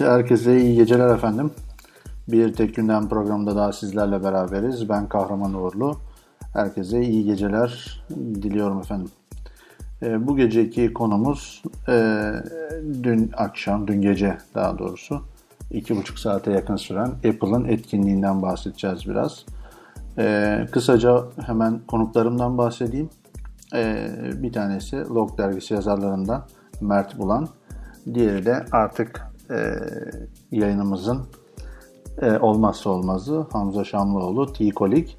Herkese iyi geceler efendim. Bir tek gündem programında daha sizlerle beraberiz. Ben Kahraman Uğurlu. Herkese iyi geceler diliyorum efendim. E, bu geceki konumuz e, dün akşam, dün gece daha doğrusu iki buçuk saate yakın süren Apple'ın etkinliğinden bahsedeceğiz biraz. E, kısaca hemen konuklarımdan bahsedeyim. E, bir tanesi Log dergisi yazarlarından Mert Bulan. Diğeri de artık e, yayınımızın e, olmazsa olmazı Hamza Şamlıoğlu, T-Kolik.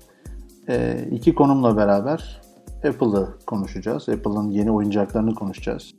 E, iki konumla beraber Apple'ı konuşacağız. Apple'ın yeni oyuncaklarını konuşacağız.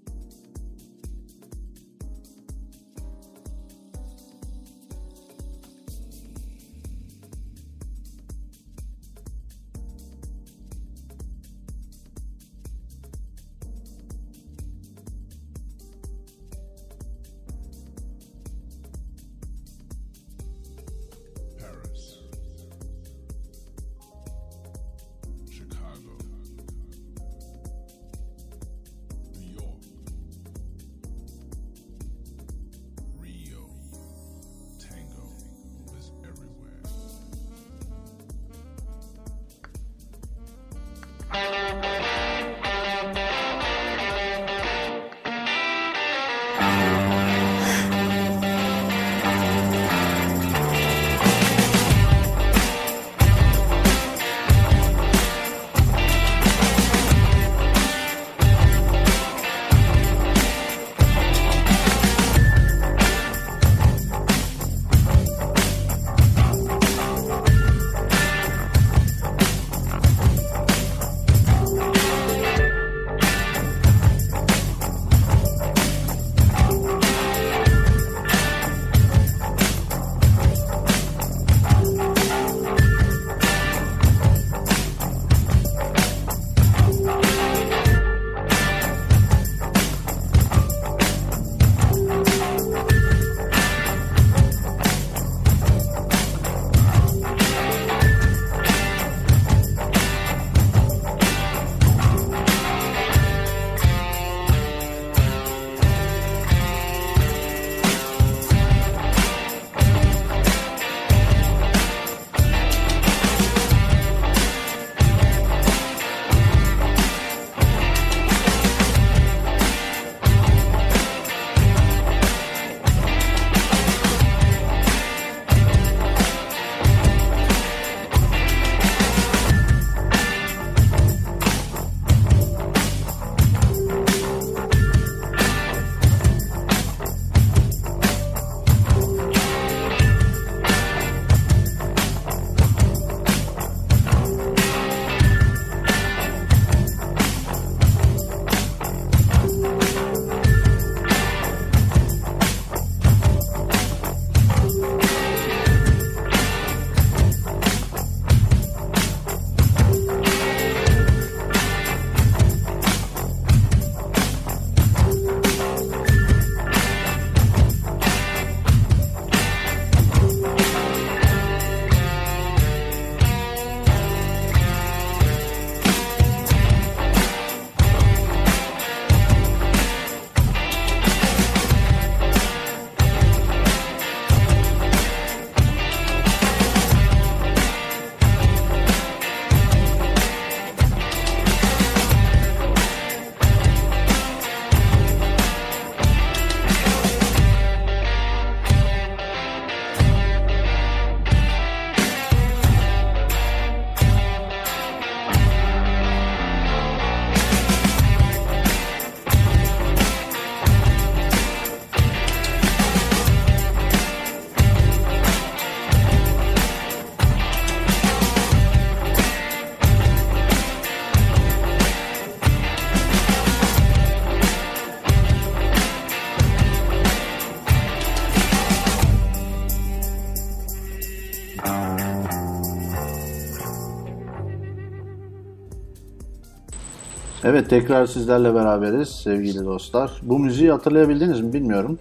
Evet tekrar sizlerle beraberiz sevgili dostlar. Bu müziği hatırlayabildiniz mi bilmiyorum.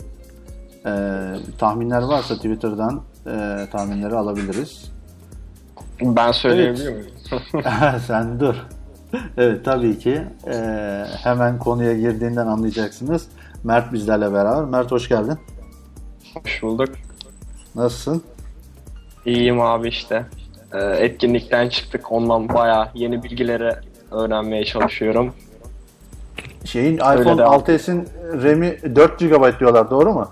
Ee, tahminler varsa Twitter'dan e, tahminleri alabiliriz. Ben söyleyebilir miyim? Sen dur. Evet tabii ki. Ee, hemen konuya girdiğinden anlayacaksınız. Mert bizlerle beraber. Mert hoş geldin. Hoş bulduk. Nasılsın? İyiyim abi işte. Ee, etkinlikten çıktık. Ondan bayağı yeni bilgileri öğrenmeye çalışıyorum. Şeyin iPhone devam. 6s'in RAM'i 4 GB diyorlar doğru mu?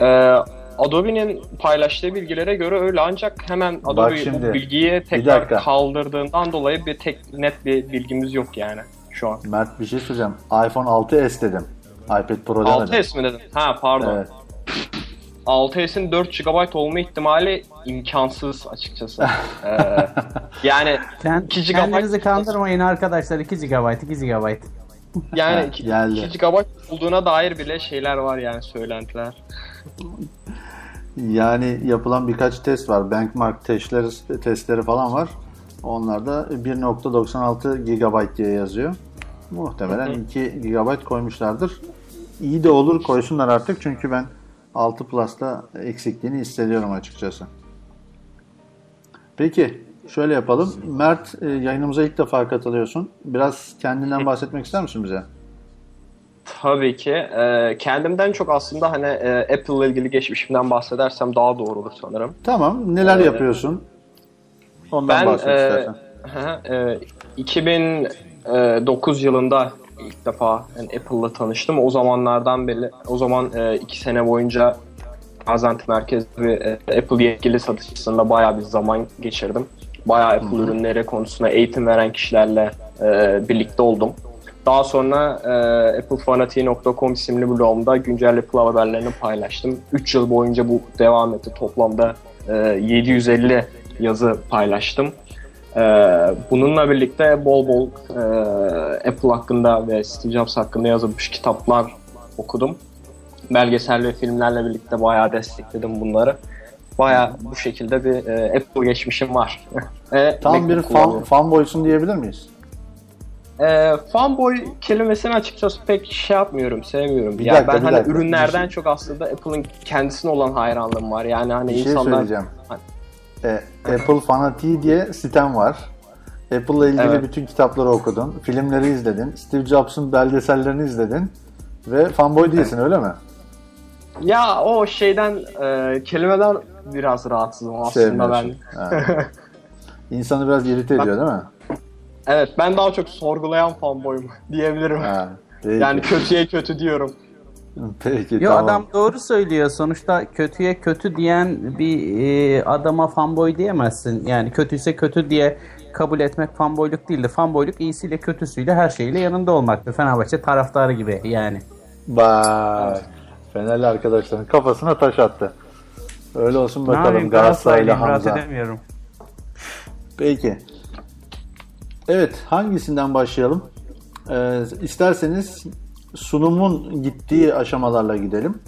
Ee, Adobe'nin paylaştığı bilgilere göre öyle ancak hemen Adobe şimdi, bu bilgiyi tekrar kaldırdığından dolayı bir tek net bir bilgimiz yok yani şu an. Mert bir şey söyleyeceğim. iPhone 6s dedim. iPad Pro demedim. 6S mi dedin? Ha pardon. Evet. 6S'in 4 GB olma ihtimali imkansız açıkçası. Ee, yani Kend- 2 GB kendinizi kandırmayın arkadaşlar 2 GB 2 GB. yani Ha, 2 geldi. GB olduğuna dair bile şeyler var yani söylentiler. Yani yapılan birkaç test var. Benchmark testleri, testleri falan var. Onlarda 1.96 GB diye yazıyor. Muhtemelen 2 GB koymuşlardır. İyi de olur koysunlar artık çünkü ben 6 Plus'ta eksikliğini hissediyorum açıkçası. Peki şöyle yapalım. Mert e, yayınımıza ilk defa katılıyorsun. Biraz kendinden bahsetmek ister misin bize? Tabii ki. Ee, kendimden çok aslında hani e, Apple ile ilgili geçmişimden bahsedersem daha doğru olur sanırım. Tamam. Neler Ee, yapıyorsun? Ondan Ben bahset e, istersen. e, 2009 yılında ilk defa yani Apple'la tanıştım. O zamanlardan beri, o zaman e, iki sene boyunca Gaziantep merkezli e, Apple yetkili satıcısında bayağı bir zaman geçirdim. Bayağı Apple ürünleri konusunda eğitim veren kişilerle e, birlikte oldum. Daha sonra e, applefanatiği.com isimli blogumda güncel Apple haberlerini paylaştım. 3 yıl boyunca bu devam etti. Toplamda e, 750 yazı paylaştım. Ee, bununla birlikte bol bol e, Apple hakkında ve Steve Jobs hakkında yazılmış kitaplar okudum. Belgesel ve filmlerle birlikte bayağı destekledim bunları. Bayağı bu şekilde bir e, Apple geçmişim var. Ve Tam MacBook bir fan, fanboysun diyebilir miyiz? E, fanboy kelimesini açıkçası pek şey yapmıyorum, sevmiyorum. Bir yani dakika, ben bir hani dakika. ürünlerden Bir şey- çok aslında Apple'ın kendisine olan hayranlığım var. Yani hani Bir şey insanlar söyleyeceğim. E, Apple fanatiği diye sitem var. Apple ile ilgili Evet. bütün kitapları okudun, filmleri izledin, Steve Jobs'un belgesellerini izledin ve fanboy değilsin öyle mi? Ya o şeyden e, kelimeden biraz rahatsızım aslında ben. Ha. İnsanı biraz irite ediyor değil mi? Evet ben daha çok sorgulayan fanboyum diyebilirim. Ha. Yani kötüye kötü diyorum. Peki Yo tamam. adam doğru söylüyor. Sonuçta kötüye kötü diyen bir e, adama fanboy diyemezsin. Yani kötüyse kötü diye kabul etmek fanboyluk değildir. Fanboyluk iyisiyle kötüsüyle her şeyle yanında olmaktır. Fenerbahçe taraftarı gibi yani. Bak. Fenerli arkadaşların kafasına taş attı. Öyle olsun bakalım Galatasaray'la Hamza. edemiyorum. Peki. Evet, hangisinden başlayalım? Ee, isterseniz sunumun gittiği aşamalarla gidelim.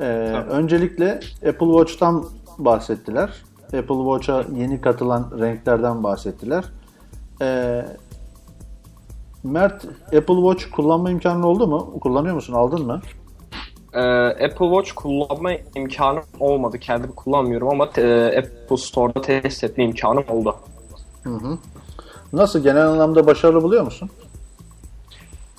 Ee, öncelikle Apple Watch'tan bahsettiler. Apple Watch'a yeni katılan renklerden bahsettiler. Ee, Mert, Apple Watch kullanma imkanı oldu mu? Kullanıyor musun? Aldın mı? Ee, Apple Watch kullanma imkanım olmadı. Kendim kullanmıyorum ama e, Apple Store'da test etme imkanım oldu. Nasıl? Genel anlamda başarılı buluyor musun?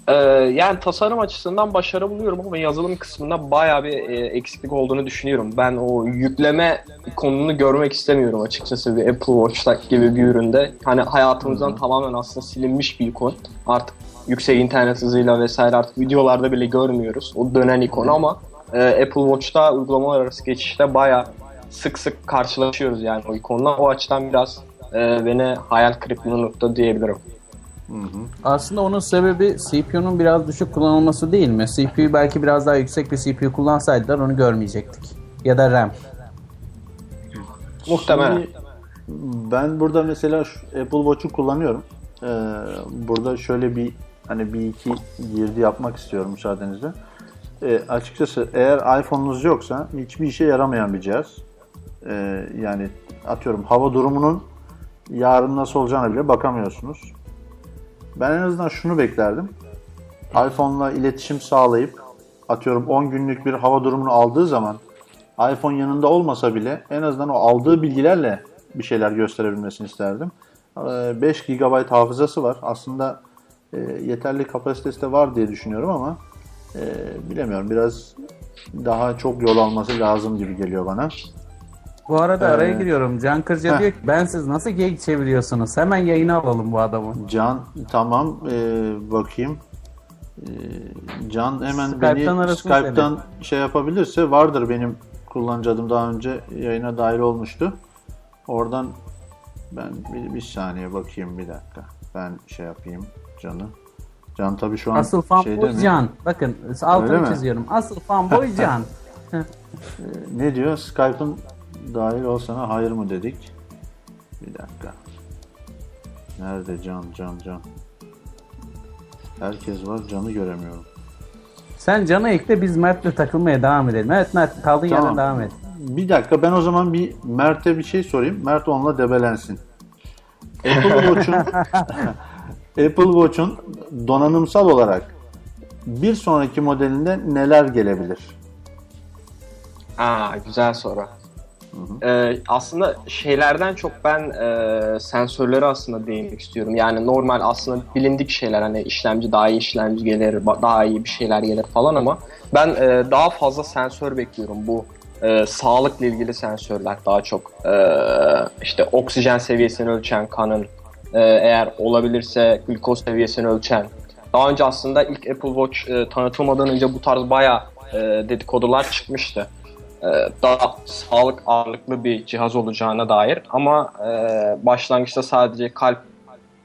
Ee, yani tasarım açısından başarı buluyorum ama yazılım kısmında bayağı bir e, eksiklik olduğunu düşünüyorum. Ben o yükleme konunu görmek istemiyorum açıkçası bir Apple Watch gibi bir üründe. Hani hayatımızdan tamamen aslında silinmiş bir ikon. Artık yüksek internet hızıyla vesaire artık videolarda bile görmüyoruz o dönen ikonu ama e, Apple Watch'ta uygulamalar arası geçişte bayağı sık sık karşılaşıyoruz yani o ikonla. O açıdan biraz e, beni hayal kırıklığına nokta diyebilirim. Aslında onun sebebi CPU'nun biraz düşük kullanılması değil mi? CPU belki biraz daha yüksek bir CPU kullansaydılar onu görmeyecektik. Ya da RAM. Muhtemelen. Ben burada mesela şu Apple Watch'u kullanıyorum. Ee, burada şöyle bir hani bir iki girdi yapmak istiyorum müsaadenizle. Ee, açıkçası eğer iPhone'unuz yoksa hiçbir işe yaramayan bir cihaz. Ee, yani atıyorum hava durumunun yarın nasıl olacağına bile bakamıyorsunuz. Ben en azından şunu beklerdim. iPhone'la iletişim sağlayıp atıyorum 10 günlük bir hava durumunu aldığı zaman iPhone yanında olmasa bile en azından o aldığı bilgilerle bir şeyler gösterebilmesini isterdim. Ee, 5 GB hafızası var. Aslında e, yeterli kapasitesi de var diye düşünüyorum ama e, bilemiyorum. Biraz daha çok yol alması lazım gibi geliyor bana. Bu arada araya Ee, giriyorum. Can Kırca heh. diyor ki ben siz nasıl geyik çeviriyorsunuz? Hemen yayına alalım bu adamı. Can tamam e, bakayım. E, Can hemen Skype'tan beni Skype'tan şey yapabilirse vardır benim kullanıcı adım daha önce yayına dahil olmuştu. Oradan ben bir, bir saniye bakayım bir dakika. Ben şey yapayım Can'ı. Can tabii şu an Asıl fanboy mi? Can. Bakın Öyle altını mi? çiziyorum. Asıl fanboy Can. Ne diyor? Skype'ın dahil olsana hayır mı dedik? Bir dakika. Nerede Can Can Can? Herkes var Can'ı göremiyorum. Sen Can'ı ekle biz Mert'le takılmaya devam edelim. Evet Mert kaldığın Tamam. yerden devam et. Bir dakika ben o zaman bir Mert'e bir şey sorayım. Mert onunla debelensin. Apple Watch'un Apple Watch'un donanımsal olarak bir sonraki modelinde neler gelebilir? Aa güzel soru. Ee, aslında şeylerden çok ben e, sensörleri aslında değinmek istiyorum. Yani normal aslında bilindik şeyler hani işlemci daha iyi işlemci gelir, daha iyi bir şeyler gelir falan ama ben e, daha fazla sensör bekliyorum bu e, sağlıkla ilgili sensörler daha çok. E, işte oksijen seviyesini ölçen kanın, e, eğer olabilirse glikoz seviyesini ölçen. Daha önce aslında ilk Apple Watch e, tanıtılmadan önce bu tarz bayağı e, dedikodular çıkmıştı e, daha sağlık ağırlıklı bir cihaz olacağına dair ama e, başlangıçta sadece kalp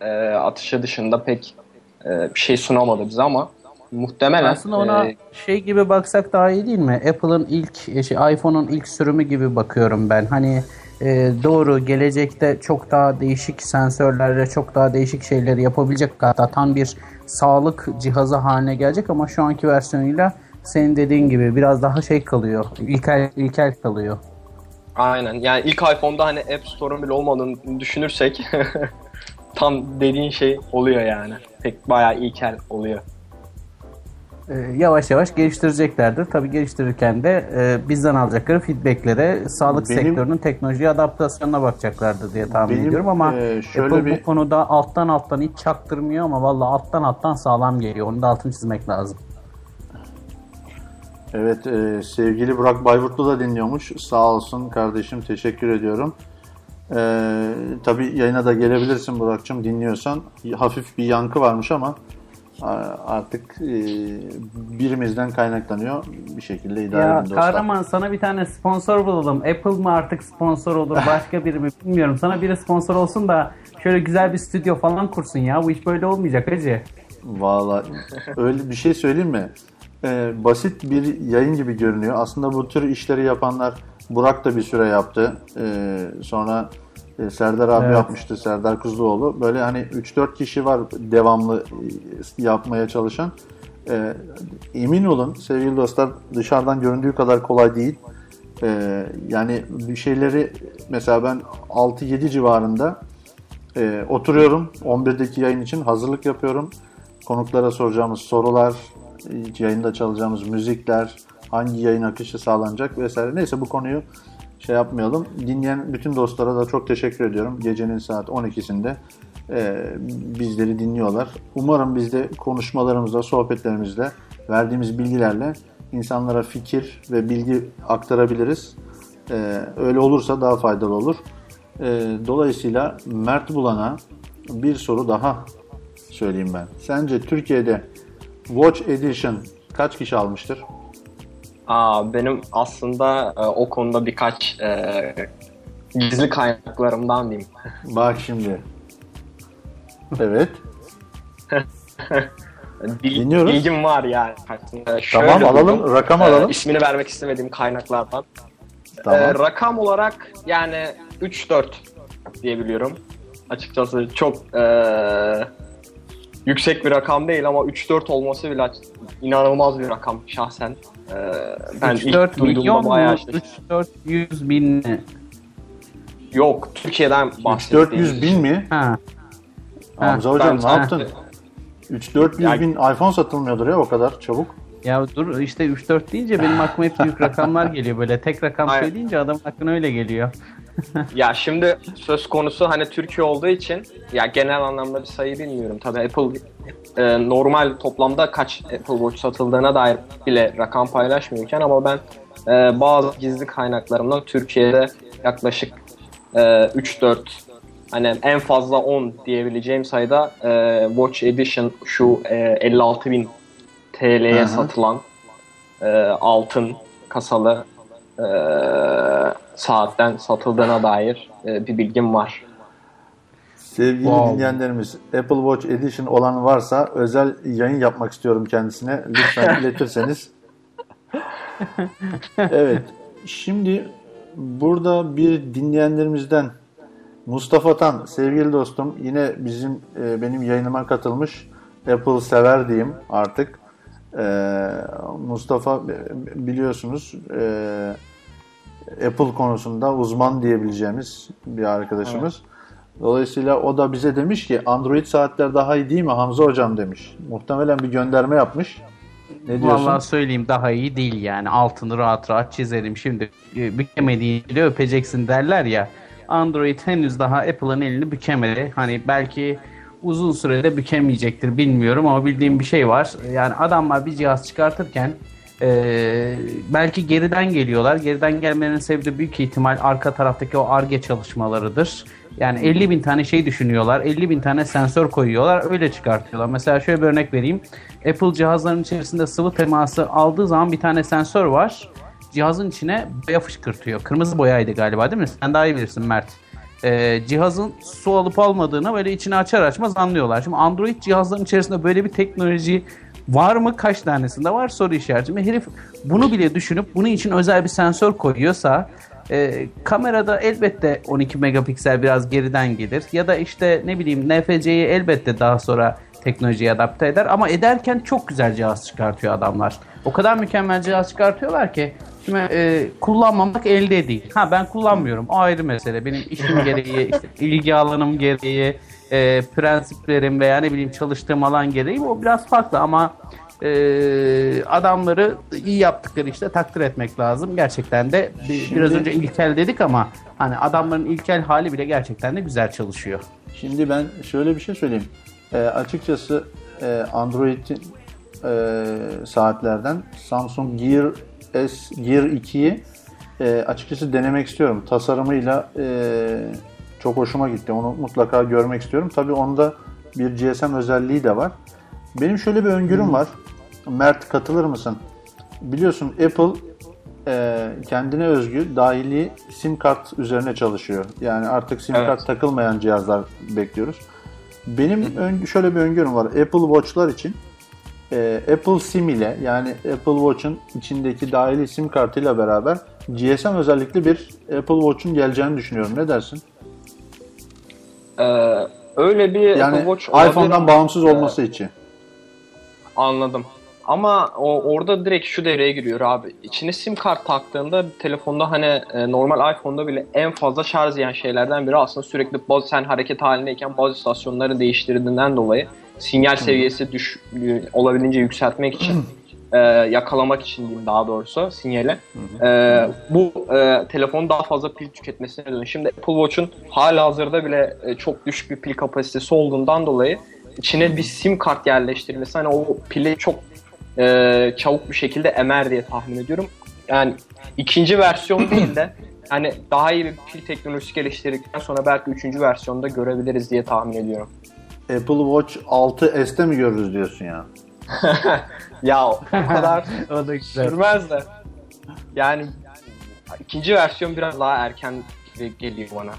e, atışı dışında pek e, bir şey sunamadı bize ama muhtemelen Aslında ona e, şey gibi baksak daha iyi değil mi? Apple'ın ilk şey, iPhone'un ilk sürümü gibi bakıyorum ben. Hani e, doğru gelecekte çok daha değişik sensörlerle çok daha değişik şeyleri yapabilecek hatta tam bir sağlık cihazı haline gelecek ama şu anki versiyonuyla senin dediğin gibi biraz daha şey kalıyor. İlkel, ilkel kalıyor. aynen yani ilk iPhone'da hani App Store'un bile olmadığını düşünürsek tam dediğin şey oluyor yani. Pek bayağı ilkel oluyor. E, yavaş yavaş geliştireceklerdir. Tabii geliştirirken de e, bizden alacakları feedbacklere sağlık Benim- sektörünün teknoloji adaptasyonuna bakacaklardır diye tahmin Benim, ediyorum ama e, şöyle Apple bir- bu konuda alttan alttan hiç çaktırmıyor ama valla alttan alttan sağlam geliyor. Onu da altını çizmek lazım. Evet e, sevgili Burak Bayburtlu da dinliyormuş. Sağ olsun kardeşim teşekkür ediyorum. E, tabii yayına da gelebilirsin Burak'cığım dinliyorsan. Hafif bir yankı varmış ama a- artık e, birimizden kaynaklanıyor. Bir şekilde idare Ya edin dostlar. kahraman sana bir tane sponsor bulalım. Apple mı artık sponsor olur başka biri mi bilmiyorum. Sana biri sponsor olsun da şöyle güzel bir stüdyo falan kursun ya. Bu iş böyle olmayacak hacı. Valla öyle bir şey söyleyeyim mi? Ee, basit bir yayın gibi görünüyor. Aslında bu tür işleri yapanlar Burak da bir süre yaptı. Ee, sonra e, Serdar abi Evet. yapmıştı. Serdar Kuzuloğlu. Böyle hani 3-4 kişi var devamlı e, yapmaya çalışan. Ee, emin olun sevgili dostlar dışarıdan göründüğü kadar kolay değil. Ee, yani bir şeyleri mesela ben 6-7 civarında e, oturuyorum 11'deki yayın için hazırlık yapıyorum. Konuklara soracağımız sorular, e, yayında çalacağımız müzikler, hangi yayın akışı sağlanacak vesaire. Neyse bu konuyu şey yapmayalım. Dinleyen bütün dostlara da çok teşekkür ediyorum. Gecenin saat 12'sinde e, bizleri dinliyorlar. Umarım biz de konuşmalarımızda, sohbetlerimizde verdiğimiz bilgilerle insanlara fikir ve bilgi aktarabiliriz. E, öyle olursa daha faydalı olur. E, dolayısıyla Mert Bulan'a bir soru daha söyleyeyim ben. Sence Türkiye'de Watch Edition kaç kişi almıştır? Aa, benim aslında e, o konuda birkaç e, gizli kaynaklarımdan diyeyim. Bak şimdi. Evet. Bil- Dinliyoruz. Bilgim var yani. E, şöyle Tamam alalım. buldum. Rakam E, alalım. ismini vermek istemediğim kaynaklardan. Tamam. E, rakam olarak yani 3-4 diyebiliyorum. Açıkçası çok e, yüksek bir rakam değil ama 3-4 olması bile inanılmaz bir rakam şahsen. E, ben ilk 3-4 duyduğumda milyon mu? bayağı şaşırdım. 3-400 bin mi? Yok Türkiye'den 400 bin mi? Ha. Hamza Ha, hocam ben ne yaptın? 3-400 Yani- bin iPhone satılmıyordur ya o kadar çabuk. Ya dur işte 3-4 deyince benim aklıma hep büyük rakamlar geliyor böyle. Tek rakam Aynen. söyleyince adamın aklına öyle geliyor. ya şimdi söz konusu hani Türkiye olduğu için ya genel anlamda bir sayı bilmiyorum. Tabii Apple e, normal toplamda kaç Apple Watch satıldığına dair bile rakam paylaşmıyorken ama ben e, bazı gizli kaynaklarımdan Türkiye'de yaklaşık e, 3-4 hani en fazla 10 diyebileceğim sayıda e, Watch Edition şu e, 56 bin TL'ye satılan e, altın kasalı e, saatten satıldığına dair e, bir bilgim var. Sevgili Wow. dinleyenlerimiz Apple Watch Edition olan varsa özel yayın yapmak istiyorum kendisine. Lütfen iletirseniz. evet. Şimdi burada bir dinleyenlerimizden Mustafa Tan sevgili dostum yine bizim e, benim yayınıma katılmış Apple sever diyeyim artık. E, Mustafa e, biliyorsunuz e, Apple konusunda uzman diyebileceğimiz bir arkadaşımız. Dolayısıyla o da bize demiş ki Android saatler daha iyi değil mi Hamza hocam demiş. Muhtemelen bir gönderme yapmış. Ne diyorsun? Vallahi söyleyeyim daha iyi değil yani. Altını rahat rahat çizerim. Şimdi e, bükemediğini öpeceksin derler ya. Android henüz daha Apple'ın elini bükemedi. Hani belki uzun sürede bükemeyecektir bilmiyorum ama bildiğim bir şey var. Yani adamlar bir cihaz çıkartırken e, belki geriden geliyorlar. Geriden gelmenin sebebi büyük ihtimal arka taraftaki o ARGE çalışmalarıdır. Yani 50 bin tane şey düşünüyorlar. 50 bin tane sensör koyuyorlar. Öyle çıkartıyorlar. Mesela şöyle bir örnek vereyim. Apple cihazların içerisinde sıvı teması aldığı zaman bir tane sensör var. Cihazın içine boya fışkırtıyor. Kırmızı boyaydı galiba değil mi? Sen daha iyi bilirsin Mert. Ee, cihazın su alıp almadığını böyle içini açar açmaz anlıyorlar. Şimdi Android cihazların içerisinde böyle bir teknoloji var mı? Kaç tanesinde var? Soru işareti. Şimdi herif bunu bile düşünüp bunun için özel bir sensör koyuyorsa e, kamerada elbette 12 megapiksel biraz geriden gelir. Ya da işte ne bileyim NFC'yi elbette daha sonra teknolojiye adapte eder. Ama ederken çok güzel cihaz çıkartıyor adamlar. O kadar mükemmel cihaz çıkartıyorlar ki Şimdi e, kullanmamak elde değil. Ha ben kullanmıyorum. O ayrı mesele. Benim işim gereği, işte ilgi alanım gereği, e, prensiplerim veya ne bileyim çalıştığım alan gereği o biraz farklı ama e, adamları iyi yaptıkları işte takdir etmek lazım. Gerçekten de bir- Şimdi- biraz önce ilkel dedik ama hani adamların ilkel hali bile gerçekten de güzel çalışıyor. Şimdi ben şöyle bir şey söyleyeyim. E, açıkçası e, Android'in e, saatlerden Samsung Gear S Gear 2'yi e, açıkçası denemek istiyorum. Tasarımıyla e, çok hoşuma gitti. Onu mutlaka görmek istiyorum. Tabii onda bir GSM özelliği de var. Benim şöyle bir öngörüm var. Mert katılır mısın? Biliyorsun Apple e, kendine özgü dahili sim kart üzerine çalışıyor. Yani artık sim Evet. kart takılmayan cihazlar bekliyoruz. Benim ön- şöyle bir öngörüm var. Apple Watch'lar için e, Apple SIM ile yani Apple Watch'un içindeki dahili sim kartıyla beraber GSM özellikli bir Apple Watch'un geleceğini düşünüyorum. Ne dersin? Ee, öyle bir Yani Apple Watch olabilir. iPhone'dan bağımsız olması için. Anladım. Ama o orada direkt şu devreye giriyor abi. İçine sim kart taktığında telefonda hani e, normal iPhone'da bile en fazla şarj yiyen şeylerden biri aslında sürekli bazı sen hareket halindeyken bazı istasyonları değiştirdiğinden dolayı sinyal seviyesi düş olabildiğince yükseltmek için e, yakalamak için diyeyim daha doğrusu sinyali. E, bu e, telefonun daha fazla pil tüketmesine neden. Şimdi Apple Watch'un hala hazırda bile e, çok düşük bir pil kapasitesi olduğundan dolayı içine bir sim kart yerleştirilmesi hani o pili çok e, çabuk bir şekilde emer diye tahmin ediyorum. Yani ikinci versiyon değil de hani daha iyi bir pil teknolojisi geliştirdikten sonra belki üçüncü versiyonda görebiliriz diye tahmin ediyorum. Apple Watch 6s'te mi görürüz diyorsun ya? Ya o kadar O da güzel. sürmez de. Yani ikinci versiyon biraz daha erken geliyor bana.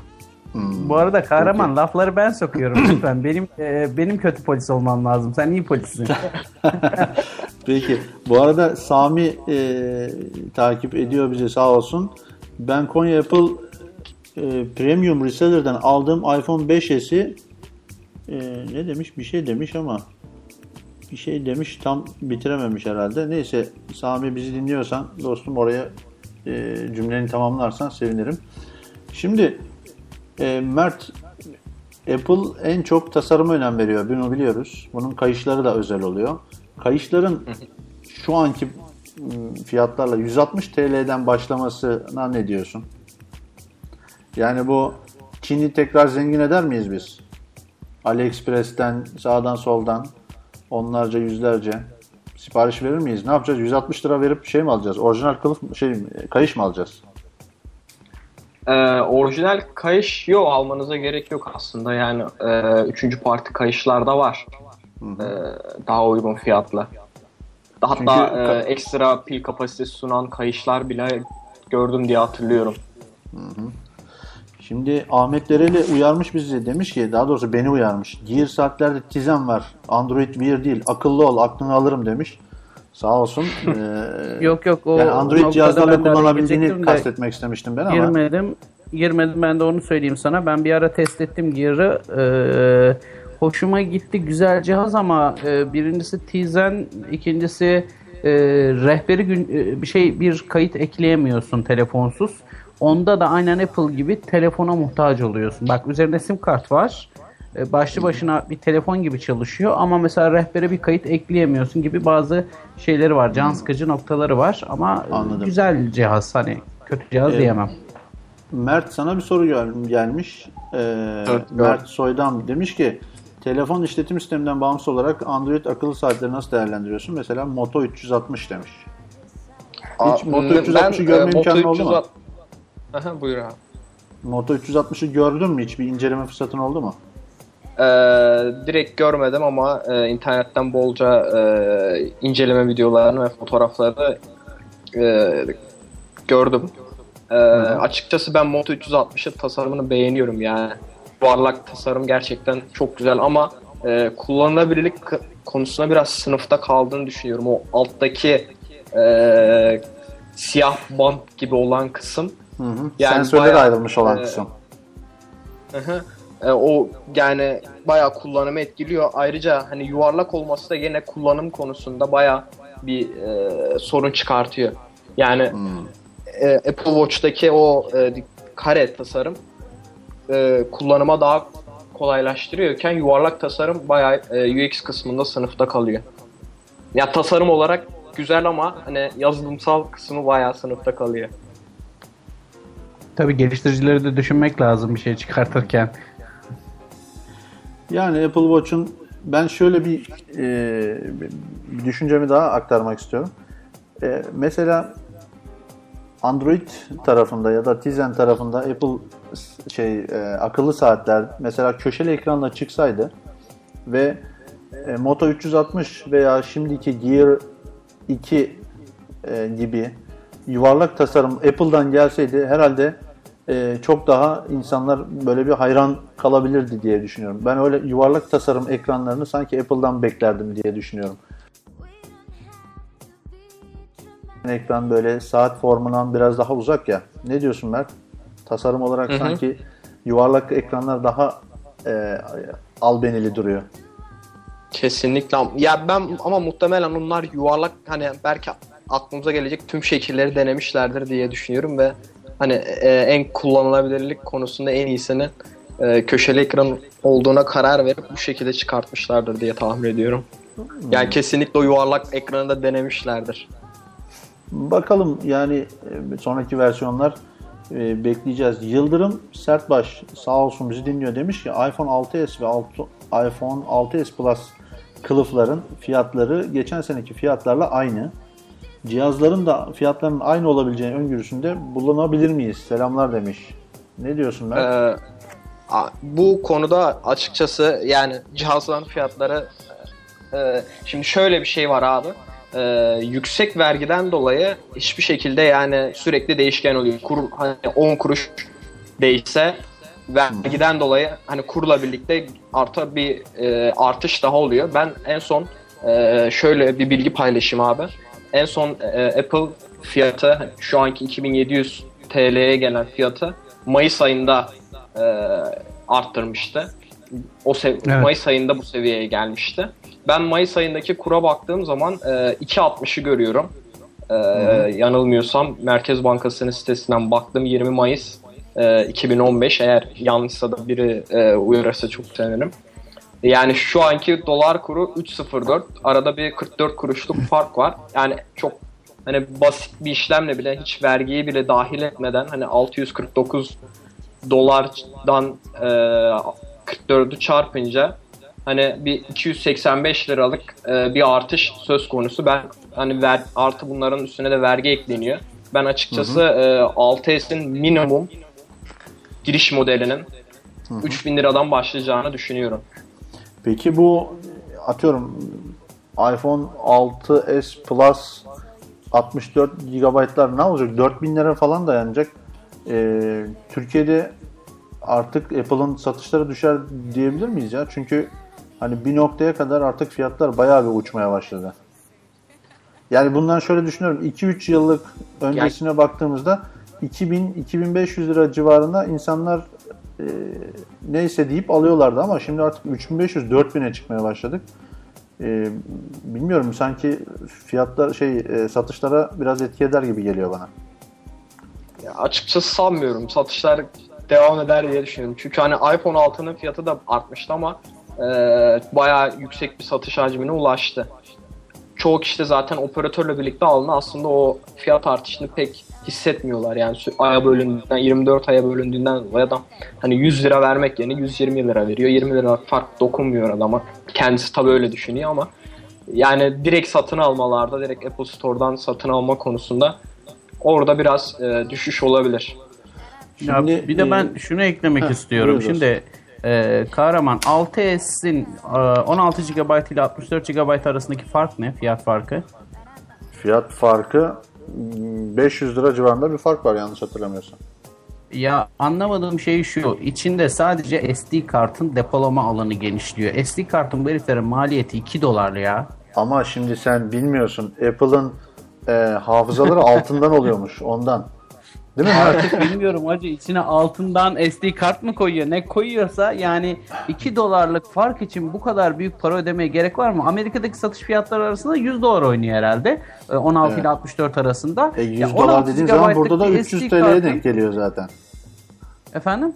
Hmm. Bu arada kahraman lafları ben sokuyorum lütfen. Benim e, benim kötü polis olmam lazım. Sen iyi polissin. Peki. Bu arada Sami e, takip ediyor bizi sağ olsun. Ben Konya Apple e, Premium Reseller'dan aldığım iPhone 5s'i e, ne demiş? Bir şey demiş ama bir şey demiş tam bitirememiş herhalde. Neyse Sami bizi dinliyorsan dostum oraya e, cümleni tamamlarsan sevinirim. Şimdi e, Mert Apple en çok tasarıma önem veriyor. Bunu biliyoruz. Bunun kayışları da özel oluyor. Kayışların şu anki ım, fiyatlarla 160 TL'den başlamasına ne diyorsun? Yani bu Çin'i tekrar zengin eder miyiz biz? AliExpress'ten sağdan soldan onlarca yüzlerce sipariş verir miyiz? Ne yapacağız? 160 lira verip şey mi alacağız? Orijinal kılıf şey kayış mı alacağız? Ee, orijinal kayış yok almanıza gerek yok aslında yani e, üçüncü parti kayışlar da var e, daha uygun fiyatla. Hatta Çünkü- e, ekstra pil kapasitesi sunan kayışlar bile gördüm diye hatırlıyorum. Şimdi Ahmet Dereli uyarmış bizi. Demiş ki daha doğrusu beni uyarmış. Gear saatlerde Tizen var. Android Wear değil. Akıllı ol aklını alırım demiş. Sağ olsun. Ee, Yok yok o yani Android cihazlarla kullanabildiğini kastetmek istemiştim ben ama. Girmedim. Girmedim ben de onu söyleyeyim sana. Ben bir ara test ettim Gear'ı. Ee, hoşuma gitti. Güzel cihaz ama e, birincisi Tizen, ikincisi e, rehberi gün e, bir şey bir kayıt ekleyemiyorsun telefonsuz. Onda da aynen Apple gibi telefona muhtaç oluyorsun. Bak üzerinde sim kart var. E, Başlı başına bir telefon gibi çalışıyor ama mesela rehbere bir kayıt ekleyemiyorsun gibi bazı şeyleri var. Can sıkıcı noktaları var ama Anladım. güzel cihaz hani kötü cihaz Ee, diyemem. Mert sana bir soru gel- gelmiş. Ee, Evet, Mert Soydan demiş ki telefon işletim sisteminden bağımsız olarak Android akıllı saatleri nasıl değerlendiriyorsun? Mesela Moto 360 demiş. Hiç Moto 360'ı görme e, imkanı oldu mu? 360 Aha, buyur abi. Moto 360'ı gördün mü? Hiç bir inceleme fırsatın oldu mu? Ee, direkt görmedim ama e, internetten bolca e, inceleme videolarını ve fotoğrafları e, gördüm. E, açıkçası ben Moto 360'ın tasarımını beğeniyorum yani. Yuvarlak tasarım gerçekten çok güzel ama e, kullanılabilirlik k- konusunda biraz sınıfta kaldığını düşünüyorum. O alttaki e, siyah bant gibi olan kısım Hı hı. Yani Sensörleri bayağı, ayrılmış olan e, kısım. Hı hı. E, o yani bayağı kullanımı etkiliyor. Ayrıca hani yuvarlak olması da yine kullanım konusunda bayağı bir e, sorun çıkartıyor. Yani e, Apple Watch'taki o e, kare tasarım e, kullanıma daha kolaylaştırıyorken yuvarlak tasarım bayağı e, UX kısmında sınıfta kalıyor. Ya tasarım olarak güzel ama hani yazılımsal kısmı bayağı sınıfta kalıyor. Tabii geliştiricileri de düşünmek lazım bir şey çıkartırken. Yani Apple Watch'un ben şöyle bir, e, bir düşüncemi daha aktarmak istiyorum. E, mesela Android tarafında ya da Tizen tarafında Apple şey e, akıllı saatler mesela köşeli ekranla çıksaydı ve e, Moto 360 veya şimdiki Gear 2 e, gibi yuvarlak tasarım Apple'dan gelseydi herhalde e, çok daha insanlar böyle bir hayran kalabilirdi diye düşünüyorum. Ben öyle yuvarlak tasarım ekranlarını sanki Apple'dan beklerdim diye düşünüyorum. Ekran böyle saat formundan biraz daha uzak ya. Ne diyorsun Mert? Tasarım olarak Hı hı. sanki yuvarlak ekranlar daha e, albenili duruyor. Kesinlikle. Ya ben ama muhtemelen onlar yuvarlak hani belki aklımıza gelecek tüm şekilleri denemişlerdir diye düşünüyorum ve hani e, en kullanılabilirlik konusunda en iyisinin e, köşeli ekran olduğuna karar verip bu şekilde çıkartmışlardır diye tahmin ediyorum. Yani kesinlikle o yuvarlak ekranı da denemişlerdir. Bakalım yani e, sonraki versiyonlar e, bekleyeceğiz. Yıldırım Sertbaş sağ olsun bizi dinliyor demiş ki iPhone 6s ve alt- iPhone 6s Plus kılıfların fiyatları geçen seneki fiyatlarla aynı. Cihazların da fiyatlarının aynı olabileceğini öngörüsünde bulunabilir miyiz? Selamlar demiş. Ne diyorsun ben? Ee, bu konuda açıkçası yani cihazların fiyatları e, şimdi şöyle bir şey var abi. Ee, yüksek vergiden dolayı hiçbir şekilde yani sürekli değişken oluyor. Kur hani 10 kuruş değişse vergiden dolayı hani kurla birlikte arta bir e, artış daha oluyor. Ben en son e, şöyle bir bilgi paylaşayım abi. En son e, Apple fiyatı hani şu anki 2700 TL'ye gelen fiyatı Mayıs ayında e, arttırmıştı. O Evet. Mayıs ayında bu seviyeye gelmişti. Ben Mayıs ayındaki kura baktığım zaman e, 2.60'ı görüyorum. E, yanılmıyorsam Merkez Bankası'nın sitesinden baktım 20 Mayıs e, 2015 eğer yanlışsa da biri e, uyarırsa çok sevinirim. Yani şu anki dolar kuru 3.04 arada bir 44 kuruşluk fark var. Yani çok hani basit bir işlemle bile hiç vergiyi bile dahil etmeden hani 649 dolardan e, 44'ü çarpınca hani bir 285 liralık e, bir artış söz konusu. Ben hani ver, artı bunların üstüne de vergi ekleniyor. Ben açıkçası e, 6S'in minimum giriş modelinin 3000 liradan başlayacağını düşünüyorum. Peki bu atıyorum iPhone 6s Plus 64 GB'lar ne olacak? 4000 lira falan dayanacak. Ee, Türkiye'de artık Apple'ın satışları düşer diyebilir miyiz ya? Çünkü hani bir noktaya kadar artık fiyatlar bayağı bir uçmaya başladı. Yani bundan şöyle düşünüyorum. 2-3 yıllık öncesine yani, baktığımızda 2000-2500 lira civarında insanlar e, neyse deyip alıyorlardı ama şimdi artık 3500-4000'e çıkmaya başladık. E, bilmiyorum sanki fiyatlar şey e, satışlara biraz etki eder gibi geliyor bana. Ya açıkçası sanmıyorum. Satışlar devam eder diye düşünüyorum. Çünkü hani iPhone 6'nın fiyatı da artmıştı ama e, bayağı yüksek bir satış hacmine ulaştı. Çoğu kişi de zaten operatörle birlikte alını aslında o fiyat artışını pek hissetmiyorlar. Yani aya bölündüğünden 24 aya bölündüğünden dolayı adam hani 100 lira vermek yerine 120 lira veriyor. 20 lira fark dokunmuyor adama. Kendisi tabii öyle düşünüyor ama yani direkt satın almalarda, direkt Apple Store'dan satın alma konusunda orada biraz e, düşüş olabilir. Şimdi, ya bir de ben e, şunu eklemek heh, istiyorum. Şimdi e, Kahraman 6S'in e, 16 GB ile 64 GB arasındaki fark ne? Fiyat farkı? Fiyat farkı 500 lira civarında bir fark var yanlış hatırlamıyorsam. Ya anlamadığım şey şu. İçinde sadece SD kartın depolama alanı genişliyor. SD kartın bu heriflerin maliyeti 2 dolar ya. Ama şimdi sen bilmiyorsun. Apple'ın e, hafızaları altından oluyormuş ondan. Değil mi? Artık bilmiyorum hacı içine altından SD kart mı koyuyor ne koyuyorsa yani 2 dolarlık fark için bu kadar büyük para ödemeye gerek var mı? Amerika'daki satış fiyatları arasında 100 dolar oynuyor herhalde. 16 evet. ile 64 arasında. E 100 ya dolar dediğin zaman burada da 300 TL'ye denk geliyor zaten. Efendim?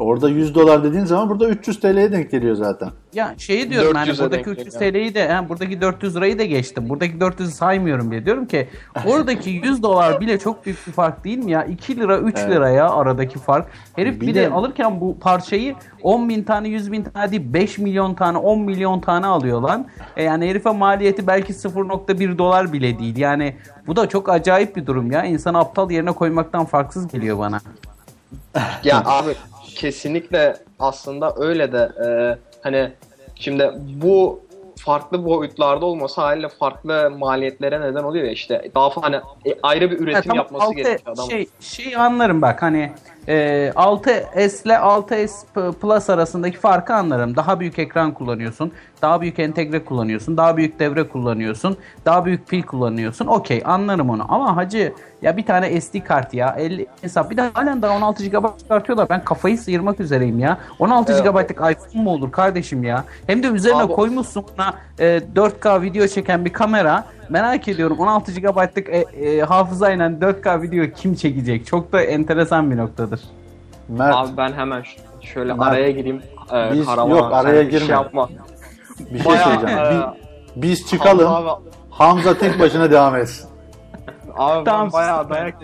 Orada 100 dolar dediğin zaman burada 300 TL'ye denk geliyor zaten. Ya şeyi diyorum yani buradaki 300 TL'yi de yani buradaki 400 lirayı da geçtim. Buradaki 400'ü saymıyorum diye. Diyorum ki oradaki 100 dolar bile çok büyük bir fark değil mi ya? 2 lira 3 evet. liraya aradaki fark. Herif bir, bir de, de alırken bu parçayı 10 bin tane 100 bin tane değil 5 milyon tane 10 milyon tane alıyor lan. E yani herife maliyeti belki 0.1 dolar bile değil. Yani bu da çok acayip bir durum ya. İnsanı aptal yerine koymaktan farksız geliyor bana. ya abi kesinlikle aslında öyle de e, hani şimdi bu farklı boyutlarda olması haliyle farklı maliyetlere neden oluyor ya işte daha hani e, ayrı bir üretim ha, tamam, yapması altı, gerekiyor adam. Şey, şey anlarım bak hani e, 6S ile 6S Plus arasındaki farkı anlarım. Daha büyük ekran kullanıyorsun. Daha büyük entegre kullanıyorsun. Daha büyük devre kullanıyorsun. Daha büyük pil kullanıyorsun. Okey anlarım onu. Ama hacı ya bir tane SD kart ya. 50 hesap. Bir de halen daha 16 GB çıkartıyorlar. Ben kafayı sıyırmak üzereyim ya. 16 evet. GB'lık iPhone mu olur kardeşim ya? Hem de üzerine Abi. koymuşsun buna e, 4K video çeken bir kamera. Merak ediyorum 16 GB'lık e, e, hafızayla 4K video kim çekecek? Çok da enteresan bir noktadır. Mert. Abi ben hemen şöyle Mert. araya gireyim. Ee, biz, yok araya girme. Şey yapma. Bir şey Bayağı, söyleyeceğim. E, biz, biz çıkalım. Hamza, abi, Hamza tek başına devam etsin. Abi tamam, ben bayağı dayak,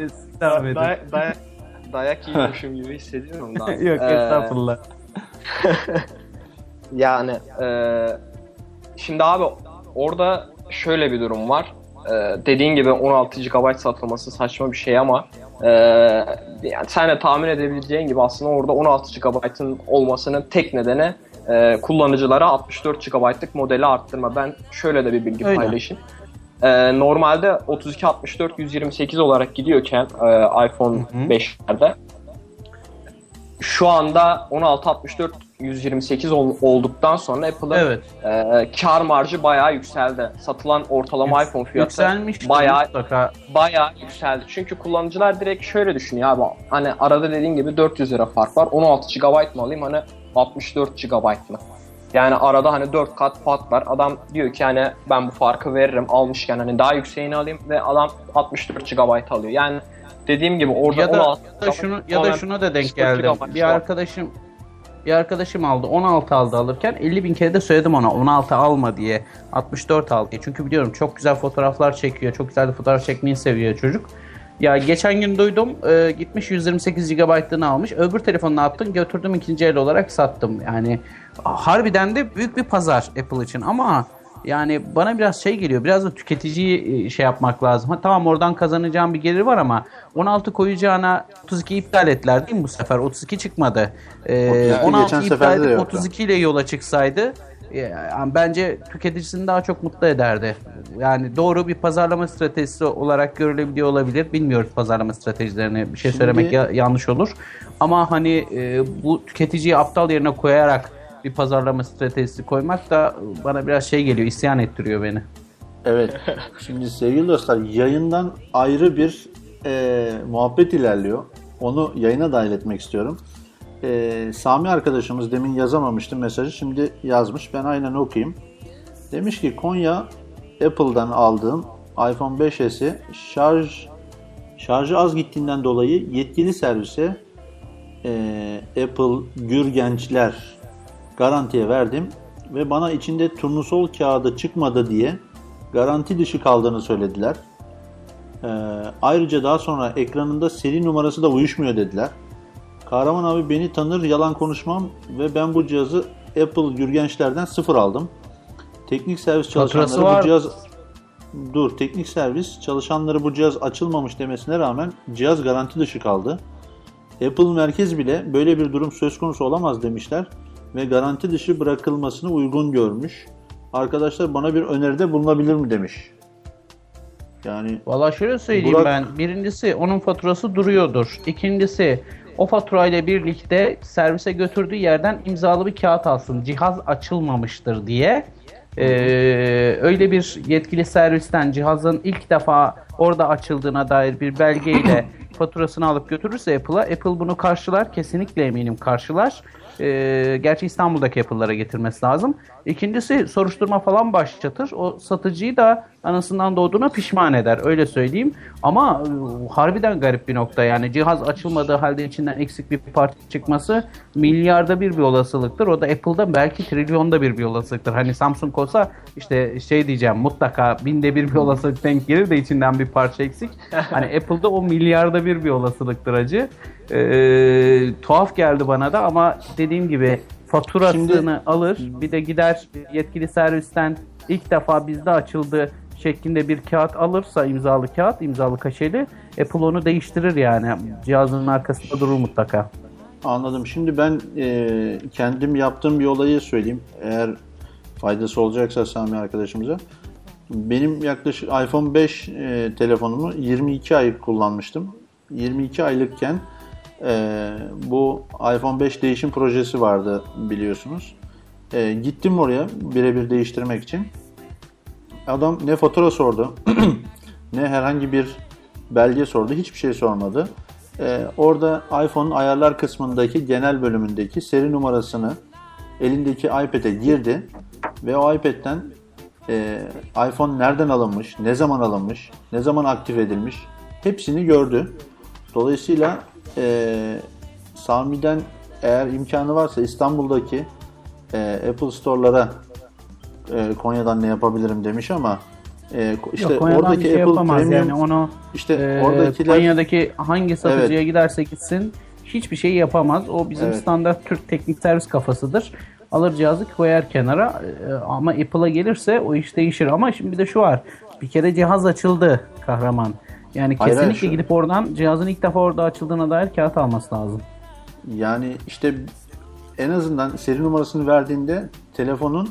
devam dayak, dayak, dayak yiyormuşum gibi hissediyorum. Da. yok ee, estağfurullah. yani e, şimdi abi orada şöyle bir durum var. Ee, dediğin gibi 16 GB satılması saçma bir şey ama e, yani sen de tahmin edebileceğin gibi aslında orada 16 GB'ın olmasının tek nedeni e, kullanıcılara 64 GB'lık modeli arttırma. Ben şöyle de bir bilgi Öyle. paylaşayım. E, normalde 32 64 128 olarak gidiyorken e, iPhone 5'lerde şu anda 16 64 128 ol, olduktan sonra Apple'ın evet. e, kar marjı bayağı yükseldi. Satılan ortalama Yüks, iPhone fiyatı bayağı mutlaka. bayağı yükseldi. Çünkü kullanıcılar direkt şöyle düşünüyor abi hani arada dediğin gibi 400 lira fark var. 16 GB mı alayım hani 64 GB mı? Yani arada hani 4 kat fark var. Adam diyor ki hani ben bu farkı veririm almışken hani daha yükseğini alayım ve adam 64 GB alıyor. Yani dediğim gibi orada ya da, 16 ya da şunu ya da şuna da denk geldim. Bir arkadaşım bir arkadaşım aldı 16 aldı alırken 50 bin kere de söyledim ona 16 alma diye 64 al diye. Çünkü biliyorum çok güzel fotoğraflar çekiyor. Çok güzel de fotoğraf çekmeyi seviyor çocuk. Ya geçen gün duydum e, gitmiş 128 GB'lığını almış. Öbür telefonu ne yaptın? Götürdüm ikinci el olarak sattım. Yani harbiden de büyük bir pazar Apple için ama yani bana biraz şey geliyor. Biraz da tüketiciyi e, şey yapmak lazım. Ha, tamam oradan kazanacağım bir gelir var ama 16 koyacağına 32 iptal ettiler değil mi bu sefer? 32 çıkmadı. Ee, 16 iptal edip 32 ile yola çıksaydı yani bence tüketicisini daha çok mutlu ederdi. Yani doğru bir pazarlama stratejisi olarak görülebiliyor olabilir. Bilmiyoruz pazarlama stratejilerini. Bir şey Şimdi... söylemek ya, yanlış olur. Ama hani e, bu tüketiciyi aptal yerine koyarak bir pazarlama stratejisi koymak da bana biraz şey geliyor, isyan ettiriyor beni. Evet. Şimdi sevgili dostlar yayından ayrı bir e, muhabbet ilerliyor. Onu yayına dahil etmek istiyorum. E, Sami arkadaşımız demin yazamamıştı mesajı. Şimdi yazmış. Ben aynen okuyayım. Demiş ki Konya Apple'dan aldığım iPhone 5s'i şarj şarjı az gittiğinden dolayı yetkili servise e, Apple Gürgençler garantiye verdim ve bana içinde turnusol kağıdı çıkmadı diye garanti dışı kaldığını söylediler. Ee, ayrıca daha sonra ekranında seri numarası da uyuşmuyor dediler. Kahraman abi beni tanır yalan konuşmam ve ben bu cihazı Apple Gürgençlerden sıfır aldım. Teknik servis çalışanları bu cihaz dur teknik servis çalışanları bu cihaz açılmamış demesine rağmen cihaz garanti dışı kaldı. Apple merkez bile böyle bir durum söz konusu olamaz demişler ve garanti dışı bırakılmasını uygun görmüş. Arkadaşlar bana bir öneride bulunabilir mi demiş. Yani Valla şöyle söyleyeyim Burak... ben. Birincisi onun faturası duruyordur. İkincisi o faturayla birlikte servise götürdüğü yerden imzalı bir kağıt alsın. Cihaz açılmamıştır diye. Ee, öyle bir yetkili servisten cihazın ilk defa orada açıldığına dair bir belgeyle faturasını alıp götürürse Apple'a Apple bunu karşılar. Kesinlikle eminim karşılar. E, gerçi İstanbul'daki Apple'lara getirmesi lazım. İkincisi soruşturma falan başlatır. O satıcıyı da anasından doğduğuna pişman eder. Öyle söyleyeyim. Ama e, harbiden garip bir nokta. Yani cihaz açılmadığı halde içinden eksik bir parça çıkması milyarda bir bir olasılıktır. O da Apple'da belki trilyonda bir bir olasılıktır. Hani Samsung olsa işte şey diyeceğim mutlaka binde bir bir olasılık denk gelir de içinden bir parça eksik. Hani Apple'da o milyarda bir bir olasılıktır acı. Ee, tuhaf geldi bana da ama dediğim gibi faturasını Şimdi... alır bir de gider yetkili servisten ilk defa bizde açıldı şeklinde bir kağıt alırsa imzalı kağıt, imzalı kaşeli Apple onu değiştirir yani. Cihazın arkasında durur mutlaka. Anladım. Şimdi ben e, kendim yaptığım bir olayı söyleyeyim. Eğer faydası olacaksa Sami arkadaşımıza. Benim yaklaşık iPhone 5 e, telefonumu 22 ay kullanmıştım. 22 aylıkken e, bu iPhone 5 değişim projesi vardı biliyorsunuz. E, gittim oraya birebir değiştirmek için. Adam ne fatura sordu ne herhangi bir belge sordu. Hiçbir şey sormadı. E, orada iPhone'un ayarlar kısmındaki genel bölümündeki seri numarasını elindeki iPad'e girdi ve o iPad'den e, iPhone nereden alınmış, ne zaman alınmış, ne zaman aktif edilmiş hepsini gördü. Dolayısıyla e, Sami'den eğer imkanı varsa İstanbul'daki e, Apple Store'lara e, Konya'dan ne yapabilirim demiş ama e, işte Yok, oradaki şey Apple Premium yani onu işte e, oradakiler Konya'daki hangi satıcıya evet. giderse gitsin hiçbir şey yapamaz. O bizim evet. standart Türk teknik servis kafasıdır. Alır cihazı koyar kenara e, ama Apple'a gelirse o iş değişir. Ama şimdi bir de şu var. Bir kere cihaz açıldı kahraman. Yani kesinlikle Hayır, şu... gidip oradan cihazın ilk defa orada açıldığına dair kağıt alması lazım. Yani işte en azından seri numarasını verdiğinde telefonun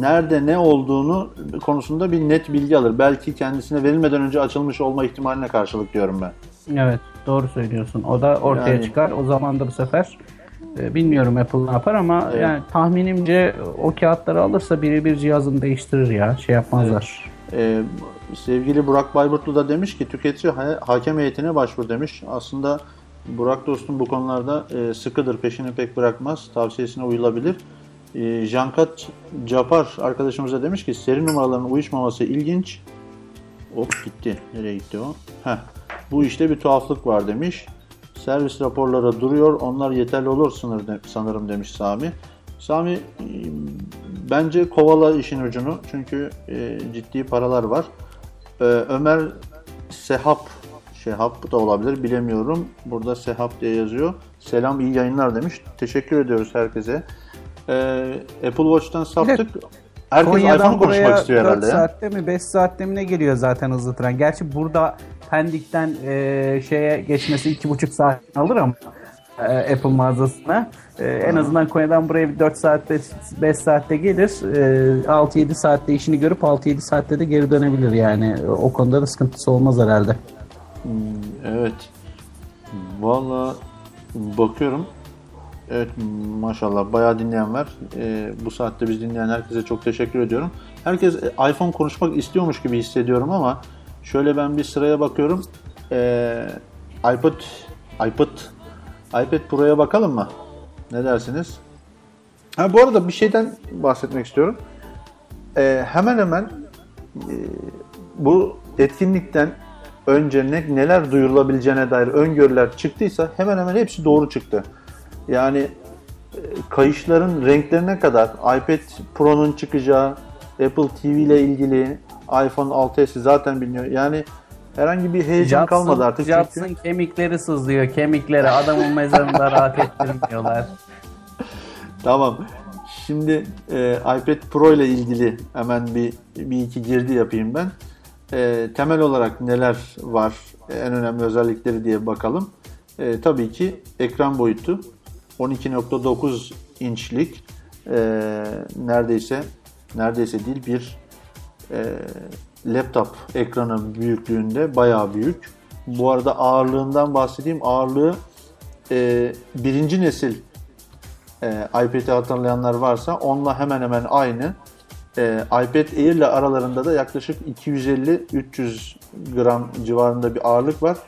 nerede ne olduğunu konusunda bir net bilgi alır. Belki kendisine verilmeden önce açılmış olma ihtimaline karşılık diyorum ben. Evet doğru söylüyorsun. O da ortaya yani... çıkar. O zaman da bu sefer e, bilmiyorum Apple ne yapar ama evet. yani tahminimce o kağıtları alırsa birebir cihazını değiştirir ya. Şey yapmazlar. Evet. Ee, sevgili Burak Bayburtlu da demiş ki tüketici hakem heyetine başvur demiş. Aslında Burak dostum bu konularda e, sıkıdır, peşini pek bırakmaz. Tavsiyesine uyulabilir. E, Jankat Capar arkadaşımız da demiş ki seri numaraların uyuşmaması ilginç. Hop gitti. Nereye gitti o? Heh. Bu işte bir tuhaflık var demiş. Servis raporları duruyor. Onlar yeterli olur sanırım demiş Sami. Sami e, bence kovala işin ucunu. Çünkü e, ciddi paralar var. Ee, Ömer Sehap Şehap da olabilir bilemiyorum. Burada Sehap diye yazıyor. Selam iyi yayınlar demiş. Teşekkür ediyoruz herkese. Ee, Apple Watch'tan saptık. Herkes Konya'dan iPhone konuşmak buraya istiyor 4 herhalde ya. saatte mi 5 saatte mi ne geliyor zaten hızlı tren. Gerçi burada Pendik'ten e, şeye geçmesi 2,5 saat alır ama e, Apple mağazasına. E, en azından Konya'dan buraya 4 saatte 5 saatte gelir. E, 6-7 saatte işini görüp 6-7 saatte de geri dönebilir yani. O konuda da sıkıntısı olmaz herhalde. Evet. Valla bakıyorum. Evet maşallah bayağı dinleyen var. Ee, bu saatte biz dinleyen herkese çok teşekkür ediyorum. Herkes e, iPhone konuşmak istiyormuş gibi hissediyorum ama şöyle ben bir sıraya bakıyorum. Ee, iPod iPod iPad Pro'ya bakalım mı? Ne dersiniz? Ha bu arada bir şeyden bahsetmek istiyorum. Ee, hemen hemen e, bu etkinlikten önce ne, neler duyurulabileceğine dair öngörüler çıktıysa hemen hemen hepsi doğru çıktı. Yani e, kayışların renklerine kadar iPad Pro'nun çıkacağı, Apple TV ile ilgili iPhone 6s zaten biliniyor. Yani herhangi bir heyecan kalmadı artık. çünkü- Jobs'ın kemikleri sızlıyor kemikleri. Adamın mezarında rahat ettirmiyorlar. Tamam. Şimdi e, iPad Pro ile ilgili hemen bir, bir iki girdi yapayım ben. E, temel olarak neler var, en önemli özellikleri diye bakalım. E, tabii ki ekran boyutu 12.9 inçlik e, neredeyse neredeyse değil bir e, laptop ekranı büyüklüğünde bayağı büyük. Bu arada ağırlığından bahsedeyim. Ağırlığı e, birinci nesil e, iPad'i hatırlayanlar varsa onunla hemen hemen aynı. E, iPad Air ile aralarında da yaklaşık 250-300 gram civarında bir ağırlık var.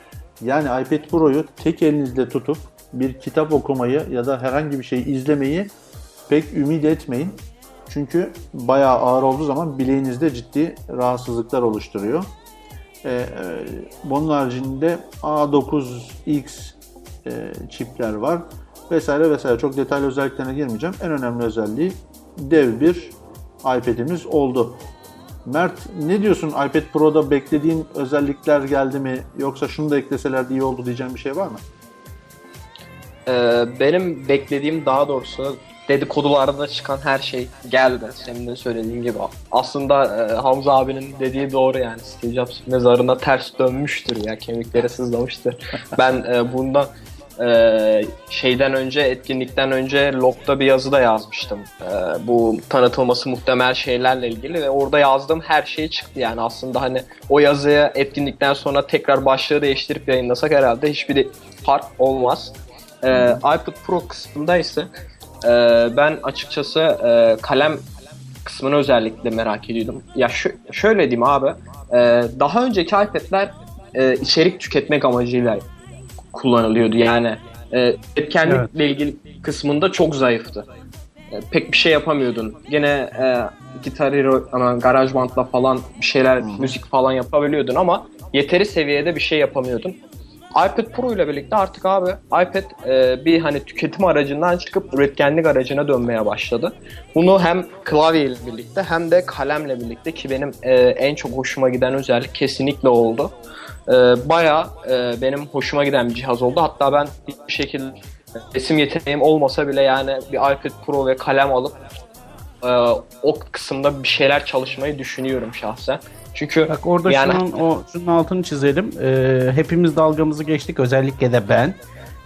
Yani iPad Pro'yu tek elinizle tutup bir kitap okumayı ya da herhangi bir şey izlemeyi pek ümit etmeyin. Çünkü bayağı ağır olduğu zaman bileğinizde ciddi rahatsızlıklar oluşturuyor. E, e, bunun haricinde A9X e, çipler var vesaire vesaire. Çok detaylı özelliklerine girmeyeceğim. En önemli özelliği dev bir iPad'imiz oldu. Mert ne diyorsun iPad Pro'da beklediğin özellikler geldi mi yoksa şunu da ekleselerdi iyi oldu diyeceğim bir şey var mı? Ee, benim beklediğim daha doğrusu dedikodularda çıkan her şey geldi. Senin de söylediğin gibi. Aslında e, Hamza abinin dediği doğru yani. Steve Jobs mezarına ters dönmüştür ya. Kemikleri sızlamıştır. ben e, bundan e, şeyden önce, etkinlikten önce logda bir yazı da yazmıştım. E, bu tanıtılması muhtemel şeylerle ilgili ve orada yazdığım her şey çıktı. Yani aslında hani o yazıya etkinlikten sonra tekrar başlığı değiştirip yayınlasak herhalde hiçbir fark olmaz. E, iPad Pro kısmında ise e, ben açıkçası e, kalem kısmını özellikle merak ediyordum. Ya şu, şöyle diyeyim abi, e, daha önceki iPad'ler e, içerik tüketmek amacıyla kullanılıyordu. Yani e, etkenlikle ilgili kısmında çok zayıftı. E, pek bir şey yapamıyordun. Gene e, Guitar Hero, ama GarageBand'la falan bir şeyler, müzik falan yapabiliyordun ama yeteri seviyede bir şey yapamıyordun. iPad Pro ile birlikte artık abi iPad e, bir hani tüketim aracından çıkıp üretkenlik aracına dönmeye başladı. Bunu hem klavye ile birlikte hem de kalemle birlikte ki benim e, en çok hoşuma giden özellik kesinlikle oldu. E, bayağı e, benim hoşuma giden bir cihaz oldu. Hatta ben bir şekilde resim yeteneğim olmasa bile yani bir iPad Pro ve kalem alıp e, o kısımda bir şeyler çalışmayı düşünüyorum şahsen. Çünkü Bak orada yani şunun, o, şunun altını çizelim. Ee, hepimiz dalgamızı geçtik. Özellikle de ben.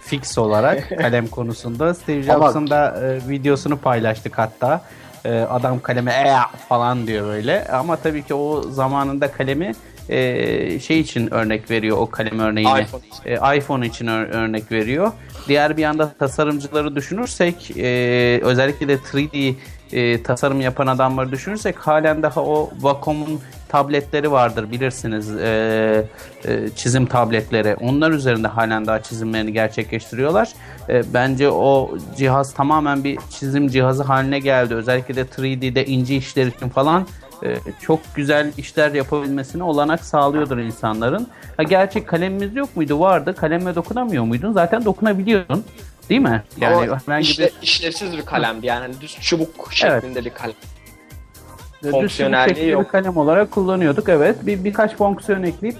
Fix olarak kalem konusunda. Steve Jobs'ın da e, videosunu paylaştık hatta. E, adam kaleme "Ea!" falan diyor böyle. Ama tabii ki o zamanında kalemi e, şey için örnek veriyor o kalem örneğini. iPhone için. E, iPhone için ör- örnek veriyor. Diğer bir yanda tasarımcıları düşünürsek e, özellikle de 3D e, tasarım yapan adamları düşünürsek halen daha o Wacom'un tabletleri vardır bilirsiniz e, e, çizim tabletleri. Onlar üzerinde halen daha çizimlerini gerçekleştiriyorlar. E, bence o cihaz tamamen bir çizim cihazı haline geldi. Özellikle de 3D'de ince işler için falan e, çok güzel işler yapabilmesine olanak sağlıyordur insanların. Ha, gerçi kalemimiz yok muydu? Vardı. Kalemle dokunamıyor muydun? Zaten dokunabiliyordun. Değil mi? Yani Ama herhangi işle- bir işlevsiz bir kalemdi yani düz çubuk şeklinde bir kalem. Fonksiyonelliği yok. kalem olarak kullanıyorduk. Evet. Bir birkaç fonksiyon ekleyip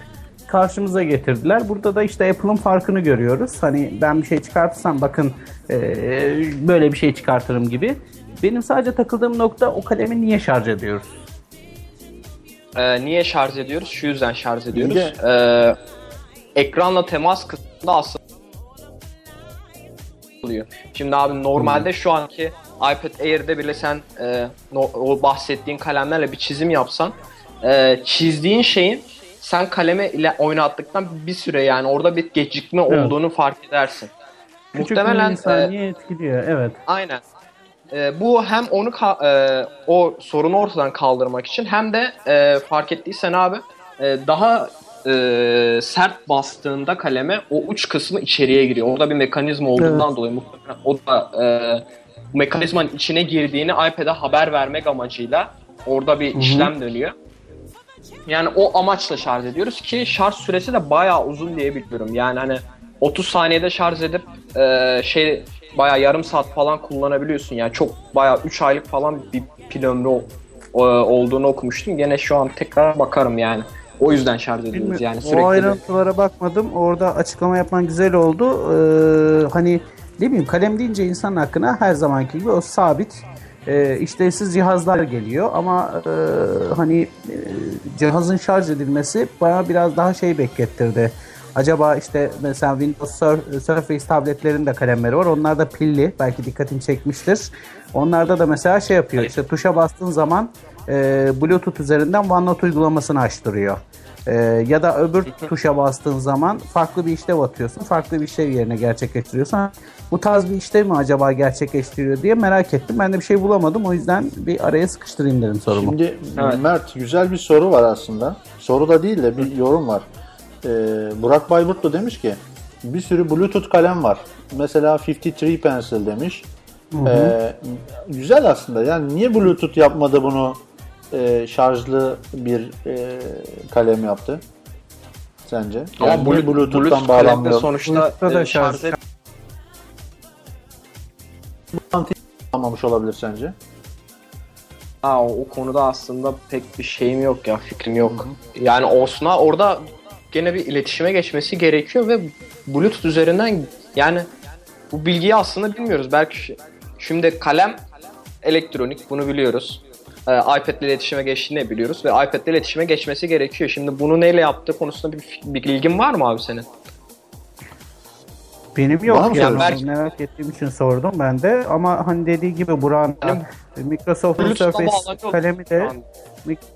karşımıza getirdiler. Burada da işte Apple'ın farkını görüyoruz. Hani ben bir şey çıkartırsam bakın e, böyle bir şey çıkartırım gibi. Benim sadece takıldığım nokta o kalemi niye şarj ediyoruz? Ee, niye şarj ediyoruz? Şu yüzden şarj ediyoruz. Ee, ekranla temas kısmında aslında oluyor. Şimdi abi normalde hmm. şu anki iPad Air'de bile sen e, o bahsettiğin kalemlerle bir çizim yapsan e, çizdiğin şeyin sen kaleme ile oynattıktan bir süre yani orada bir gecikme evet. olduğunu fark edersin. Küçük Muhtemelen bir saniye e, etkiliyor evet. Aynen. E, bu hem onu e, o sorunu ortadan kaldırmak için hem de e, fark ettiysen abi e, daha e, sert bastığında kaleme o uç kısmı içeriye giriyor. Orada bir mekanizma olduğundan evet. dolayı muhtemelen o da e, mekanizmanın içine girdiğini iPad'e haber vermek amacıyla orada bir Hı-hı. işlem dönüyor. Yani o amaçla şarj ediyoruz ki şarj süresi de bayağı uzun diye biliyorum. Yani hani 30 saniyede şarj edip e, şey bayağı yarım saat falan kullanabiliyorsun. Yani çok bayağı 3 aylık falan bir pil ömrü o, olduğunu okumuştum. Gene şu an tekrar bakarım yani. O yüzden şarj ediyoruz yani sürekli. O ayrıntılara bakmadım. Orada açıklama yapman güzel oldu. Ee, hani ne bileyim kalem deyince insan hakkına her zamanki gibi o sabit e, işlevsiz cihazlar geliyor ama e, hani e, cihazın şarj edilmesi bana biraz daha şey beklettirdi. Acaba işte mesela Windows Surface tabletlerin de kalemleri var. Onlar da pilli. Belki dikkatini çekmiştir. Onlarda da mesela şey yapıyor. İşte tuşa bastığın zaman e, Bluetooth üzerinden OneNote uygulamasını açtırıyor. E, ya da öbür tuşa bastığın zaman farklı bir işlev atıyorsun. Farklı bir işlev yerine gerçekleştiriyorsun. Bu tarz bir işlev mi acaba gerçekleştiriyor diye merak ettim. Ben de bir şey bulamadım. O yüzden bir araya sıkıştırayım dedim sorumu. Şimdi evet. Mert güzel bir soru var aslında. Soru da değil de bir yorum var. Ee, Burak Bayburtlu demiş ki bir sürü Bluetooth kalem var. Mesela 53 Pencil demiş. Hı hı. Ee, güzel aslında. Yani niye Bluetooth yapmadı bunu e, şarjlı bir e, kalem yaptı? Sence? Yani Ama Bluetooth'tan Bluetooth bağlanmıyor. Sonuçta e, şarj almamış olabilir sence? Aa, o konuda aslında pek bir şeyim yok ya fikrim yok. Hı hı. Yani Osna orada gene bir iletişime geçmesi gerekiyor ve Bluetooth üzerinden yani bu bilgiyi aslında bilmiyoruz. Belki şimdi kalem elektronik bunu biliyoruz. Ee, iPad ile iletişime geçtiğini biliyoruz ve iPad ile iletişime geçmesi gerekiyor. Şimdi bunu neyle yaptığı konusunda bir, bir bilgin var mı abi senin? Benim yok yani belki... merak ettiğim için sordum ben de ama hani dediği gibi Buran Microsoft'un Surface kalemi de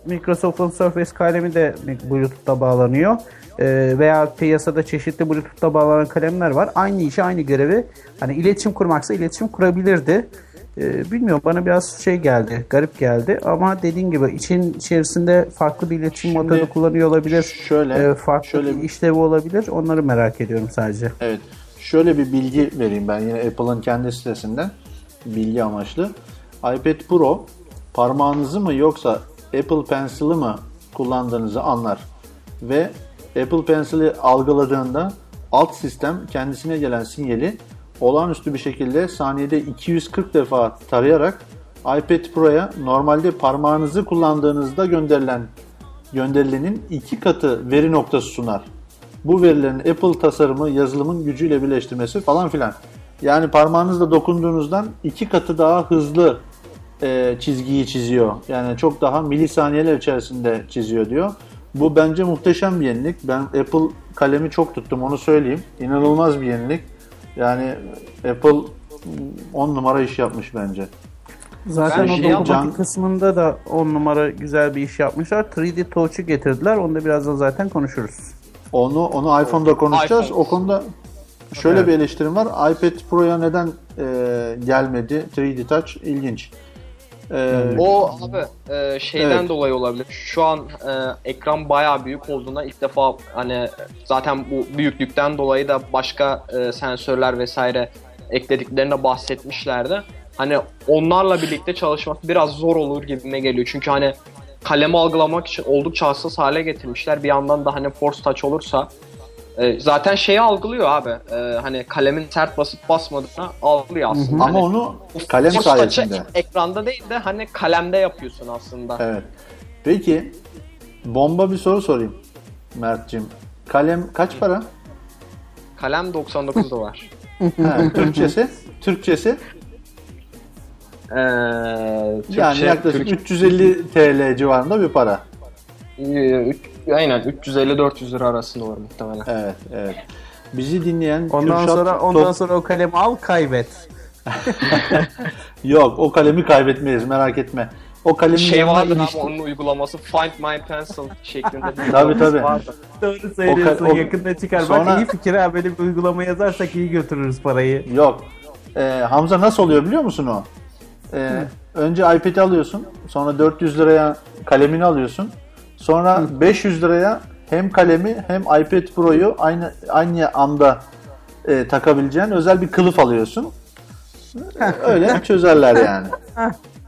Microsoft'un Surface kalemi de Bluetooth'ta bağlanıyor. Ee, veya piyasada çeşitli Bluetooth'ta bağlanan kalemler var. Aynı işi, aynı görevi hani iletişim kurmaksa iletişim kurabilirdi. Ee, bilmiyorum bana biraz şey geldi, garip geldi ama dediğin gibi için içerisinde farklı bir iletişim Şimdi, motoru kullanıyor olabilir. Şöyle, e, farklı şöyle bir işlevi olabilir. Onları merak ediyorum sadece. Evet. Şöyle bir bilgi vereyim ben yine Apple'ın kendi sitesinden bilgi amaçlı. iPad Pro parmağınızı mı yoksa Apple Pencil'ı mı kullandığınızı anlar ve Apple Pencil'i algıladığında alt sistem kendisine gelen sinyali olağanüstü bir şekilde saniyede 240 defa tarayarak iPad Pro'ya normalde parmağınızı kullandığınızda gönderilen gönderilenin iki katı veri noktası sunar. Bu verilerin Apple tasarımı yazılımın gücüyle birleştirmesi falan filan. Yani parmağınızla dokunduğunuzdan iki katı daha hızlı e, çizgiyi çiziyor. Yani çok daha milisaniyeler içerisinde çiziyor diyor. Bu bence muhteşem bir yenilik. Ben Apple kalemi çok tuttum onu söyleyeyim. İnanılmaz bir yenilik. Yani Apple 10 numara iş yapmış bence. Zaten ben o şey can... kısmında da 10 numara güzel bir iş yapmışlar. 3D Touch'u getirdiler. Onu da birazdan zaten konuşuruz. Onu onu iPhone'da konuşacağız. IPhone. O konuda şöyle evet. bir eleştirim var. iPad Pro'ya neden e, gelmedi 3D Touch? İlginç. Ee, o abi e, şeyden evet. dolayı olabilir. Şu an e, ekran bayağı büyük olduğunda ilk defa hani zaten bu büyüklükten dolayı da başka e, sensörler vesaire eklediklerine bahsetmişlerdi. Hani onlarla birlikte çalışmak biraz zor olur gibime geliyor. Çünkü hani kalemi algılamak için oldukça hassas hale getirmişler. Bir yandan da hani force touch olursa e, zaten şeyi algılıyor abi. E, hani kalemin sert basıp basmadığını algılıyor aslında. Hı hı. Ama hani, onu kalem sayesinde. Ekranda değil de hani kalemde yapıyorsun aslında. Evet. Peki bomba bir soru sorayım Mert'cim. Kalem kaç para? Kalem 99 dolar. Ha, Türkçesi? Türkçesi? Ee, Türkçe, Yani yaklaşık Türk- 350 TL civarında bir para. Ee, aynen 350-400 lira arasında olur muhtemelen. Evet, evet. Bizi dinleyen Ondan Kürşat sonra ondan Top- sonra o kalemi al kaybet. Yok o kalemi kaybetmeyiz merak etme. O kalemin Şey vardı ilişki- ama onun uygulaması Find My Pencil şeklinde bir Tabii, tabii. vardı. Doğru söylüyorsun. O ka- o- Yakında çıkar. Sonra- Bak iyi fikir ha. Böyle bir uygulama yazarsak iyi götürürüz parayı. Yok. Ee, Hamza nasıl oluyor biliyor musun o? Ee, önce iPad'i alıyorsun. Sonra 400 liraya kalemini alıyorsun. Sonra 500 liraya hem kalemi hem iPad Pro'yu aynı aynı anda e, takabileceğin özel bir kılıf alıyorsun. Öyle çözerler yani.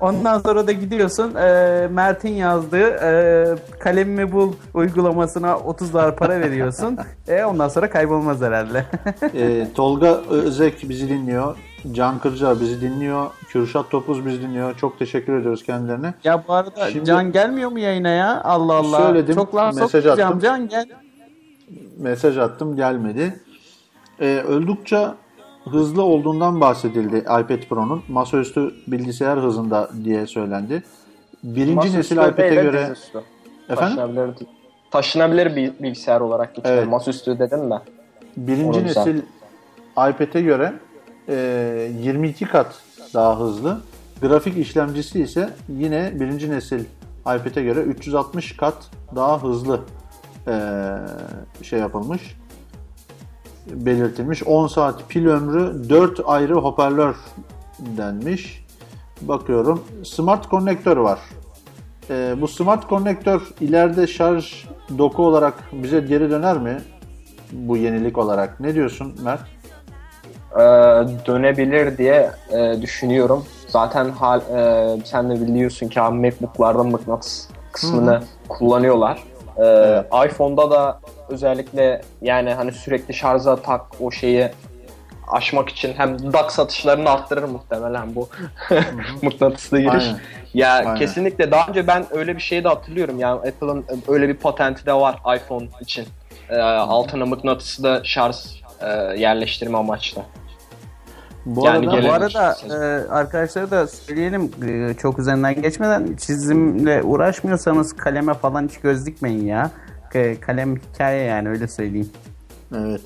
Ondan sonra da gidiyorsun e, Mert'in yazdığı e, kalemimi bul uygulamasına 30 dolar para veriyorsun. e, ondan sonra kaybolmaz herhalde. Ee, Tolga Özek bizi dinliyor. Can Kırca bizi dinliyor. Kürşat Topuz bizi dinliyor. Çok teşekkür ediyoruz kendilerine. ya bu arada Şimdi- Can gelmiyor mu yayına ya? Allah Allah. Söyledim, Çok laf mesaj attım. Can gel. mesaj attım gelmedi. Ee, öldükçe hızlı olduğundan bahsedildi iPad Pro'nun. Masaüstü bilgisayar hızında diye söylendi. Birinci Masaüstü nesil iPad'e de göre dizüstü. efendim Taşınabilir, taşınabilir bir bilgisayar olarak geçiyor. Evet. Masaüstü dedim de. birinci Onu nesil iPad'e göre e, 22 kat daha hızlı. Grafik işlemcisi ise yine birinci nesil iPad'e göre 360 kat daha hızlı e, şey yapılmış belirtilmiş. 10 saat pil ömrü 4 ayrı hoparlör denmiş. Bakıyorum. Smart konnektör var. E, bu smart konnektör ileride şarj doku olarak bize geri döner mi? Bu yenilik olarak. Ne diyorsun Mert? Ee, dönebilir diye e, düşünüyorum. Zaten hal, e, sen de biliyorsun ki abi MacBook'larda mıknatıs kısmını kullanıyorlar. Ee, Evet. iPhone'da da özellikle yani hani sürekli şarja tak o şeyi aşmak için hem DAC satışlarını arttırır muhtemelen bu mıknatıslı giriş. Aynen. Ya Aynen. kesinlikle daha önce ben öyle bir şey de hatırlıyorum. Yani Apple'ın öyle bir patenti de var iPhone için. Ee, altına mıknatısı da şarj e, yerleştirme amaçlı. Bu Yani arada Bu arada e, arkadaşlara da söyleyelim e, çok üzerinden geçmeden çizimle uğraşmıyorsanız kaleme falan hiç göz dikmeyin ya. K- Kalem hikaye yani öyle söyleyeyim. Evet.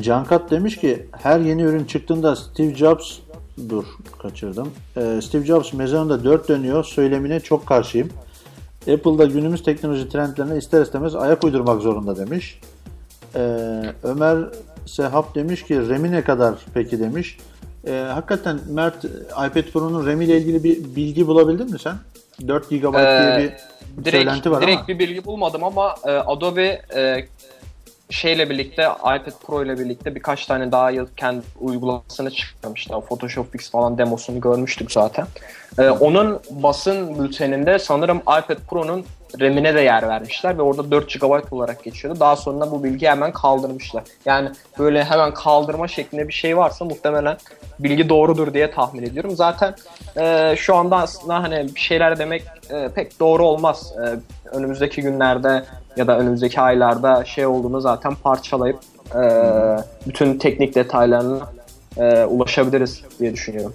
Cankat demiş ki her yeni ürün çıktığında Steve Jobs dur kaçırdım. Ee, Steve Jobs mezarında dört dönüyor söylemine çok karşıyım. Apple'da günümüz teknoloji trendlerine ister istemez ayak uydurmak zorunda demiş. Ee, Ömer Sehap demiş ki RAM'i ne kadar peki demiş. Ee, hakikaten Mert iPad Pro'nun RAM ile ilgili bir bilgi bulabildin mi sen? 4 GB diye Ee, bir Direkt, söylenti var direkt ama. bir bilgi bulmadım ama e, Adobe e, şeyle birlikte iPad Pro ile birlikte birkaç tane daha yıl kendi uygulamasını çıkarmışlar. Photoshop Fix falan demosunu görmüştük zaten. E, onun basın bülteninde sanırım iPad Pro'nun RAM'ine de yer vermişler ve orada 4 GB olarak geçiyordu. Daha sonra bu bilgiyi hemen kaldırmışlar. Yani böyle hemen kaldırma şeklinde bir şey varsa muhtemelen bilgi doğrudur diye tahmin ediyorum. Zaten e, şu anda aslında hani bir şeyler demek e, pek doğru olmaz. E, önümüzdeki günlerde ya da önümüzdeki aylarda şey olduğunu zaten parçalayıp e, bütün teknik detaylarına e, ulaşabiliriz diye düşünüyorum.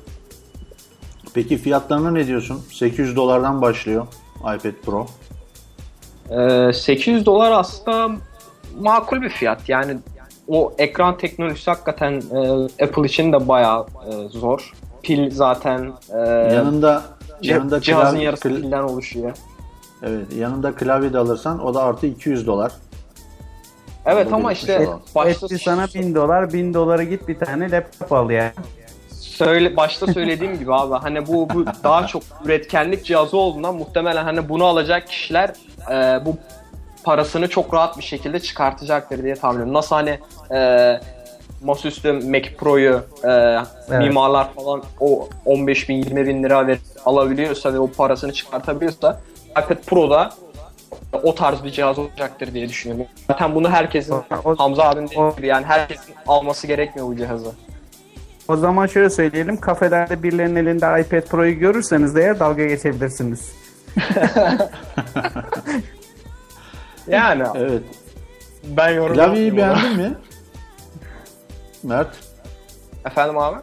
Peki fiyatlarına ne diyorsun? 800 dolardan başlıyor iPad Pro. E, 800 dolar aslında makul bir fiyat. Yani o ekran teknolojisi hakikaten e, Apple için de bayağı e, zor. Pil zaten e, yanında yanında cihazın klavye, yarısı kl- pilden oluşuyor. evet, yanında klavye de alırsan o da artı 200 dolar. Evet ama işte Tamam. başta Etti sana 1000 dolar 1000 dolara git bir tane laptop al ya. söyle başta söylediğim gibi abi hani bu, bu daha çok üretkenlik cihazı olduğundan muhtemelen hani bunu alacak kişiler e, bu parasını çok rahat bir şekilde çıkartacaktır diye tahmin ediyorum. Nasıl hani e, masaüstü Mac Pro'yu e, mimarlar falan o 15 bin 20 bin lira ver, alabiliyorsa ve o parasını çıkartabiliyorsa iPad Pro'da o tarz bir cihaz olacaktır diye düşünüyorum. Zaten bunu herkesin O- Hamza abinin dediği gibi yani herkesin alması gerekmiyor bu cihazı. O zaman şöyle söyleyelim. Kafelerde birilerinin elinde iPad Pro'yu görürseniz de eğer dalga geçebilirsiniz. Yani Evet. ben yorum ona. beğendin mi? Mert. Efendim abi?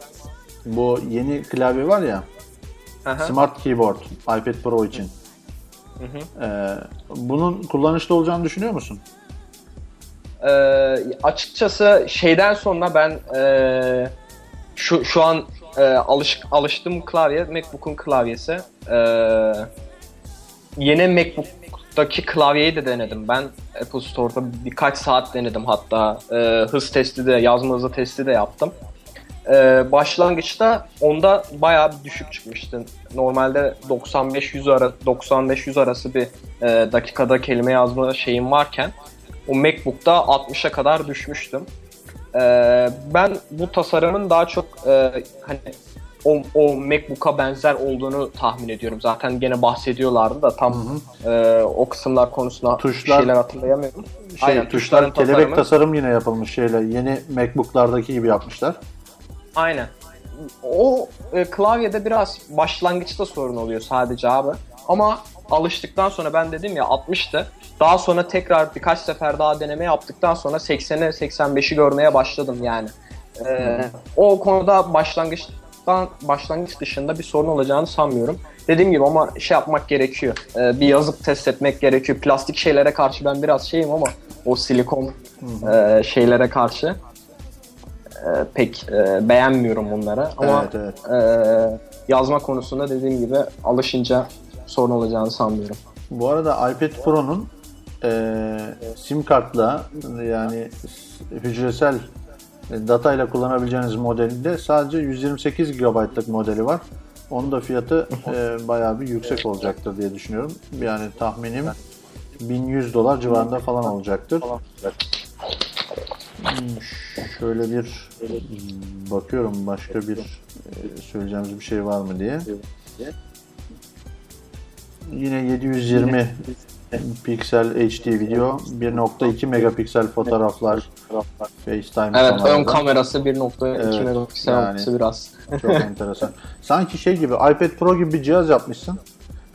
Bu yeni klavye var ya. Aha. Smart Keyboard. iPad Pro için. Ee, bunun kullanışlı olacağını düşünüyor musun? Ee, açıkçası şeyden sonra ben ee, şu şu an ee, alış, alıştığım klavye MacBook'un klavyesi. Ee, yeni MacBook'taki klavyeyi de denedim. Ben Apple Store'da birkaç saat denedim hatta. Ee, hız testi de, yazma hızı testi de yaptım. Ee, başlangıçta onda bayağı bir düşük çıkmıştı. Normalde 95-100 ara 95-100 arası bir e, dakikada kelime yazma şeyim varken o MacBook'ta 60'a kadar düşmüştüm. Ee, ben bu tasarımın daha çok e, hani o, o MacBook'a benzer olduğunu tahmin ediyorum. Zaten gene bahsediyorlardı da tam e, o kısımlar konusunda Tuşlar- şeyler hatırlayamıyorum. Şey, Aynen, tuşlar tuşların kelebek tasarımı. tasarım yine yapılmış şeyle. Yeni MacBook'lardaki gibi yapmışlar. Aynen. O e, klavyede biraz başlangıçta sorun oluyor sadece abi. Ama alıştıktan sonra ben dedim ya 60'tı. Daha sonra tekrar birkaç sefer daha deneme yaptıktan sonra 80'e 85'i görmeye başladım yani. E, o konuda başlangıçtan başlangıç dışında bir sorun olacağını sanmıyorum. Dediğim gibi ama şey yapmak gerekiyor. E, bir yazıp test etmek gerekiyor. Plastik şeylere karşı ben biraz şeyim ama o silikon e, şeylere karşı e, pek e, beğenmiyorum bunları. Ama Evet, evet. e, yazma konusunda dediğim gibi alışınca sorun olacağını sanmıyorum. Bu arada iPad Pro'nun eee, sim kartla yani hücresel datayla kullanabileceğiniz modelinde sadece 128 GB'lık modeli var. Onun da fiyatı eee, bayağı bir yüksek olacaktır diye düşünüyorum. Yani tahminim 1100 dolar civarında falan olacaktır. Hmm, Şöyle bir bakıyorum başka bir e, söyleyeceğimiz bir şey var mı diye. Yine 720 piksel HD video, 1.2 megapiksel fotoğraflar, FaceTime Evet ön kamerada. kamerası 1.2 Evet, megapiksel yani. olması biraz. Çok enteresan. Sanki şey gibi iPad Pro gibi bir cihaz yapmışsın.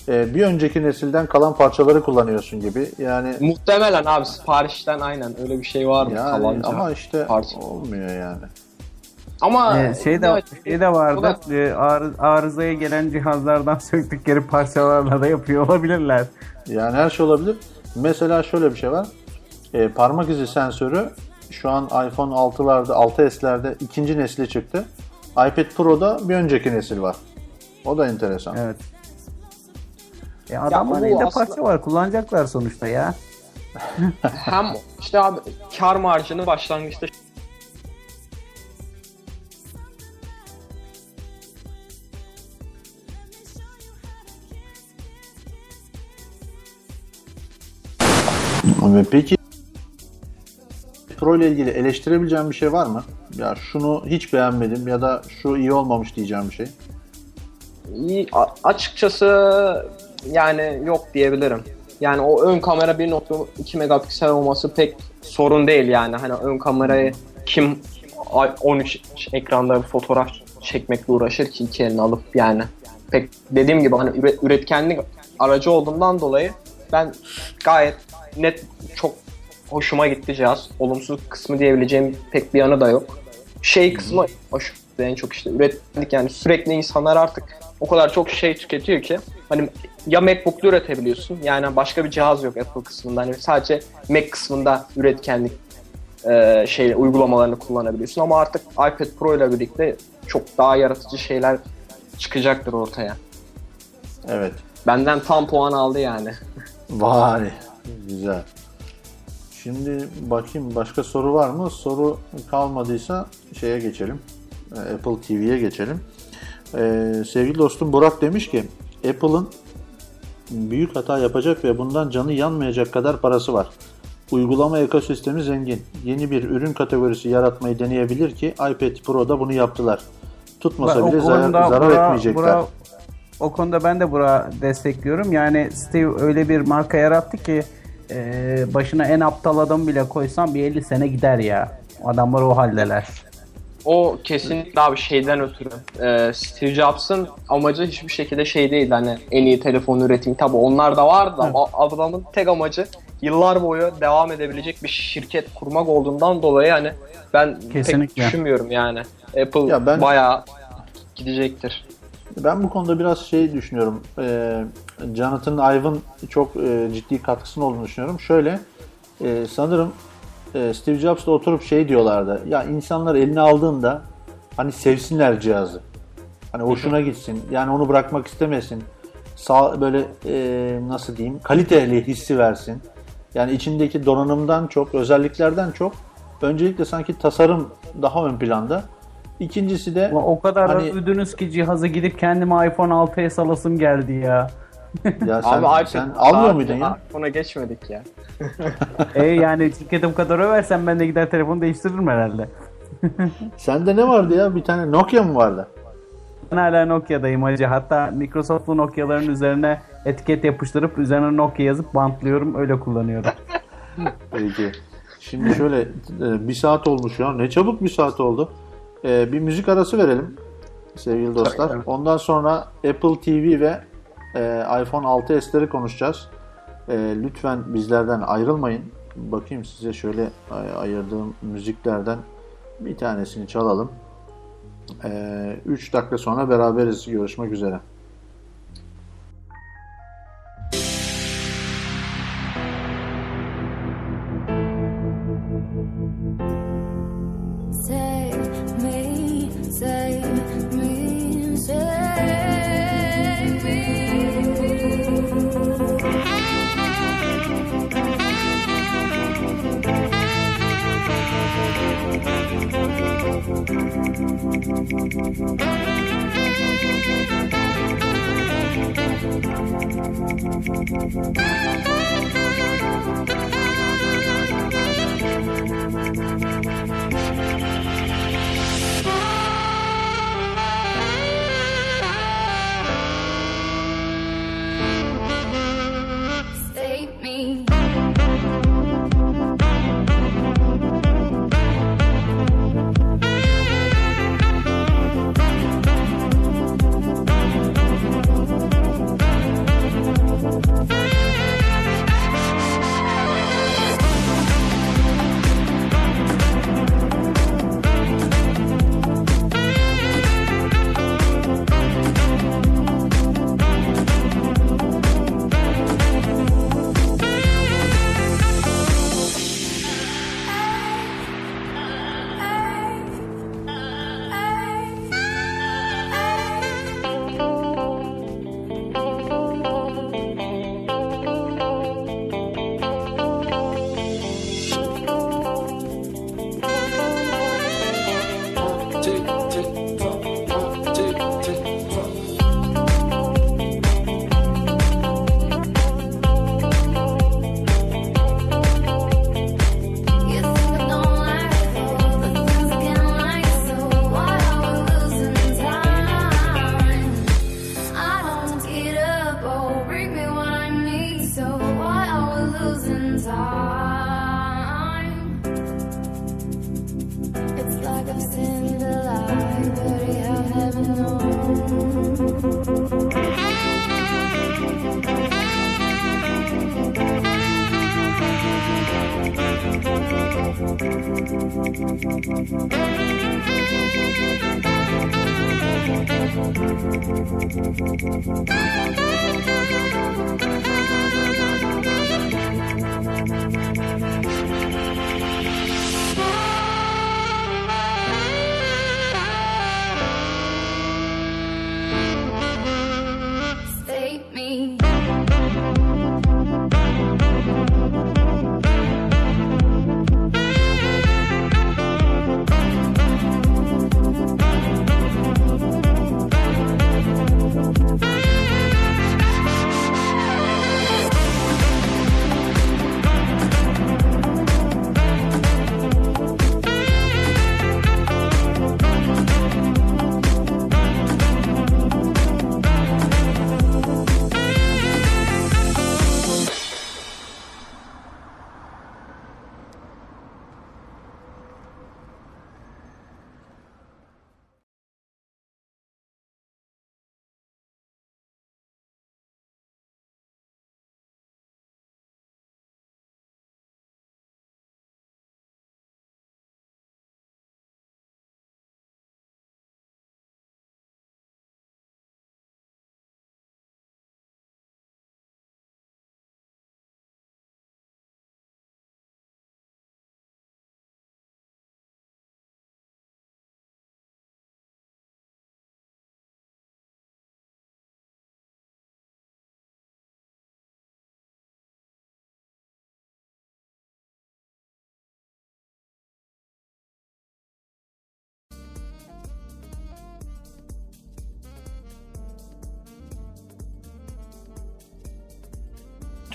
Ee, bir önceki nesilden kalan parçaları kullanıyorsun gibi. Yani Muhtemelen abi siparişten aynen öyle bir şey var mı? yani Kalanca. ama işte parça. olmuyor yani. Ama Ee, şey de şey de vardı. da- Ee, arı- arızaya gelen cihazlardan söktükleri parçalarla da yapıyor olabilirler. Yani her şey olabilir. Mesela şöyle bir şey var. Ee, parmak izi sensörü şu an iPhone 6'larda, 6s'lerde ikinci nesli çıktı. iPad Pro'da bir önceki nesil var. O da enteresan. Evet. E adamların bu elinde aslında- parça var. Kullanacaklar sonuçta ya. hem işte abi kar marjını başlangıçta Peki Pro ile ilgili eleştirebileceğim bir şey var mı? Ya şunu hiç beğenmedim ya da şu iyi olmamış diyeceğim bir şey. İyi, açıkçası yani yok diyebilirim. Yani o ön kamera 1.2 megapiksel olması pek sorun değil yani. Hani ön kamerayı kim ay- 13 ekranda bir fotoğraf çekmekle uğraşır ki iki elini alıp yani. Pek dediğim gibi hani üret- üretkenlik aracı olduğundan dolayı ben gayet net çok hoşuma gitti cihaz. Olumsuz kısmı diyebileceğim pek bir yanı da yok. Şey kısmı hoş en çok işte üretkenlik yani sürekli insanlar artık o kadar çok şey tüketiyor ki hani ya MacBook'ta üretebiliyorsun yani başka bir cihaz yok Apple kısmında hani sadece Mac kısmında üretkenlik e, şey uygulamalarını kullanabiliyorsun ama artık iPad Pro ile birlikte çok daha yaratıcı şeyler çıkacaktır ortaya. Evet. Benden tam puan aldı yani. Vay. Güzel. Şimdi bakayım başka soru var mı? Soru kalmadıysa şeye geçelim. Ee, Apple TV'ye geçelim. Ee, sevgili dostum Burak demiş ki Apple'ın büyük hata yapacak ve bundan canı yanmayacak kadar parası var. Uygulama ekosistemi zengin. Yeni bir ürün kategorisi yaratmayı deneyebilir ki iPad Pro'da bunu yaptılar. Tutmasa Ben bile zarar, zarar Burak- etmeyecekler. Burak- o konuda ben de Burak'ı destekliyorum. Yani Steve öyle bir marka yarattı ki e, başına en aptal adam bile koysan bir 50 sene gider ya. Adamlar o haldeler. O kesinlikle abi şeyden ötürü. Ee, Steve Jobs'ın amacı hiçbir şekilde şey değil hani en iyi telefon üretimi. Tabi onlar da vardı ama adamın tek amacı yıllar boyu devam edebilecek bir şirket kurmak olduğundan dolayı hani ben Kesinlikle. pek düşünmüyorum yani. Apple Ya ben- bayağı gidecektir. Ben bu konuda biraz şey düşünüyorum. Ee, Jonathan Ive'ın çok e, ciddi katkısının olduğunu düşünüyorum. Şöyle e, sanırım e, Steve Jobs'la oturup şey diyorlardı. Ya insanlar eline aldığında hani sevsinler cihazı. Hani hoşuna gitsin. Yani onu bırakmak istemesin. Sağ böyle e, nasıl diyeyim kaliteli hissi versin. Yani içindeki donanımdan çok, özelliklerden çok öncelikle sanki tasarım daha ön planda. İkincisi de Ulan O kadar Hani- övdünüz ki cihazı gidip kendime iPhone 6s alasım geldi ya. ya sen, Abi iPhone- sen almıyor muydun ya? iPhone'a geçmedik ya. e yani şirketim kadar översen ben de gider telefonu değiştiririm herhalde. Sende ne vardı ya? Bir tane Nokia mı vardı? Ben hala Nokia'dayım hacı. Hatta Microsoft'lu Nokia'ların üzerine etiket yapıştırıp üzerine Nokia yazıp bantlıyorum. Öyle kullanıyorum. Peki. Şimdi şöyle e, bir saat olmuş ya. Ne çabuk bir saat oldu. E, bir müzik arası verelim sevgili dostlar. Tabii. Ondan sonra Apple TV ve e, iPhone 6s'leri konuşacağız. E, lütfen bizlerden ayrılmayın. Bakayım size şöyle ay- ayırdığım müziklerden bir tanesini çalalım. 3 dakika sonra beraberiz. Görüşmek üzere. Thank you.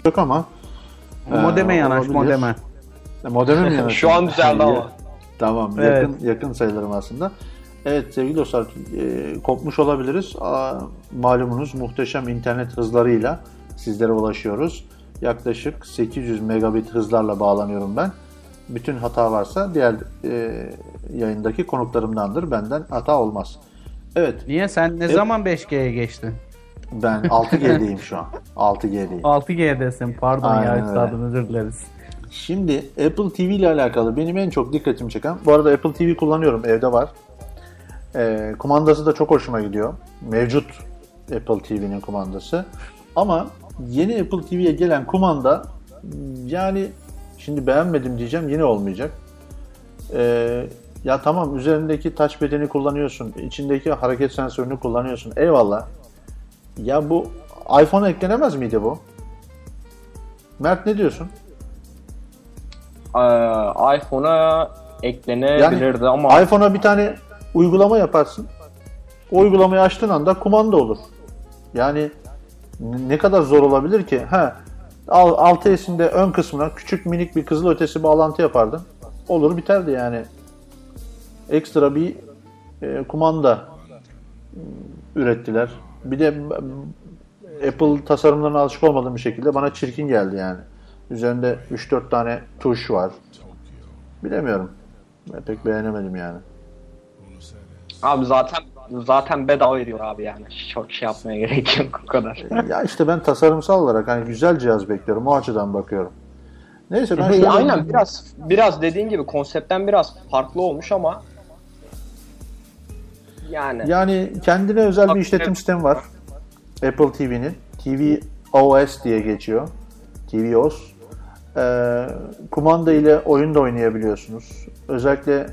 Yok ama e, Modeme yanaş olabilir. modeme. E, Modeme mi yanaşıyor? Şu an düzeldi ama. Tamam Evet. yakın yakın sayılırım aslında. Evet sevgili dostlar e, kopmuş olabiliriz. Aa, malumunuz muhteşem internet hızlarıyla sizlere ulaşıyoruz. Yaklaşık 800 megabit hızlarla bağlanıyorum ben. Bütün hata varsa diğer e, yayındaki konuklarımdandır. Benden hata olmaz. Evet Niye sen ne zaman 5G'ye geçtin? Ben 6G'deyim şu an. 6G'deyim. 6G'desin pardon Aynen ya üstadım özür dileriz. Şimdi Apple TV ile alakalı benim en çok dikkatimi çeken, bu arada Apple TV kullanıyorum, evde var. Ee, kumandası da çok hoşuma gidiyor. Mevcut Apple TV'nin kumandası. Ama yeni Apple TV'ye gelen kumanda yani şimdi beğenmedim diyeceğim yine olmayacak. Ee, ya tamam üzerindeki touch bedeni kullanıyorsun, içindeki hareket sensörünü kullanıyorsun. Eyvallah. Ya bu iPhone'a eklenemez miydi bu? Mert ne diyorsun? Ee, iPhone'a eklenebilirdi ama Yani iPhone'a bir tane uygulama yaparsın. O uygulamayı açtığın anda kumanda olur. Yani ne kadar zor olabilir ki? Ha, 6S'inde ön kısmına küçük minik bir kızılötesi bağlantı yapardın. Olur biterdi yani. Ekstra bir e, kumanda ürettiler. Bir de Apple tasarımlarına alışık olmadığım bir şekilde bana çirkin geldi yani. Üzerinde 3-4 tane tuş var. Bilemiyorum. Ben pek beğenemedim yani. abi zaten zaten bedava veriyor abi yani. Çok şey yapmaya gerek yok o kadar. ya işte ben tasarımsal olarak hani güzel cihaz bekliyorum. O açıdan bakıyorum. Neyse ben şöyle... Aynen biraz biraz dediğin gibi konseptten biraz farklı olmuş ama yani Yani kendine özel bir işletim evet. sistemi var. Apple TV'nin. TV OS diye geçiyor. TV OS. Ee, kumanda ile oyun da oynayabiliyorsunuz. Özellikle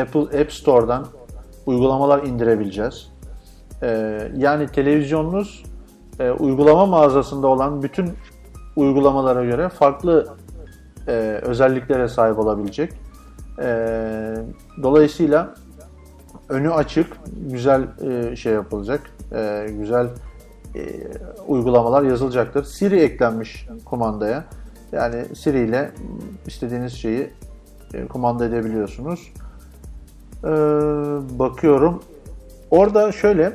Apple App Store'dan uygulamalar indirebileceğiz. Ee, yani televizyonunuz e, uygulama mağazasında olan bütün uygulamalara göre farklı e, özelliklere sahip olabilecek. Ee, dolayısıyla önü açık, güzel e, şey yapılacak, e, güzel e, uygulamalar yazılacaktır. Siri eklenmiş kumandaya. Yani Siri ile istediğiniz şeyi e, kumanda edebiliyorsunuz. Ee, bakıyorum. Orada şöyle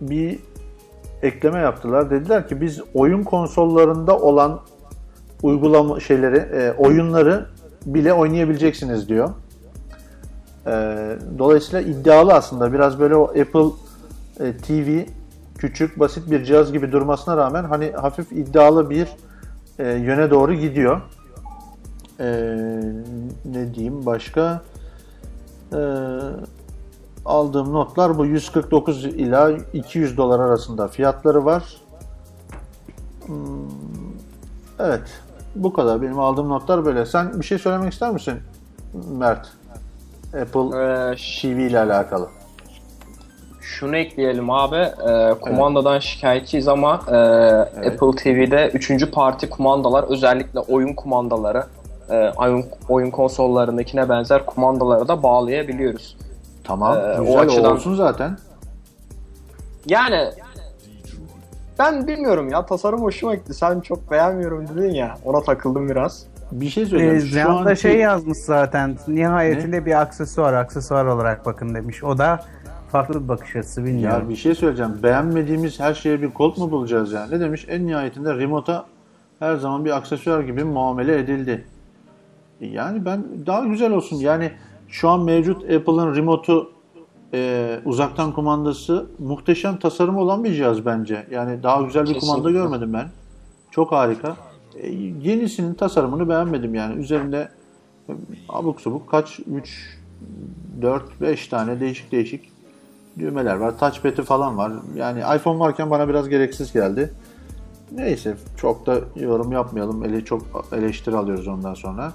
bir ekleme yaptılar. Dediler ki biz oyun konsollarında olan uygulama şeyleri, e, oyunları bile oynayabileceksiniz diyor. Ee, dolayısıyla iddialı aslında. Biraz böyle o Apple e, TV küçük, basit bir cihaz gibi durmasına rağmen hani hafif iddialı bir e, yöne doğru gidiyor. Ee, ne diyeyim başka? Ee, aldığım notlar bu 149 ila 200 dolar arasında fiyatları var. Hmm, evet. Bu kadar. Benim aldığım notlar böyle. Sen bir şey söylemek ister misin Mert? Apple e, TV ile alakalı. şunu ekleyelim abi. e, kumandadan şikayetçiyiz ama e, Apple TV'de 3. parti kumandalar özellikle oyun kumandaları e, oyun, oyun konsollarındakine benzer kumandaları da bağlayabiliyoruz. Tamam. Ee, o güzel açıdan- olsun zaten. Yani ben bilmiyorum ya tasarım hoşuma gitti. Sen çok beğenmiyorum dedin ya. Ona takıldım biraz. Bir şey Ee, söyleyeceğim. Şu anki- şey yazmış zaten. Nihayetinde bir aksesuar, aksesuar olarak bakın demiş. O da farklı bir bakış açısı bilmiyorum. Ya bir şey söyleyeceğim. Beğenmediğimiz her şeye bir kolt mu bulacağız yani? Ne demiş? En nihayetinde remote'a her zaman bir aksesuar gibi muamele edildi. Yani ben daha güzel olsun. Yani şu an mevcut Apple'ın remote'u e, uzaktan kumandası muhteşem tasarım olan bir cihaz bence. Yani daha güzel bir kumanda Kesinlikle. görmedim ben. Çok harika. E, yenisinin tasarımını beğenmedim yani. Üzerinde e, abuk subuk kaç 3 4 5 tane değişik değişik düğmeler var. Touchpad'i falan var. Yani iPhone varken bana biraz gereksiz geldi. Neyse çok da yorum yapmayalım. Ele çok eleştiri alıyoruz ondan sonra.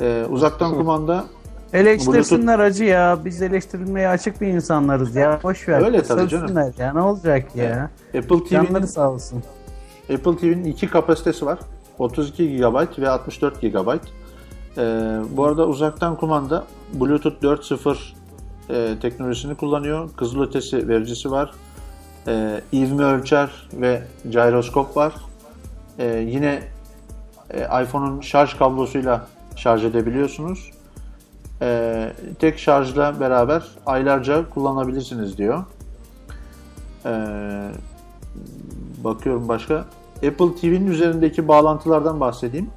Ee, uzaktan kumanda Eleştirsinler acı ya. Biz eleştirilmeye açık bir insanlarız ya. Boş ver. Öyle tabii canım. Ya ne olacak ya? Apple TV'nin Canları sağ olsun. Apple TV'nin iki kapasitesi var. 32 GB ve 64 GB. Ee, bu arada uzaktan kumanda Bluetooth 4.0 e, teknolojisini kullanıyor. Kızılötesi vericisi var. Ee, ivme ölçer ve gyroskop var. Ee, yine e, iPhone'un şarj kablosuyla şarj edebiliyorsunuz. E, tek şarjla beraber aylarca kullanabilirsiniz diyor. E, bakıyorum başka. Apple TV'nin üzerindeki bağlantılardan bahsedeyim.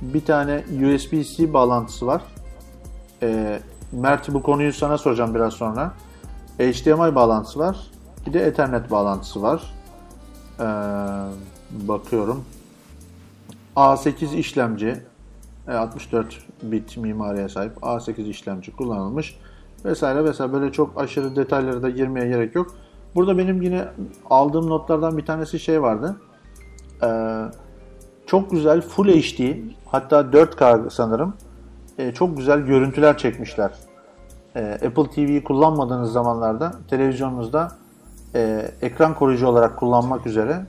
Bir tane USB-C bağlantısı var. E, Mert bu konuyu sana soracağım biraz sonra. HDMI bağlantısı var. Bir de Ethernet bağlantısı var. Ee, bakıyorum. A8 işlemci e, 64 bit mimariye sahip A8 işlemci kullanılmış vesaire vesaire böyle çok aşırı detaylara da girmeye gerek yok. Burada benim yine aldığım notlardan bir tanesi şey vardı. Ee, çok güzel Full HD hatta 4K sanırım e, çok güzel görüntüler çekmişler. E, Apple TV'yi kullanmadığınız zamanlarda televizyonunuzda e, ekran koruyucu olarak kullanmak üzere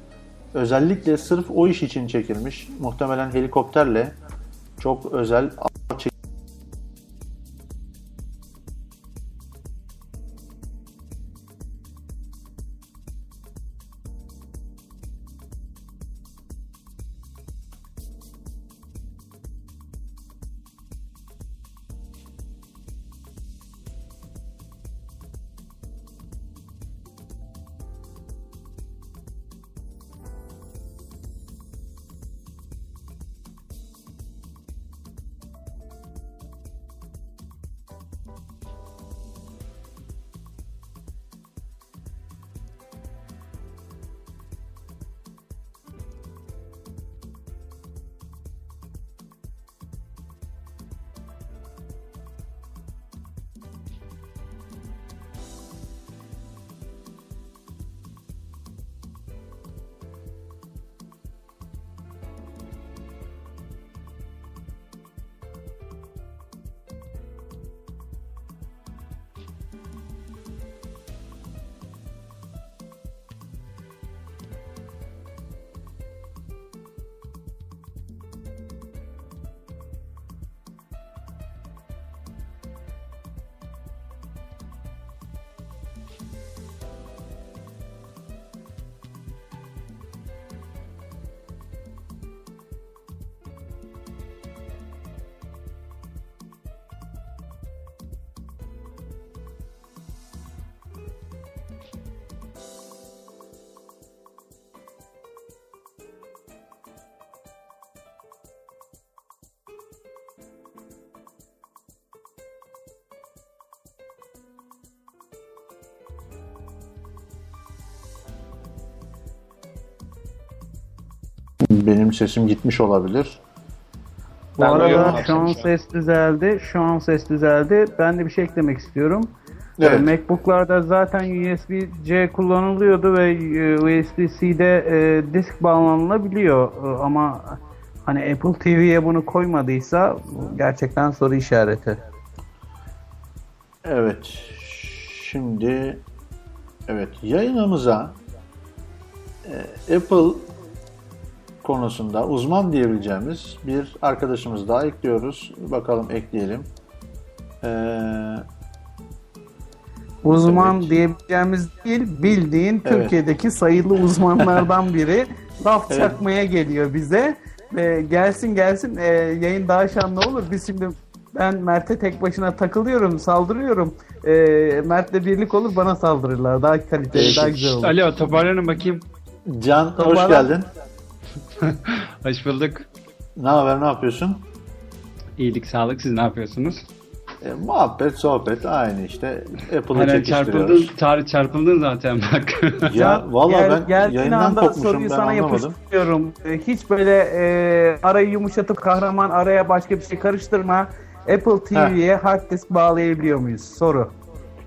özellikle sırf o iş için çekilmiş. Muhtemelen helikopterle çok özel sesim gitmiş olabilir. Bu Ben arada şu an ses düzeldi. Şu an ses düzeldi. Ben de bir şey eklemek istiyorum. Evet. Ee, MacBook'larda zaten USB-C kullanılıyordu ve e, USB-C'de e, disk bağlanılabiliyor. E, Ama hani Apple TV'ye bunu koymadıysa gerçekten soru işareti. Evet. Şimdi evet yayınımıza e, Apple konusunda uzman diyebileceğimiz bir arkadaşımız daha ekliyoruz. Bakalım ekleyelim. Ee, Uzman Evet. diyebileceğimiz değil, bildiğin Evet. Türkiye'deki sayılı uzmanlardan biri laf Evet. çakmaya geliyor bize. Ve gelsin gelsin e, yayın daha şanlı olur. Biz şimdi ben Mert'e tek başına takılıyorum, saldırıyorum. E, Mert'le birlik olur bana saldırırlar. Daha kaliteli, daha güzel olur. Alo toparlanın bakayım. Can hoş Toparlan. geldin. Hoş bulduk. Ne haber ne yapıyorsun? İyilik sağlık siz ne yapıyorsunuz? E, muhabbet sohbet aynı işte. Apple'ı Hemen çarpıldın, çar, çarpıldın zaten bak. Ya valla Gel- ben geldiğin yayından anda kopmuşum soruyu ben sana anlamadım. yapıştırıyorum. E, Hiç böyle e, arayı yumuşatıp kahraman araya başka bir şey karıştırma. Apple TV'ye hard disk bağlayabiliyor muyuz? Soru.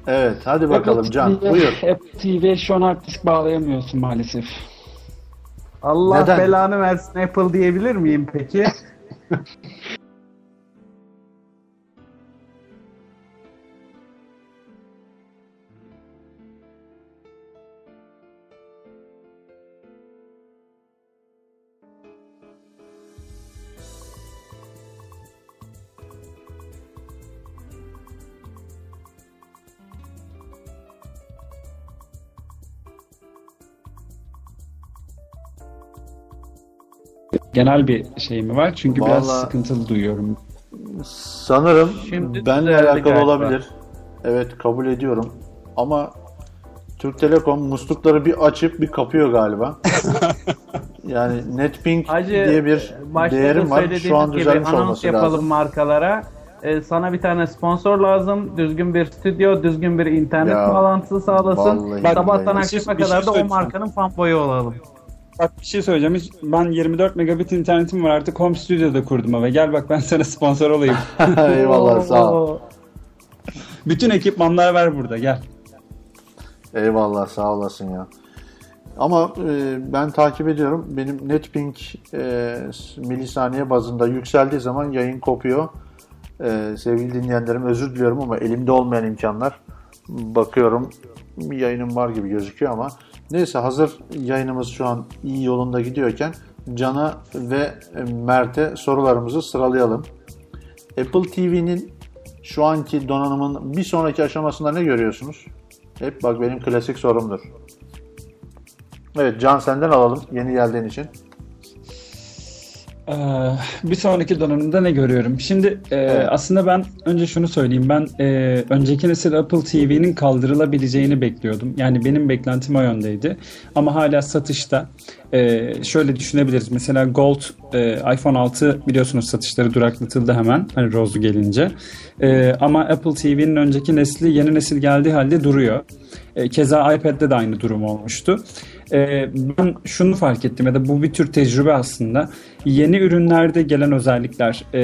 Evet hadi bakalım Can buyur. Apple TV şu an hard disk bağlayamıyorsun maalesef. Allah Neden? belanı versin Apple diyebilir miyim peki? genel bir şey mi var? Çünkü biraz Vallahi- sıkıntılı duyuyorum. Sanırım Şimdi benle alakalı galiba. olabilir. Evet kabul ediyorum. Ama Türk Telekom muslukları bir açıp bir kapıyor galiba. yani Netpink Hacı diye bir da değerim var. Şu an gibi düzelmiş anons olması yapalım lazım. markalara. Ee, sana bir tane sponsor lazım. Düzgün bir stüdyo, düzgün bir internet Ya, bağlantısı sağlasın. Sabahtan akşama şey kadar da o markanın fanboyu olalım. Bak bir şey söyleyeceğim. Hiç- Ben 24 megabit internetim var artık home stüdyoda kurdum eve. Gel bak ben sana sponsor olayım. Eyvallah sağ ol. Bütün ekipmanlar var burada gel. Eyvallah sağ olasın ya. Ama e, ben takip ediyorum. Benim Netpink e, milisaniye bazında yükseldiği zaman yayın kopuyor. E, sevgili dinleyenlerim özür diliyorum ama elimde olmayan imkanlar. Bakıyorum yayınım var gibi gözüküyor ama neyse hazır yayınımız şu an iyi yolunda gidiyorken Can'a ve Mert'e sorularımızı sıralayalım. Apple TV'nin şu anki donanımın bir sonraki aşamasında ne görüyorsunuz? Hep bak benim klasik sorumdur. Evet Can senden alalım yeni geldiğin için. Ee, bir sonraki donanımda ne görüyorum? Şimdi e, Evet. aslında ben önce şunu söyleyeyim. Ben e, önceki nesil Apple TV'nin kaldırılabileceğini bekliyordum. Yani benim beklentim o yöndeydi. Ama hala satışta. E, şöyle düşünebiliriz. Mesela Gold e, iPhone 6 biliyorsunuz satışları duraklatıldı hemen. Hani Rose'u gelince. E, ama Apple TV'nin önceki nesli yeni nesil geldiği halde duruyor. E, keza iPad'de de aynı durum olmuştu. E, ben şunu fark ettim ya da bu bir tür tecrübe aslında. Yeni ürünlerde gelen özellikler e,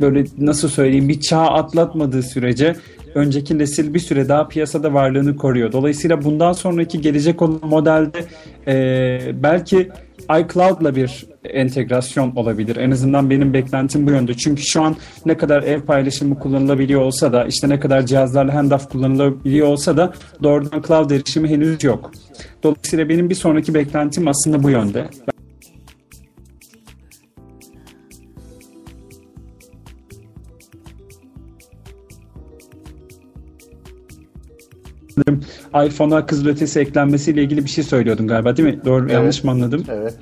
böyle nasıl söyleyeyim bir çağ atlatmadığı sürece önceki nesil bir süre daha piyasada varlığını koruyor. Dolayısıyla bundan sonraki gelecek olan modelde e, belki iCloud'la bir entegrasyon olabilir. En azından benim beklentim bu yönde. Çünkü şu an ne kadar ev paylaşımı kullanılabiliyor olsa da işte ne kadar cihazlarla handoff kullanılabiliyor olsa da doğrudan cloud erişimi henüz yok. Dolayısıyla benim bir sonraki beklentim aslında bu yönde. iPhone'a kızıl ötesi eklenmesiyle ilgili bir şey söylüyordun galiba değil mi? Doğru Evet. yanlış mı anladım? Evet.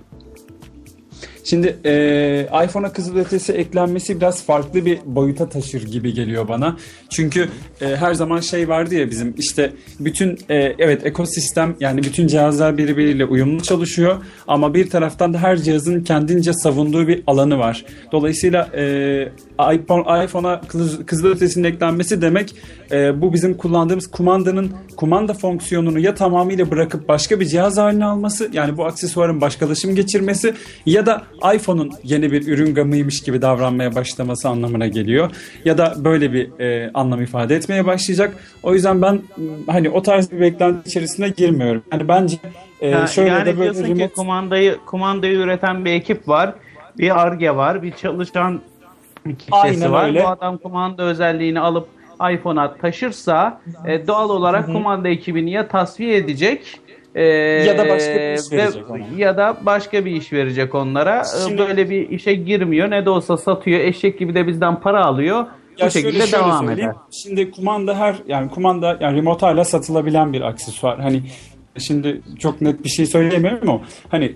Şimdi e, iPhone'a kızılötesi eklenmesi biraz farklı bir boyuta taşır gibi geliyor bana. Çünkü e, her zaman şey vardı ya bizim işte bütün e, evet ekosistem yani bütün cihazlar birbiriyle uyumlu çalışıyor ama bir taraftan da her cihazın kendince savunduğu bir alanı var. Dolayısıyla e, iPhone iPhone'a kız- kızılötesinin eklenmesi demek e, bu bizim kullandığımız kumandanın kumanda fonksiyonunu ya tamamıyla bırakıp başka bir cihaz haline alması yani bu aksesuarın başkalaşım geçirmesi ya da iPhone'un yeni bir ürün gamıymış gibi davranmaya başlaması anlamına geliyor. Ya da böyle bir e, anlam ifade etmeye başlayacak. O yüzden ben hani o tarz bir beklenti içerisine girmiyorum. Yani bence e, Ha, şöyle yani de böyle diyorsun ki remote- kumandayı kumandayı üreten bir ekip var. Bir arge var, bir çalışan bir kitlesi Aynen var. öyle. Bu adam kumanda özelliğini alıp iPhone'a taşırsa e, doğal olarak kumanda ekibini ya tasfiye edecek e, Ya da başka bir iş ve- verecek ona. Ya da başka bir iş verecek onlara. E, Şimdi- Böyle bir işe girmiyor. Ne de olsa satıyor. Eşek gibi de bizden para alıyor. Ya Bu şöyle- şekilde şöyle devam söyleyeyim. eder. Şimdi kumanda her yani kumanda yani remote hala satılabilen bir aksesuar. Hani şimdi çok net bir şey söyleyemiyorum ama hani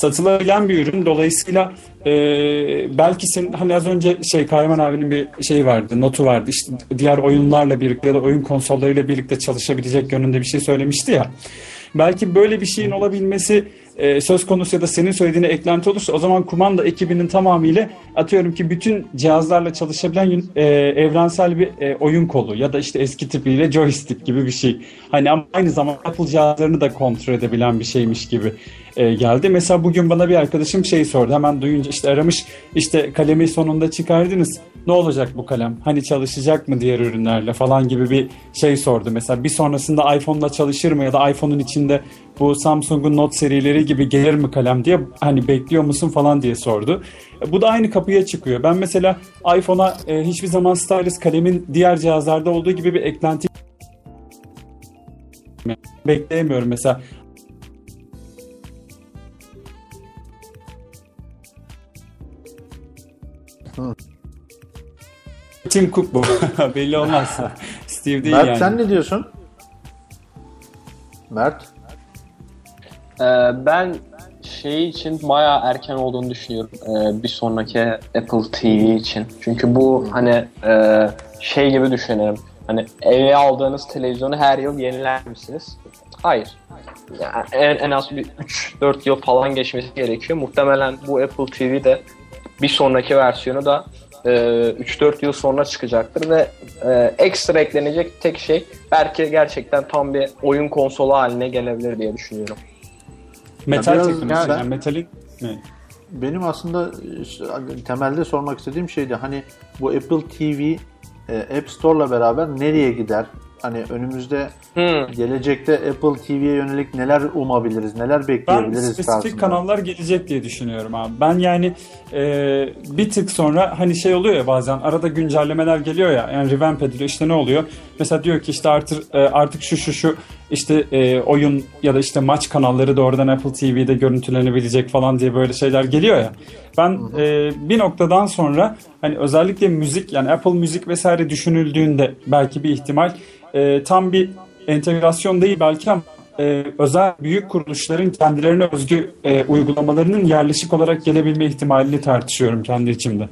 satılabilen bir ürün. Dolayısıyla e, belki senin hani az önce şey Kayman abinin bir şey vardı notu vardı. İşte diğer oyunlarla birlikte ya da oyun konsollarıyla birlikte çalışabilecek yönünde bir şey söylemişti ya. Belki böyle bir şeyin olabilmesi e, söz konusu ya da senin söylediğine eklenti olursa o zaman kumanda ekibinin tamamıyla atıyorum ki bütün cihazlarla çalışabilen e, evrensel bir e, oyun kolu ya da işte eski tipiyle joystick gibi bir şey. Hani ama aynı zamanda Apple cihazlarını da kontrol edebilen bir şeymiş gibi e, geldi. Mesela bugün bana bir arkadaşım şey sordu. Hemen duyunca işte aramış işte kalemi sonunda çıkardınız. Ne olacak bu kalem? Hani çalışacak mı diğer ürünlerle falan gibi bir şey sordu. Mesela bir sonrasında iPhone'la çalışır mı ya da iPhone'un içinde bu Samsung'un Note serileri gibi gelir mi kalem diye hani bekliyor musun falan diye sordu. E, Bu da aynı kapıya çıkıyor. Ben mesela iPhone'a e, hiçbir zaman stylus kalemin diğer cihazlarda olduğu gibi bir eklenti bekleyemiyorum mesela. Tim Cook bu. Belli olmaz. Steve değil Mert yani. sen ne diyorsun? Mert? Ee, ben şey için bayağı erken olduğunu düşünüyorum. Ee, bir sonraki Apple TV için. Çünkü bu hani e, şey gibi düşünelim. Hani eve aldığınız televizyonu her yıl yeniler misiniz? Hayır. Yani en, en az bir 3-4 yıl falan geçmesi gerekiyor. Muhtemelen bu Apple TV de bir sonraki versiyonu da e, 3-4 yıl sonra çıkacaktır ve e, ekstra eklenecek tek şey belki gerçekten tam bir oyun konsolu haline gelebilir diye düşünüyorum. Metal biraz teknolojisi. ben- Yani metalin ne? Benim aslında işte temelde sormak istediğim şeydi hani bu Apple TV e, App Store'la beraber nereye gider? Hani önümüzde Hmm. gelecekte Apple TV'ye yönelik neler umabiliriz, neler Ben bekleyebiliriz spesifik tarzında. kanallar gelecek diye düşünüyorum abi. Ben yani e, bir tık sonra hani şey oluyor ya bazen arada güncellemeler geliyor ya yani revamp ediliyor işte ne oluyor? Mesela diyor ki işte artık artık şu şu şu işte e, oyun ya da işte maç kanalları doğrudan Apple TV'de görüntülenebilecek falan diye böyle şeyler geliyor ya. Ben e, bir noktadan sonra hani özellikle müzik yani Apple müzik vesaire düşünüldüğünde belki bir ihtimal e, tam bir entegrasyon değil belki ama e, özel büyük kuruluşların kendilerine özgü e, uygulamalarının yerleşik olarak gelebilme ihtimalini tartışıyorum kendi içimde.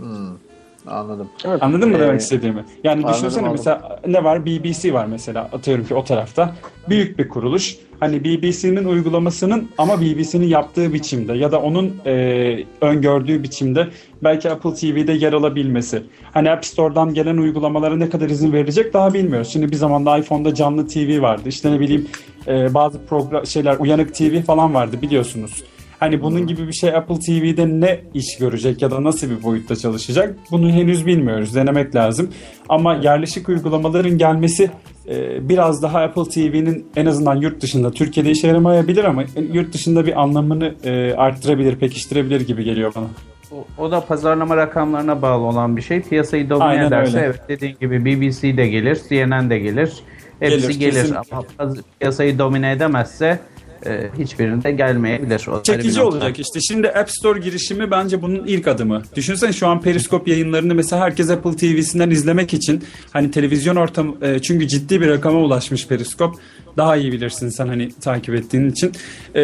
Anladım. Anladın mı Ee, demek istediğimi? Yani anladım, düşünsene anladım. mesela ne var? BBC var mesela atıyorum ki o tarafta. Büyük bir kuruluş. Hani BBC'nin uygulamasının ama BBC'nin yaptığı biçimde ya da onun e, öngördüğü biçimde belki Apple TV'de yer alabilmesi. Hani App Store'dan gelen uygulamalara ne kadar izin verilecek daha bilmiyoruz. Şimdi bir zamanda iPhone'da canlı TV vardı. İşte ne bileyim e, bazı program şeyler uyanık TV falan vardı biliyorsunuz. Hani bunun gibi bir şey Apple TV'de ne iş görecek ya da nasıl bir boyutta çalışacak bunu henüz bilmiyoruz. Denemek lazım. Ama yerleşik uygulamaların gelmesi e, biraz daha Apple TV'nin en azından yurt dışında Türkiye'de işe yaramayabilir ama yurt dışında bir anlamını e, arttırabilir, pekiştirebilir gibi geliyor bana. O, o da pazarlama rakamlarına bağlı olan bir şey. Piyasayı domine Aynen ederse öyle. evet dediğin gibi BBC de gelir, CNN de gelir. Hepsi Gelir, gelir, ama piyasayı domine edemezse e, hiçbirinde gelmeyebilir. O Çekici olacak işte. Şimdi App Store girişimi bence bunun ilk adımı. Düşünsene şu an Periskop yayınlarını mesela herkes Apple TV'sinden izlemek için hani televizyon ortamı e, çünkü ciddi bir rakama ulaşmış Periskop. Daha iyi bilirsin sen hani takip ettiğin için. E,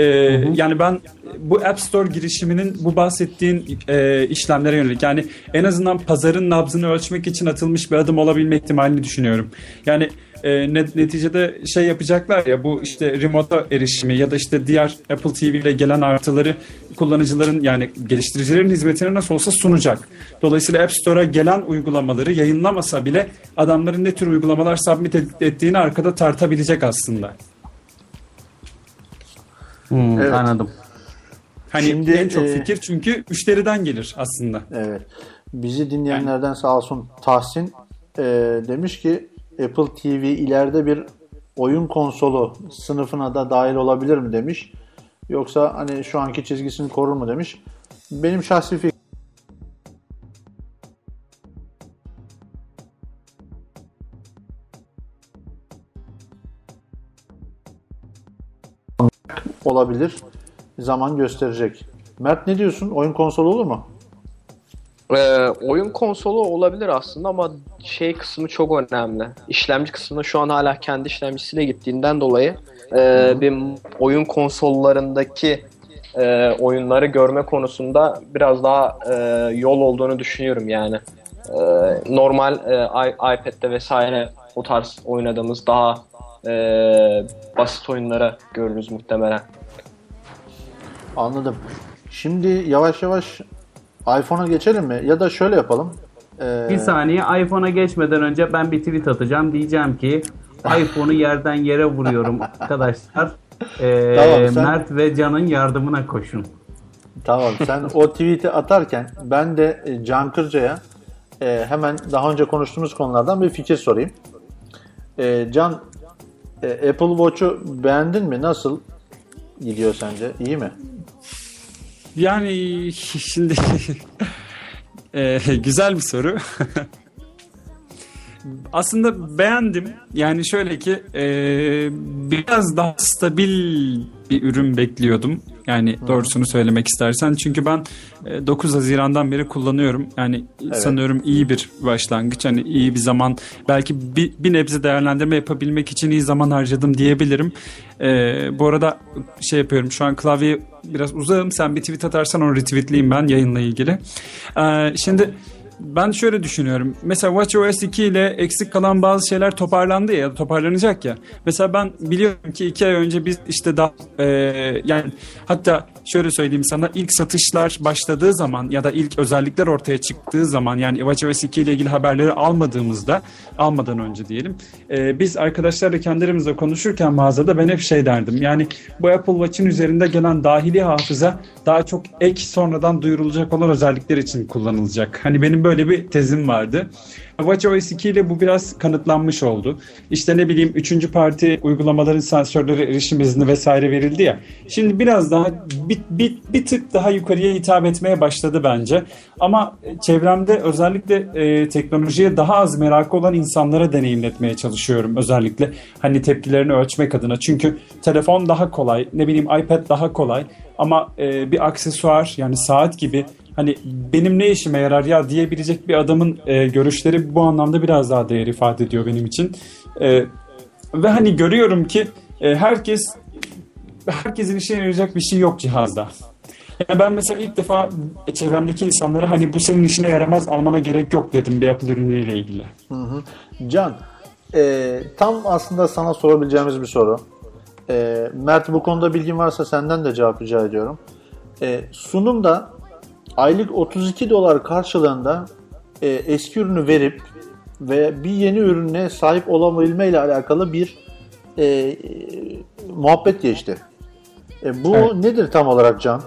yani ben bu App Store girişiminin bu bahsettiğin e, işlemlere yönelik yani en azından pazarın nabzını ölçmek için atılmış bir adım olabilme ihtimalini düşünüyorum. Yani e, net- neticede şey yapacaklar ya bu işte remote'a erişimi ya da işte diğer Apple TV ile gelen artıları kullanıcıların yani geliştiricilerin hizmetine nasıl olsa sunacak. Dolayısıyla App Store'a gelen uygulamaları yayınlamasa bile adamların ne tür uygulamalar submit et- ettiğini arkada tartabilecek aslında. Hmm, Evet. Anladım. Hani Şimdi, en çok e, fikir çünkü müşteriden gelir aslında. Evet. Bizi dinleyenlerden sağ olsun Tahsin e, demiş ki Apple TV ileride bir oyun konsolu sınıfına da dahil olabilir mi demiş. Yoksa hani şu anki çizgisini korur mu demiş. Benim şahsi fikrim olabilir. Zaman gösterecek. Mert ne diyorsun? Oyun konsolu olur mu? Ee, oyun konsolu olabilir aslında ama şey kısmı çok önemli. İşlemci kısmında şu an hala kendi işlemcisiyle gittiğinden dolayı e, bir oyun konsollarındaki e, oyunları görme konusunda biraz daha e, yol olduğunu düşünüyorum yani. E, normal e, iPad'de vesaire o tarz oynadığımız daha e, basit oyunları görürüz muhtemelen. Anladım. Şimdi yavaş yavaş iPhone'a geçelim mi? Ya da şöyle yapalım. Ee, Bir saniye iPhone'a geçmeden önce ben bir tweet atacağım. Diyeceğim ki iPhone'u yerden yere vuruyorum arkadaşlar. Ee, Tamam, sen- Mert ve Can'ın yardımına koşun. Tamam sen o tweet'i atarken ben de e, Can Kırca'ya e, hemen daha önce konuştuğumuz konulardan bir fikir sorayım. E, Can e, Apple Watch'u beğendin mi? Nasıl gidiyor sence? İyi mi? Yani şimdi e, güzel bir soru. Aslında beğendim. Yani şöyle ki e, biraz daha stabil bir ürün bekliyordum. Yani doğrusunu söylemek istersen. Çünkü ben e, 9 Haziran'dan beri kullanıyorum. Yani sanıyorum iyi bir başlangıç. Hani iyi bir zaman. Belki bir, bir nebze değerlendirme yapabilmek için iyi zaman harcadım diyebilirim. E, bu arada şey yapıyorum. Şu an klavye biraz uzağım. Sen bir tweet atarsan onu retweetleyeyim ben yayınla ilgili. E, şimdi ben şöyle düşünüyorum. Mesela WatchOS 2 ile eksik kalan bazı şeyler toparlandı ya, toparlanacak ya. Mesela ben biliyorum ki iki ay önce biz işte daha e, yani hatta şöyle söyleyeyim sana ilk satışlar başladığı zaman ya da ilk özellikler ortaya çıktığı zaman yani WatchOS 2 ile ilgili haberleri almadığımızda almadan önce diyelim e, biz arkadaşlarla kendilerimizle konuşurken mağazada ben hep şey derdim. Yani bu Apple Watch'in üzerinde gelen dahili hafıza daha çok ek sonradan duyurulacak olan özellikler için kullanılacak. Hani benim böyle bir tezim vardı. WatchOS 2 ile bu biraz kanıtlanmış oldu. İşte ne bileyim üçüncü parti uygulamaların sensörleri erişim izni vesaire verildi ya. Şimdi biraz daha bir, bir, bir tık daha yukarıya hitap etmeye başladı bence. Ama çevremde özellikle e, teknolojiye daha az merakı olan insanlara deneyimletmeye çalışıyorum özellikle. Hani tepkilerini ölçmek adına. Çünkü telefon daha kolay, ne bileyim iPad daha kolay. Ama e, bir aksesuar yani saat gibi hani benim ne işime yarar ya diyebilecek bir adamın e, görüşleri bu anlamda biraz daha değer ifade ediyor benim için. E, ve hani görüyorum ki e, herkes herkesin işine yarayacak bir şey yok cihazda. Yani ben mesela ilk defa çevremdeki insanlara hani bu senin işine yaramaz almana gerek yok dedim bir Apple ürünüyle ilgili. Can, e, tam aslında sana sorabileceğimiz bir soru. E, Mert bu konuda bilgin varsa senden de cevap rica ediyorum. E, sunumda aylık 32 dolar karşılığında e, eski ürünü verip ve bir yeni ürüne sahip olabilme ile alakalı bir e, e, muhabbet geçti. E, bu Evet. nedir tam olarak Can?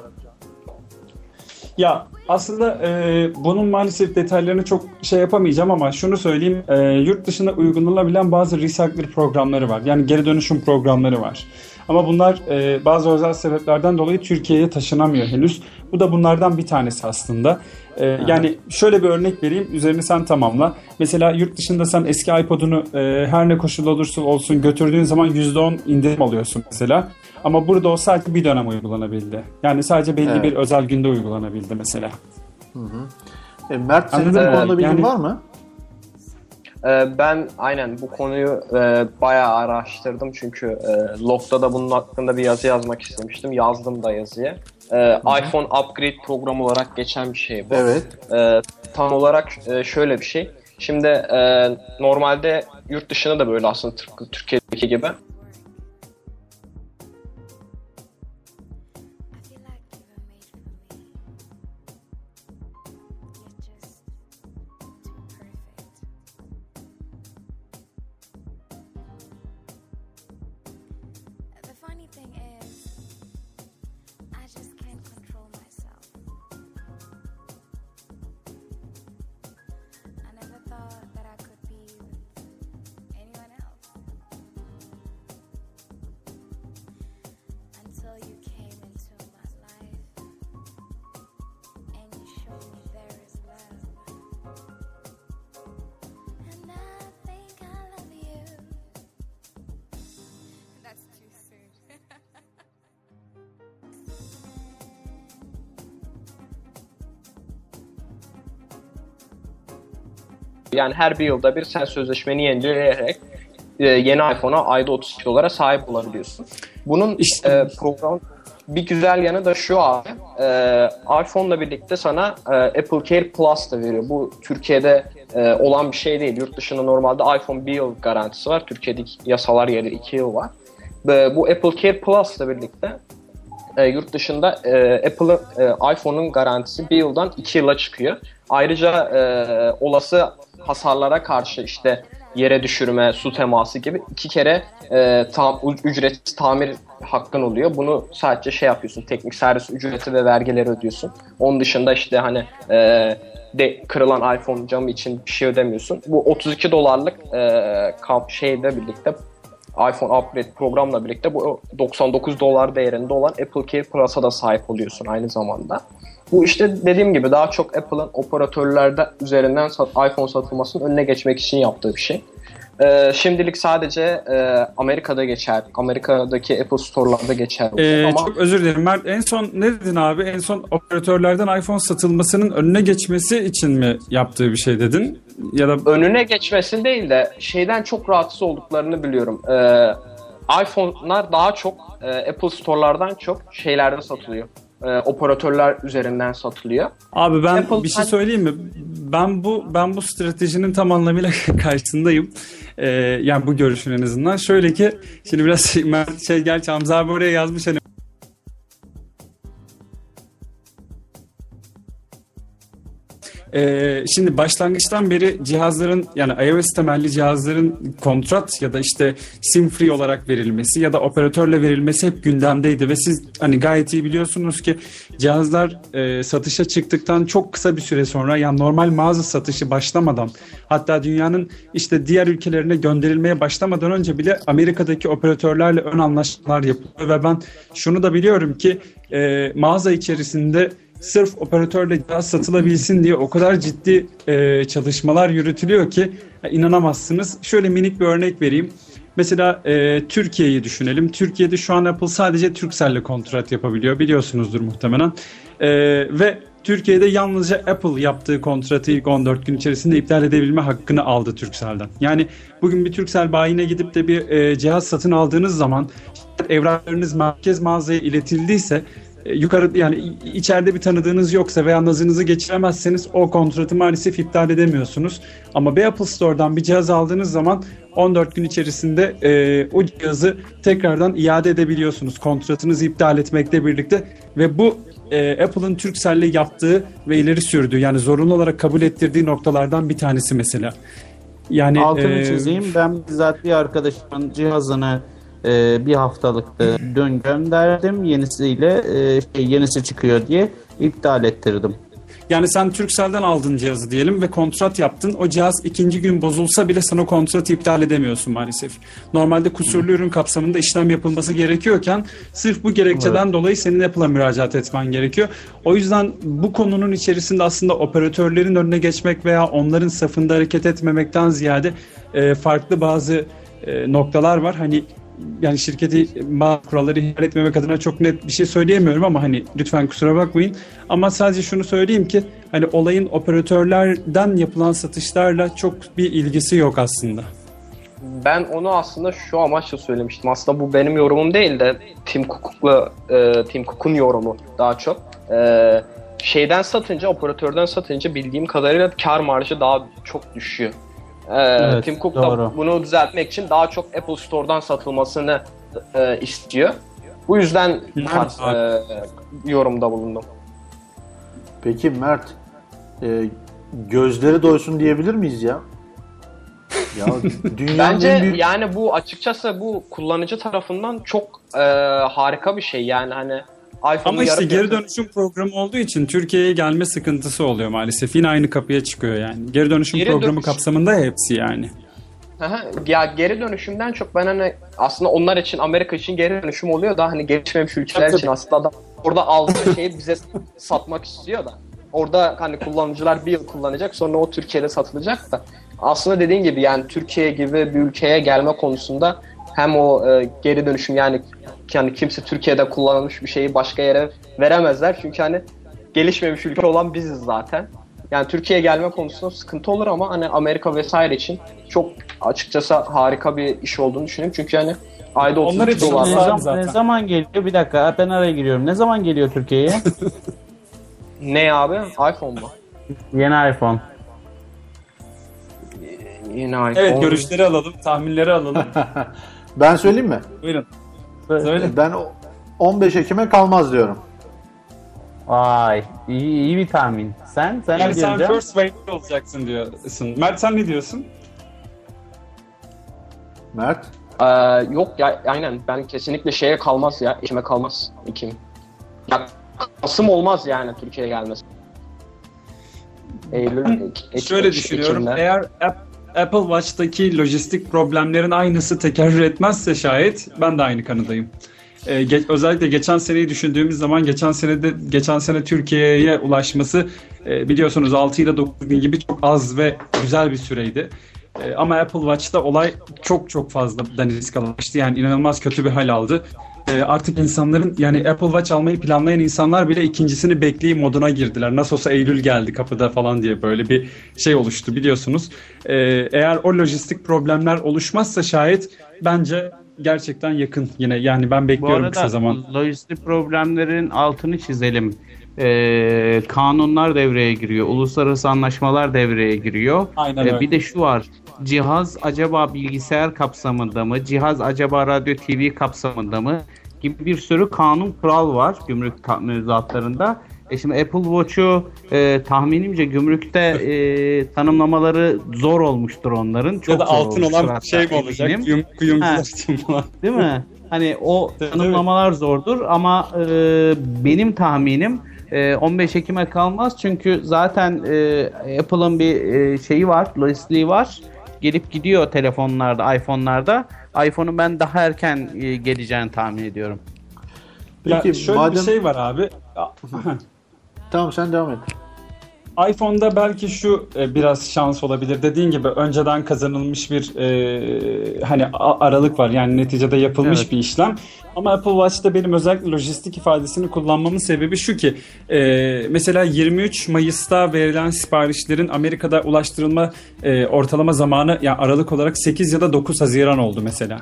Ya aslında e, bunun maalesef detaylarını çok şey yapamayacağım ama şunu söyleyeyim. E, yurt dışında uygulanabilen bazı recycler programları var. Yani geri dönüşüm programları var. Ama bunlar e, bazı özel sebeplerden dolayı Türkiye'ye taşınamıyor henüz. Bu da bunlardan bir tanesi aslında. E, yani şöyle bir örnek vereyim. Üzerini sen tamamla. Mesela yurt dışında sen eski iPod'unu e, her ne koşul olursa olsun götürdüğün zaman %10 indirim alıyorsun mesela. Ama burada o sadece bir dönem uygulanabildi. Yani sadece belli Evet. bir özel günde uygulanabildi mesela. E, Mert senin bu konuda bilgin Yani- var mı? Ee, ben aynen bu konuyu e, bayağı araştırdım çünkü e, Log'da da bunun hakkında bir yazı yazmak istemiştim. Yazdım da yazıyı. Ee, iPhone Upgrade programı olarak geçen bir şey bu. Evet. Ee, tam olarak e, şöyle bir şey. Şimdi e, normalde yurt dışında da böyle aslında Türkiye'deki gibi. Yani her bir yılda bir sen sözleşmeni yenileyerek e, yeni iPhone'a ayda 32 dolara sahip olabiliyorsun. Bunun İşte- e, program bir güzel yanı da şu abi. E, iPhone'la birlikte sana e, Apple Care Plus da veriyor. Bu Türkiye'de e, olan bir şey değil. Yurt dışında normalde iPhone bir yıl garantisi var. Türkiye'deki yasalar yeri 2 yıl var. Ve bu Apple Care Plus'la birlikte e, yurt dışında e, Apple'ın e, iPhone'un garantisi bir yıldan iki yıla çıkıyor. Ayrıca e, olası hasarlara karşı işte yere düşürme, su teması gibi iki kere e, tam, ücretsiz tamir hakkın oluyor. Bunu sadece şey yapıyorsun, teknik servis ücreti ve vergileri ödüyorsun. Onun dışında işte hani e, de kırılan iPhone camı için bir şey ödemiyorsun. Bu 32 dolarlık e, kamp şeyle birlikte iPhone Upgrade programla birlikte bu 99 dolar değerinde olan Apple Care Plus'a da sahip oluyorsun aynı zamanda. Bu işte dediğim gibi daha çok Apple'ın operatörlerde üzerinden iPhone satılmasının önüne geçmek için yaptığı bir şey. Ee, şimdilik sadece e, Amerika'da geçer. Amerika'daki Apple Store'larda geçer. Ee, Ama Çok özür dilerim Mert. En son ne dedin abi? En son operatörlerden iPhone satılmasının önüne geçmesi için mi yaptığı bir şey dedin? Ya da önüne geçmesin değil de şeyden çok rahatsız olduklarını biliyorum. Ee, iPhone'lar daha çok e, Apple Store'lardan çok şeylerde satılıyor. Ee, operatörler üzerinden satılıyor. Abi ben Apple- bir şey söyleyeyim mi? Ben bu ben bu stratejinin tam anlamıyla karşısındayım. Ee, yani bu görüşün en azından. Şöyle ki şimdi biraz şey, şey gerçi Hamza abi oraya yazmış hani Ee, şimdi başlangıçtan beri cihazların yani iOS temelli cihazların kontrat ya da işte sim free olarak verilmesi ya da operatörle verilmesi hep gündemdeydi. Ve siz hani gayet iyi biliyorsunuz ki cihazlar e, satışa çıktıktan çok kısa bir süre sonra yani normal mağaza satışı başlamadan hatta dünyanın işte diğer ülkelerine gönderilmeye başlamadan önce bile Amerika'daki operatörlerle ön anlaşmalar yapılıyor. Ve ben şunu da biliyorum ki e, mağaza içerisinde sırf operatörle cihaz satılabilsin diye o kadar ciddi e, çalışmalar yürütülüyor ki inanamazsınız. Şöyle minik bir örnek vereyim. Mesela e, Türkiye'yi düşünelim. Türkiye'de şu an Apple sadece Turkcell'le kontrat yapabiliyor. Biliyorsunuzdur muhtemelen. E, ve Türkiye'de yalnızca Apple yaptığı kontratı ilk 14 gün içerisinde iptal edebilme hakkını aldı Turkcell'den. Yani bugün bir Turkcell bayine gidip de bir e, cihaz satın aldığınız zaman evraklarınız merkez mağazaya iletildiyse yukarı yani içeride bir tanıdığınız yoksa veya nazınızı geçiremezseniz o kontratı maalesef iptal edemiyorsunuz. Ama bir Apple Store'dan bir cihaz aldığınız zaman 14 gün içerisinde e, o cihazı tekrardan iade edebiliyorsunuz. Kontratınızı iptal etmekle birlikte ve bu e, Apple'ın Turkcell'le yaptığı ve ileri sürdüğü yani zorunlu olarak kabul ettirdiği noktalardan bir tanesi mesela. Yani Altını e, çizeyim. Ben bizzat bir arkadaşımın cihazını e, bir haftalıkta dün gönderdim. Yenisiyle e, şey, yenisi çıkıyor diye iptal ettirdim. Yani sen Turkcell'den aldın cihazı diyelim ve kontrat yaptın. O cihaz ikinci gün bozulsa bile sana kontratı iptal edemiyorsun maalesef. Normalde kusurlu ürün kapsamında işlem yapılması gerekiyorken sırf bu gerekçeden dolayı senin Apple'a müracaat etmen gerekiyor. O yüzden bu konunun içerisinde aslında operatörlerin önüne geçmek veya onların safında hareket etmemekten ziyade e, farklı bazı e, noktalar var. Hani yani şirketi bazı kuralları ihlal etmemek adına çok net bir şey söyleyemiyorum ama hani lütfen kusura bakmayın. Ama sadece şunu söyleyeyim ki hani olayın operatörlerden yapılan satışlarla çok bir ilgisi yok aslında. Ben onu aslında şu amaçla söylemiştim. Aslında bu benim yorumum değil de Tim Cook'la e, Tim Cook'un yorumu daha çok. E, şeyden satınca, operatörden satınca bildiğim kadarıyla kar marjı daha çok düşüyor. E, Evet, Tim Cook da doğru. bunu düzeltmek için daha çok Apple Store'dan satılmasını e, istiyor. Bu yüzden tarz e, yorumda bulundum. Peki Mert, e, gözleri doysun diyebilir miyiz ya? Ya Bence en büyük... yani bu açıkçası bu kullanıcı tarafından çok e, harika bir şey. Yani hani Ama işte geri dönüşüm programı olduğu için Türkiye'ye gelme sıkıntısı oluyor maalesef. Yine aynı kapıya çıkıyor yani. Geri dönüşüm Geri programı dönüş- kapsamında hepsi yani. Aha, ya geri dönüşümden çok ben hani aslında onlar için Amerika için geri dönüşüm oluyor da hani gelişmemiş ülkeler için aslında adam orada aldığı şeyi bize satmak istiyor da. Orada hani kullanıcılar bir yıl kullanacak sonra o Türkiye'de satılacak da. Aslında dediğin gibi yani Türkiye gibi bir ülkeye gelme konusunda hem o e, geri dönüşüm yani yani kimse Türkiye'de kullanılmış bir şeyi başka yere veremezler. Çünkü hani gelişmemiş ülke olan biziz zaten. Yani Türkiye'ye gelme konusunda sıkıntı olur ama hani Amerika vesaire için çok açıkçası harika bir iş olduğunu düşünüyorum. Çünkü hani ayda Onlar 32 için Ne, dolar Var var. zaman, zaten. ne zaman geliyor? Bir dakika ben araya giriyorum. Ne zaman geliyor Türkiye'ye? Ne abi? iPhone mu? Yeni iPhone. Yine iPhone. Evet görüşleri alalım, tahminleri alalım. Ben söyleyeyim mi? Buyurun. Söyle. Ben o- 15 Ekim'e kalmaz diyorum. Vay iyi, iyi bir tahmin. Sen? Sen Yani ne sen diyorsun? first wave olacaksın diyorsun. Mert sen ne diyorsun? Mert? Ee, yok ya aynen ben kesinlikle şeye kalmaz ya. Ekim'e kalmaz. Ekim. Ya Kasım olmaz yani Türkiye'ye gelmesi. Eylül, Ek- Ek- Şöyle düşünüyorum. Ekim'de. Eğer Apple Watch'taki lojistik problemlerin aynısı tekerrür etmezse şayet ben de aynı kanıdayım. Ee, ge- özellikle geçen seneyi düşündüğümüz zaman geçen sene de geçen sene Türkiye'ye ulaşması e, biliyorsunuz 6 ile 9 gün gibi çok az ve güzel bir süreydi. E, ama Apple Watch'ta olay çok çok fazla daniskalaştı. Yani inanılmaz kötü bir hal aldı. E, artık insanların yani Apple Watch almayı planlayan insanlar bile ikincisini bekleyeyim moduna girdiler. Nasıl olsa Eylül geldi kapıda falan diye böyle bir şey oluştu biliyorsunuz. E, eğer o lojistik problemler oluşmazsa şayet bence gerçekten yakın yine. Yani ben Bu bekliyorum arada kısa zaman. lojistik problemlerin altını çizelim. Ee, kanunlar devreye giriyor. Uluslararası anlaşmalar devreye giriyor. Aynen Ee, öyle. bir de şu var. Cihaz acaba bilgisayar kapsamında mı? Cihaz acaba radyo TV kapsamında mı? Gibi bir sürü kanun kural var gümrük mevzuatlarında. E şimdi Apple Watch'u e, tahminimce gümrükte e, tanımlamaları zor olmuştur onların. Çok ya da altın olan şey mi olacak? Kuyum, kuyumcular Ha. için falan. Değil mi? Hani o tanımlamalar zordur ama e, benim tahminim e, 15 Ekim'e kalmaz çünkü zaten e, Apple'ın bir e, şeyi var, lojistliği var. Gelip gidiyor telefonlarda, iPhone'larda. iPhone'un ben daha erken e, geleceğini tahmin ediyorum. Peki ya şöyle madem... bir şey var abi. Tamam sen devam et. iPhone'da belki şu e, biraz şans olabilir. Dediğin gibi önceden kazanılmış bir e, hani aralık var. Yani neticede yapılmış Evet. bir işlem. Ama Apple Watch'ta benim özellikle lojistik ifadesini kullanmamın sebebi şu ki e, mesela 23 Mayıs'ta verilen siparişlerin Amerika'da ulaştırılma e, ortalama zamanı yani aralık olarak 8 ya da 9 Haziran oldu mesela.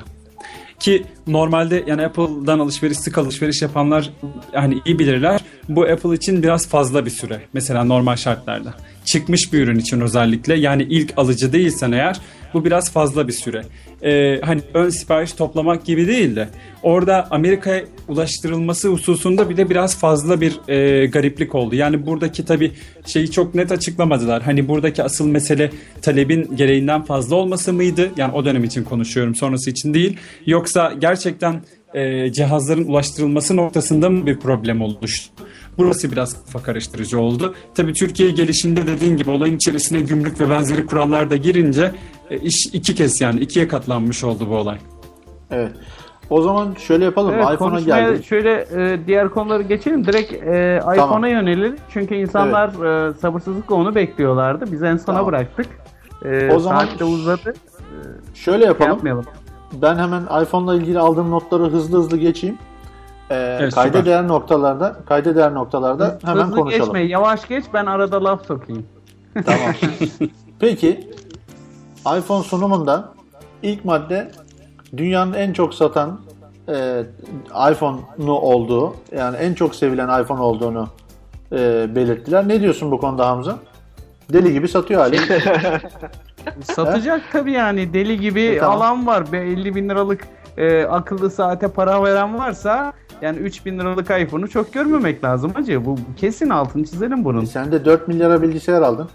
Ki normalde yani Apple'dan alışveriş, sık alışveriş yapanlar hani iyi bilirler. Bu Apple için biraz fazla bir süre. Mesela normal şartlarda. Çıkmış bir ürün için özellikle yani ilk alıcı değilsen eğer bu biraz fazla bir süre. Ee, hani ön sipariş toplamak gibi değil de orada Amerika'ya ulaştırılması hususunda bir de biraz fazla bir e, gariplik oldu. Yani buradaki tabi şeyi çok net açıklamadılar. Hani buradaki asıl mesele talebin gereğinden fazla olması mıydı? Yani o dönem için konuşuyorum sonrası için değil. Yoksa gerçekten e, cihazların ulaştırılması noktasında mı bir problem oluştu? Burası biraz kafa karıştırıcı oldu. Tabii Türkiye gelişinde dediğin gibi olayın içerisine gümrük ve benzeri kurallar da girince e, iş iki kez yani ikiye katlanmış oldu bu olay. Evet. O zaman şöyle yapalım. Evet, iPhone'a geldik. şöyle e, diğer konuları geçelim. Direkt e, iPhone'a yönelir. Çünkü insanlar e, sabırsızlıkla onu bekliyorlardı. Biz en sona Tamam. bıraktık. E, O zaman saat de uzadı. Şöyle Şey yapalım. yapmayalım. Ben hemen iPhone'la ilgili aldığım notları hızlı hızlı geçeyim. Ee, Evet, kayda süper. değer noktalarda, kayda değer noktalarda hemen Hızlı konuşalım. geçme, yavaş geç ben arada laf sokayım. Tamam. Peki iPhone sunumunda ilk madde dünyanın en çok satan e, iPhone'u olduğu yani en çok sevilen iPhone olduğunu e, belirttiler. Ne diyorsun bu konuda Hamza? Deli gibi satıyor hali. Satacak tabii yani deli gibi E, tamam. alan var. Be 50 bin liralık e, akıllı saate para veren varsa yani 3 bin liralık iPhone'u çok görmemek lazım hacı. Bu kesin altını çizelim bunun. Sen de 4 milyara bilgisayar aldın.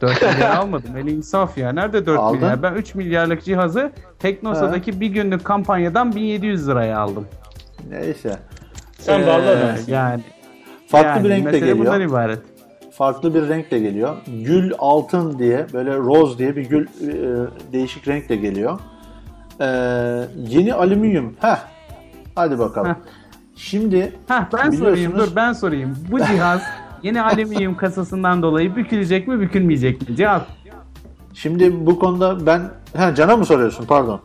4 milyar almadım. Öyle insaf ya. Nerede 4 Aldın. milyar? Ben 3 milyarlık cihazı Teknosa'daki bir günlük kampanyadan 1700 liraya aldım. Neyse. Sen Ee, bağlı adamsın. Yani Farklı yani bir renk de mesele bundan geliyor. ibaret. Farklı bir renk de geliyor. Gül altın diye böyle rose diye bir gül e, değişik renk de geliyor. Ee, yeni alüminyum. Heh. Hadi bakalım. Heh. Şimdi Heh, ben sorayım dur ben sorayım. Bu cihaz yeni alüminyum kasasından dolayı bükülecek mi bükülmeyecek mi? Cevap. Şimdi bu konuda ben ha Can'a mı soruyorsun pardon.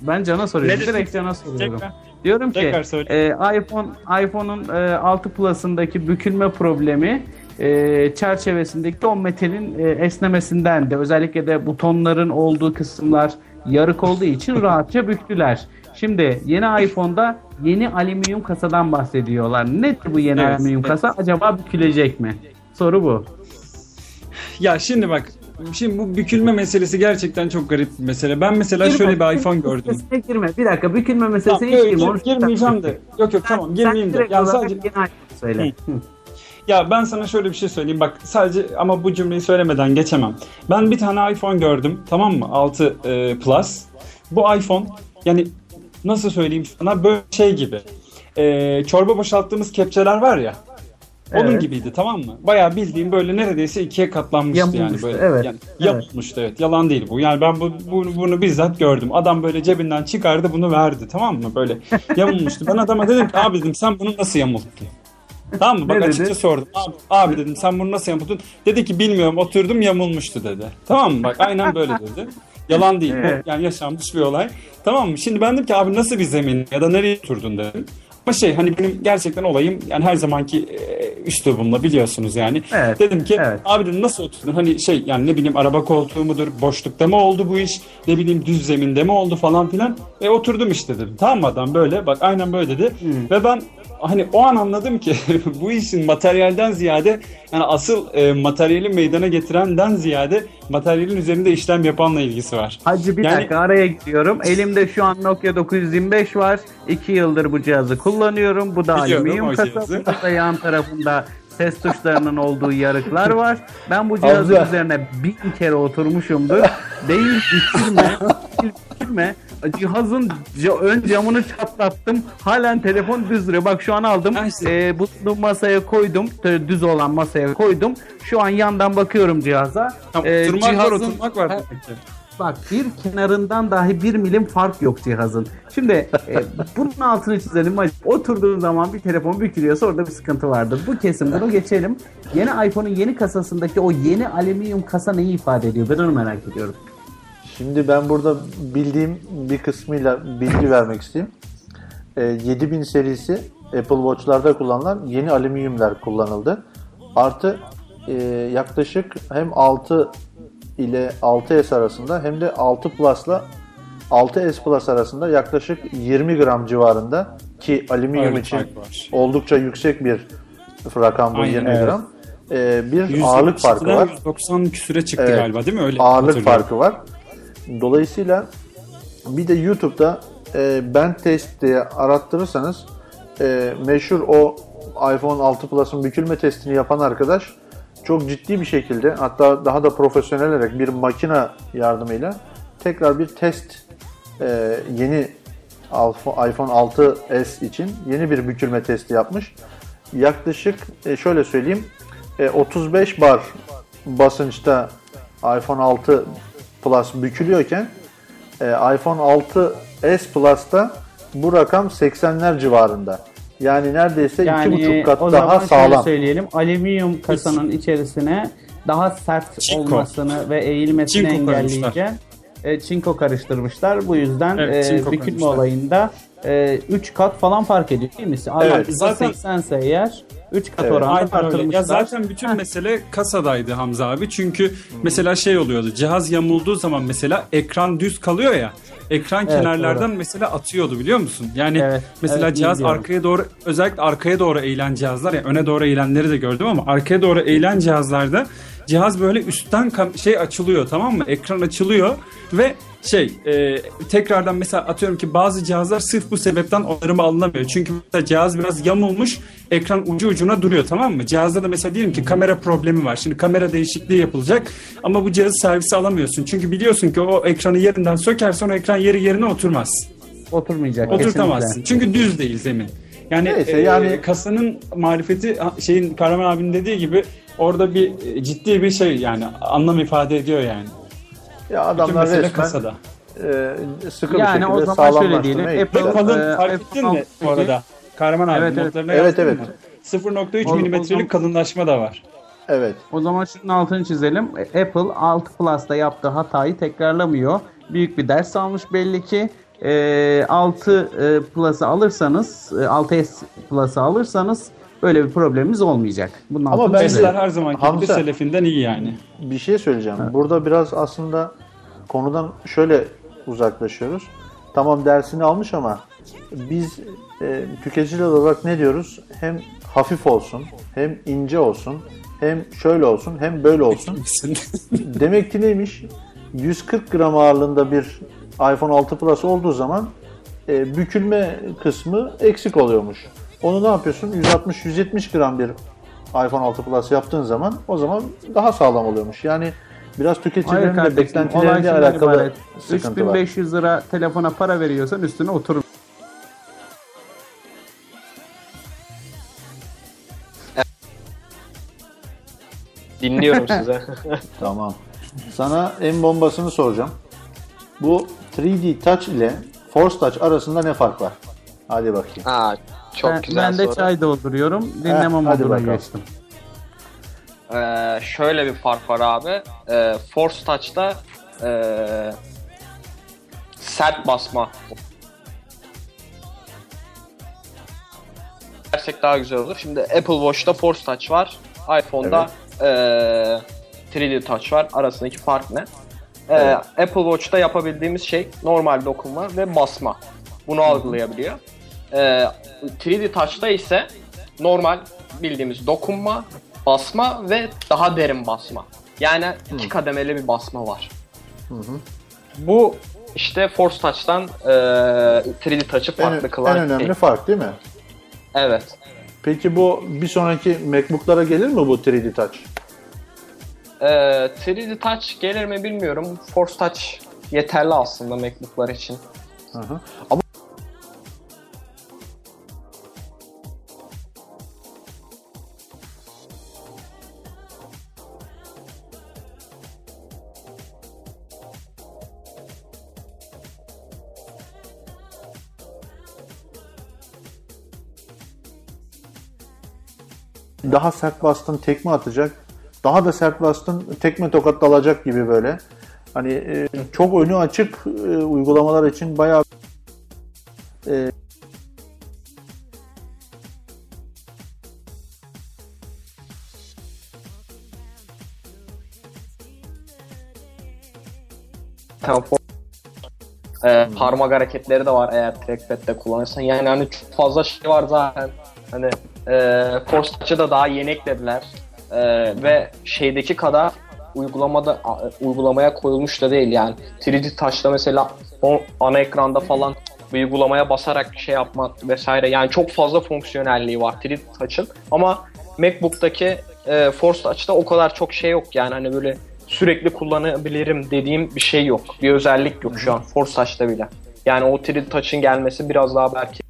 Ben Can'a soruyorum. Ne? Direkt Can'a soruyorum. Tekrar. Diyorum ki e, iPhone iPhone'un e, 6 Plus'ındaki bükülme problemi e, çerçevesindeki o metalin e, esnemesinden de özellikle de butonların olduğu kısımlar yarık olduğu için rahatça büktüler. Şimdi yeni iPhone'da yeni alüminyum kasadan bahsediyorlar. Nedir bu yeni Evet, alüminyum evet. kasa? Acaba bükülecek mi? Soru bu. Ya şimdi bak şimdi bu bükülme meselesi gerçekten çok garip bir mesele. Ben mesela şöyle bir iPhone gördüm. Girme. Bir dakika bükülme meselesine Tamam, hiç girme. girmeyeceğim de. Yok yok tamam girmeyeyim de. direkt Ya olarak sadece yeni iPhone söyle. Ya ben sana şöyle bir şey söyleyeyim bak sadece ama bu cümleyi söylemeden geçemem. Ben bir tane iPhone gördüm tamam mı 6 e, Plus. Bu iPhone yani nasıl söyleyeyim sana böyle şey gibi. E, çorba boşalttığımız kepçeler var ya. Onun Evet. gibiydi tamam mı? Bayağı bildiğim böyle neredeyse ikiye katlanmıştı yani Yamulmuştu, böyle. evet, Yani evet. Yamulmuştu evet. Yalan değil bu. Yani ben bu, bunu, bunu bizzat gördüm. Adam böyle cebinden çıkardı bunu verdi tamam mı? Böyle yamulmuştu. Ben adama dedim ki abi dedim sen bunu nasıl yamulttun? Tamam mı? Bak Ne dedi? açıkça sordum. Abi, abi dedim sen bunu nasıl yaptın? Dedi ki bilmiyorum oturdum yamulmuştu dedi. Tamam mı? Bak aynen böyle dedi. Yalan değil. Evet. Yani yaşanmış bir olay. Tamam mı? Şimdi ben dedim ki abi nasıl bir zemin ya da nereye oturdun dedim. Ama şey hani benim gerçekten olayım yani her zamanki e, üslubumla biliyorsunuz yani. Evet, Dedim ki evet. abi dedim nasıl oturdun? Hani şey yani ne bileyim araba koltuğu mudur? Boşlukta mı oldu bu iş? Ne bileyim düz zeminde mi oldu falan filan. E oturdum işte dedim. Tamam adam böyle bak aynen böyle dedi. Ve ben hani o an anladım ki bu işin materyalden ziyade yani asıl e, materyali meydana getirenden ziyade materyalin üzerinde işlem yapanla ilgisi var. Hacı bir Yani- dakika araya gidiyorum. Elimde şu an Nokia 925 var. 2 yıldır bu cihazı kullanıyorum. Bu da alüminyum kasa. Burada da yan tarafında ses tuşlarının olduğu yarıklar var. Ben bu cihazın Hamza. üzerine bin kere oturmuşumdur. Değil bitirme. Değil bitirme. Cihazın ön camını çatlattım. Halen telefon düz duruyor. Bak şu an aldım. İşte. Ee, bunu masaya koydum. Düz olan masaya koydum. Şu an yandan bakıyorum cihaza. Tam Ee, oturmak var cihazın- oturmak var. Bak bir kenarından dahi bir milim fark yok cihazın. Şimdi e, bunun altını çizelim. Oturduğun zaman bir telefon bükülüyorsa orada bir sıkıntı vardır. Bu kesin bunu geçelim. Yeni iPhone'un yeni kasasındaki o yeni alüminyum kasa neyi ifade ediyor? Ben onu merak ediyorum. Şimdi ben burada bildiğim bir kısmıyla bilgi vermek isteyeyim. Ee, 7000 serisi Apple Watch'larda kullanılan yeni alüminyumlar kullanıldı. Artı e, yaklaşık hem 6 ile 6S arasında hem de 6 Plus'la 6S Plus arasında yaklaşık 20 gram civarında ki alüminyum Öyle için oldukça yüksek bir rakam bu Aynen, 20 evet. gram. Ee, bir ağırlık farkı 172'den var. 190 küsüre çıktı Evet. galiba değil mi? Öyle ağırlık farkı var. Dolayısıyla bir de YouTube'da e, band test diye arattırırsanız e, meşhur o iPhone 6 Plus'ın bükülme testini yapan arkadaş çok ciddi bir şekilde hatta daha da profesyonel olarak bir makine yardımıyla tekrar bir test e, yeni iPhone 6s için yeni bir bükülme testi yapmış. Yaklaşık e, şöyle söyleyeyim e, 35 bar basınçta iPhone 6 Plus bükülüyorken e, iPhone 6s Plus'ta bu rakam 80'ler civarında. Yani neredeyse Yani 2,5 kat o daha zaman sağlam. söyleyelim. Alüminyum kasanın içerisine daha sert Çinko. olmasını ve eğilmesini Çinko engelleyecek e, çinko karıştırmışlar. Bu yüzden Evet, e, bükülme koymuşlar. 3 kat falan fark ediyor değil mi? Evet, zaten- 80 ise eğer 3 kat Evet, öyle. artırmışlar. Ya zaten bütün mesele kasadaydı Hamza abi. Çünkü mesela şey oluyordu. Cihaz yamulduğu zaman mesela ekran düz kalıyor ya. Ekran Evet, kenarlardan doğru. mesela atıyordu biliyor musun? Yani Evet, mesela evet, cihaz arkaya doğru özellikle arkaya doğru eğilen cihazlar yani öne doğru eğilenleri de gördüm ama arkaya doğru eğilen cihazlarda cihaz böyle üstten şey açılıyor tamam mı? Ekran açılıyor ve şey e, tekrardan mesela atıyorum ki bazı cihazlar sırf bu sebepten onarıma alınamıyor. Çünkü mesela cihaz biraz yamulmuş ekran ucu ucuna duruyor tamam mı? Cihazda da mesela diyelim ki kamera problemi var. Şimdi kamera değişikliği yapılacak ama bu cihazı servise alamıyorsun. Çünkü biliyorsun ki o ekranı yerinden sökersen o ekran yeri yerine oturmaz. Oturmayacak. Oturtamazsın. kesinlikle. Çünkü düz değil zemin. Yani, Neyse, e, yani- kasanın marifeti şeyin Kahraman abinin dediği gibi orada bir e, ciddi bir şey yani anlam ifade ediyor yani. Ya Bütün adamlar mesele resmen kasada. e, sıkı Yani bir o şekilde zaman şöyle diyelim, gittiler. Apple- Kalın Ee, fark ettin mi bu arada? Kahraman abi Evet, evet. notlarına Evet, evet. mı? 0.3 O- o milimetrelik zaman- kalınlaşma da var. Evet. O zaman şunun altını çizelim. Apple 6 Plus'ta yaptığı hatayı tekrarlamıyor. Büyük bir ders almış belli ki. Ee, 6 e, Plus'ı alırsanız, e, 6S Plus'ı alırsanız böyle bir problemimiz olmayacak. Bunun Ama. Tesla her zamanki gibi Hamza. selefinden iyi yani. Bir şey söyleyeceğim. Burada biraz aslında konudan şöyle uzaklaşıyoruz. Tamam dersini almış ama biz e, tüketiciler olarak ne diyoruz? Hem hafif olsun, hem ince olsun, hem şöyle olsun, hem böyle olsun. Demek ki neymiş? 140 gram ağırlığında bir iPhone 6 Plus olduğu zaman e, bükülme kısmı eksik oluyormuş. Onu ne yapıyorsun? 160-170 gram bir iPhone 6 Plus yaptığın zaman o zaman daha sağlam oluyormuş. Yani biraz Hayır tüketicilerin de beklentileriyle alakalı ibaret. sıkıntı var. 3500 lira telefona para veriyorsan üstüne otur. Dinliyorum size. Tamam. Sana en bombasını soracağım. Bu 3D Touch ile Force Touch arasında ne fark var? Hadi bakayım. ha, Çok ben, güzel ben de soru. çay dolduruyorum. Dinleme hadi moduna geçtim. Ee, şöyle bir fark var abi. Ee, Force Touch'ta ee, sert basma. Dersek daha güzel olur. Şimdi Apple Watch'ta Force Touch var. iPhone'da ee, 3D Touch var. Arasındaki fark ne? Ee, Evet. Apple Watch'ta yapabildiğimiz şey normal dokunma ve basma. Bunu algılayabiliyor. Ee, 3D Touch'ta ise normal bildiğimiz dokunma, basma ve daha derin basma. Yani iki kademeli bir basma var. Bu işte Force Touch'tan ee, 3D Touch'ı En, farklı kılan en önemli şey. fark değil mi? Evet. Peki bu bir sonraki MacBook'lara gelir mi bu 3D Touch? Ee, 3D Touch gelir mi bilmiyorum. Force Touch yeterli aslında MacBook'lar için. Hı hı. Ama daha sert bastın tekme atacak. Daha da sert bastın tekme tokat dalacak gibi böyle. Hani e, çok önü açık e, uygulamalar için bayağı e, Tempo. Ee, parmak hareketleri de var eğer trackpad'de kullanırsan. Yani hani çok fazla şey var zaten. Hani e, Force Touch'ı da daha yeni eklediler. E, ve şeydeki kadar uygulamada uygulamaya koyulmuş da değil yani. 3D Touch'ta mesela o ana ekranda falan uygulamaya basarak şey yapmak vesaire yani çok fazla fonksiyonelliği var 3D Touch'ın ama MacBook'taki e, Force Touch'ta o kadar çok şey yok yani hani böyle sürekli kullanabilirim dediğim bir şey yok. Bir özellik yok şu an Force Touch'ta bile. Yani o 3D Touch'ın gelmesi biraz daha belki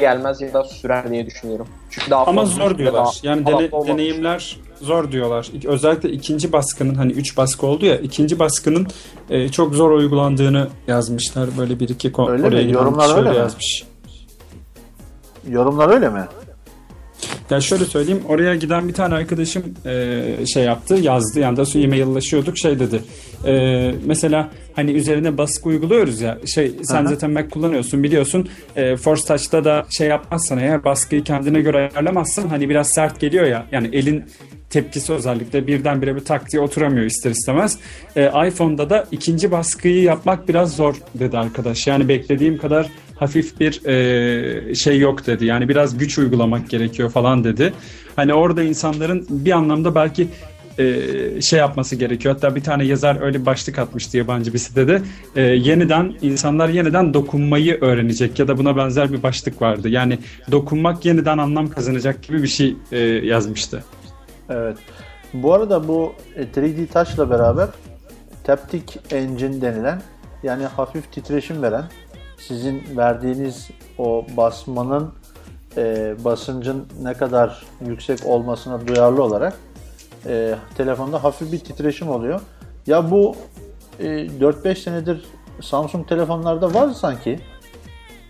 gelmez ya da sürer diye düşünüyorum. Çünkü daha Ama fazla zor daha diyorlar. Yani dene- deneyimler zor diyorlar. İk- Özellikle ikinci baskının hani üç baskı oldu ya ikinci baskının e, çok zor uygulandığını yazmışlar. Böyle bir iki ko- Öyle mi? oraya giden Yorumlar öyle mi? yazmış. yorumlar öyle mi? Ya şöyle söyleyeyim oraya giden bir tane arkadaşım e, şey yaptı yazdı yani da sonra e-maillaşıyorduk şey dedi E, mesela hani üzerine baskı uyguluyoruz ya şey sen Aha. zaten Mac kullanıyorsun biliyorsun e, Force Touch'ta da şey yapmazsan eğer baskıyı kendine göre ayarlamazsan hani biraz sert geliyor ya yani elin tepkisi özellikle birdenbire bir tak diye oturamıyor ister istemez. E, iPhone'da da ikinci baskıyı yapmak biraz zor dedi arkadaş. Yani beklediğim kadar hafif bir e, şey yok dedi. Yani biraz güç uygulamak gerekiyor falan dedi. Hani orada insanların bir anlamda belki e, şey yapması gerekiyor. Hatta bir tane yazar öyle başlık atmıştı yabancı bir sitede. E, yeniden insanlar yeniden dokunmayı öğrenecek ya da buna benzer bir başlık vardı. Yani dokunmak yeniden anlam kazanacak gibi bir şey e, yazmıştı. Evet. Bu arada bu e, 3D Touch'la beraber Taptic Engine denilen yani hafif titreşim veren sizin verdiğiniz o basmanın e, basıncın ne kadar yüksek olmasına duyarlı olarak e, telefonda hafif bir titreşim oluyor. Ya bu e, 4-5 senedir Samsung telefonlarda var sanki.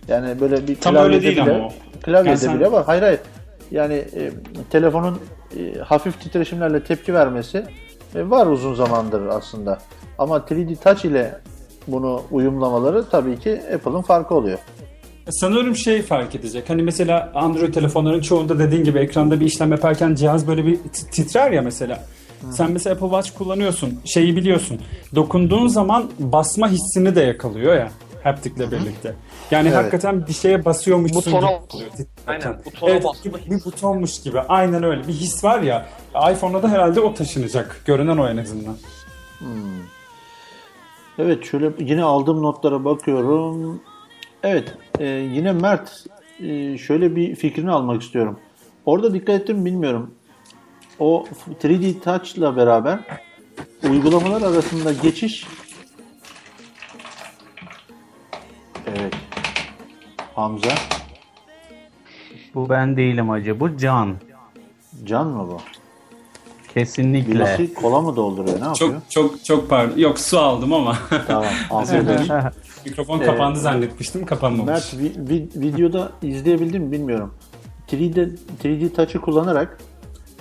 Yani böyle bir Tam öyle klavyede değil bile, ama o. klavyede Yani sen- bile var. Hayır hayır. Yani e, telefonun e, hafif titreşimlerle tepki vermesi e, var uzun zamandır aslında. Ama 3D Touch ile bunu uyumlamaları tabii ki Apple'ın farkı oluyor. Sanıyorum şey fark edecek. Hani mesela Android telefonların çoğunda dediğin gibi ekranda bir işlem yaparken cihaz böyle bir tit- titrer ya mesela. Sen mesela Apple Watch kullanıyorsun. Şeyi biliyorsun. Dokunduğun zaman basma hissini de yakalıyor ya haptikle birlikte. Yani Evet. hakikaten bir şeye basıyormuşsun Butona- gibi. Aynen, butona evet, basma gibi, bir butonmuş gibi. Aynen öyle. Bir his var ya. iPhone'da da herhalde o taşınacak. Görünen o en azından. Evet şöyle yine aldığım notlara bakıyorum. Evet e, yine Mert e, şöyle bir fikrini almak istiyorum. Orada dikkat ettim mi bilmiyorum. O 3D Touch'la beraber uygulamalar arasında geçiş Evet. Hamza. Bu ben değilim hacı. Bu Can. Can mı bu? Kesinlikle. Birisi kola mı dolduruyor? Ne yapıyor? Çok çok çok pardon. Yok su aldım ama Tamam. Olsun. mikrofon kapandı zannetmiştim. Kapanmamış. Mert vi- vi- videoda izleyebildin mi bilmiyorum. 3D 3D Touch'ı kullanarak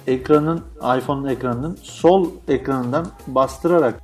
ekranın iPhone'un ekranının sol ekranından bastırarak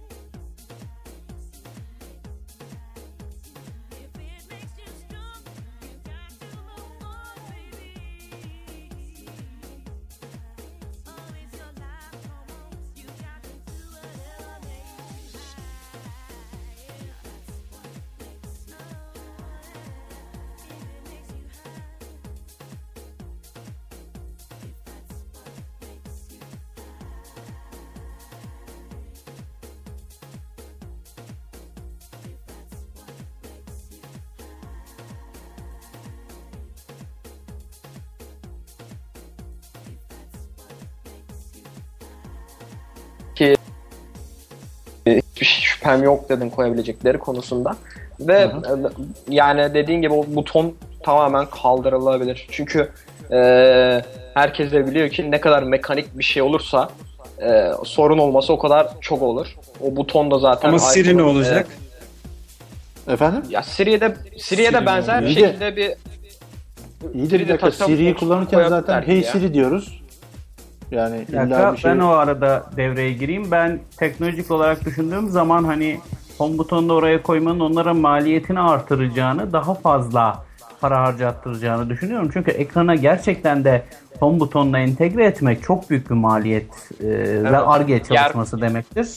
şüphem yok dedin koyabilecekleri konusunda. Ve e, yani dediğin gibi o buton tamamen kaldırılabilir. Çünkü e, herkes de biliyor ki ne kadar mekanik bir şey olursa e, sorun olması o kadar çok olur. O buton da zaten Ama Siri ne iPhone'un, olacak? efendim e, ya Siri'ye de Siri'ye de Siri benzer bir şekilde bir iyi de bir 3D dakika Siri'yi kullanırken zaten Hey ya. Siri diyoruz. Yani Bir illa dakika, bir şey ben o arada devreye gireyim. Ben teknolojik olarak düşündüğüm zaman hani home butonunu oraya koymanın onlara maliyetini artıracağını, daha fazla para harcattıracağını düşünüyorum. Çünkü ekrana gerçekten de home butonuna entegre etmek çok büyük bir maliyet e, ve ARGE çalışması demektir.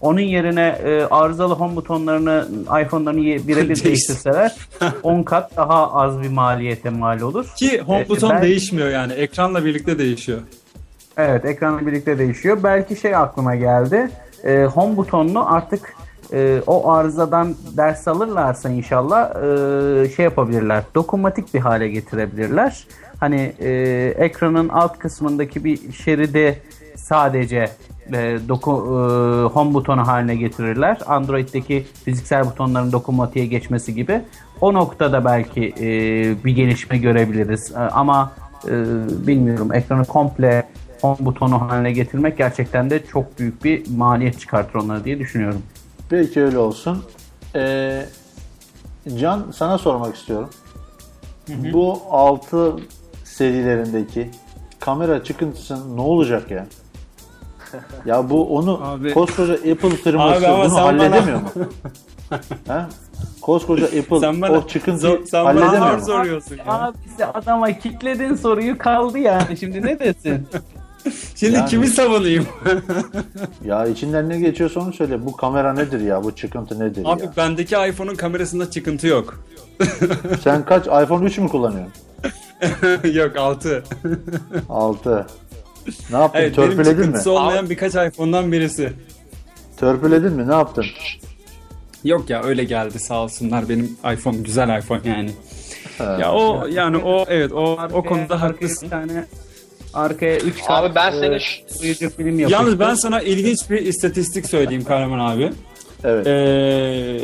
Onun yerine e, arızalı home butonlarını iPhone'larını birebir Değiş- değiştirseler 10 kat daha az bir maliyete mal olur. Ki home E, buton ben- değişmiyor yani. Ekranla birlikte değişiyor. Evet ekranla birlikte değişiyor. Belki şey aklıma geldi. Ee, home butonunu artık e, o arızadan ders alırlarsa inşallah e, şey yapabilirler. Dokunmatik bir hale getirebilirler. Hani e, ekranın alt kısmındaki bir şeridi sadece e, doku, e, home butonu haline getirirler. Android'deki fiziksel butonların dokunmatiğe geçmesi gibi. O noktada belki e, bir gelişme görebiliriz. E, ama e, bilmiyorum ekranı komple home butonu haline getirmek gerçekten de çok büyük bir maliyet çıkartır onlara diye düşünüyorum. Belki öyle olsun. Ee, Can sana sormak istiyorum. Bu 6 serilerindeki kamera çıkıntısı ne olacak ya? Ya bu onu Abi- koskoca Apple firması Abi bunu sen halledemiyor bana- mu? ha? Koskoca Apple Sen bana o çıkıntıyı zor- sen halledemiyor mu? soruyorsun ya. Abi bize adama kitledin soruyu kaldı yani şimdi ne desin? Şimdi Yani- kimi savunayım? Ya içinden ne geçiyorsa onu söyle. Bu kamera nedir ya? Bu çıkıntı nedir Abi ya? bendeki iPhone'un kamerasında çıkıntı yok. Sen kaç iPhone 3 mü kullanıyorsun? yok 6. 6. Ne yaptın? Evet benim Törpüledin mi? çıkıntısı olmayan birkaç iPhone'dan birisi. Törpüledin mi? Ne yaptın? Yok ya öyle geldi sağ olsunlar benim iPhone güzel iPhone yani. Ya o yani o evet o o konuda haklısın. Bir tane arkaya 3 Abi ben seni ş- uyucu film yapıştır. Yalnız ben sana ilginç bir istatistik söyleyeyim Kahraman abi. Evet. Ee,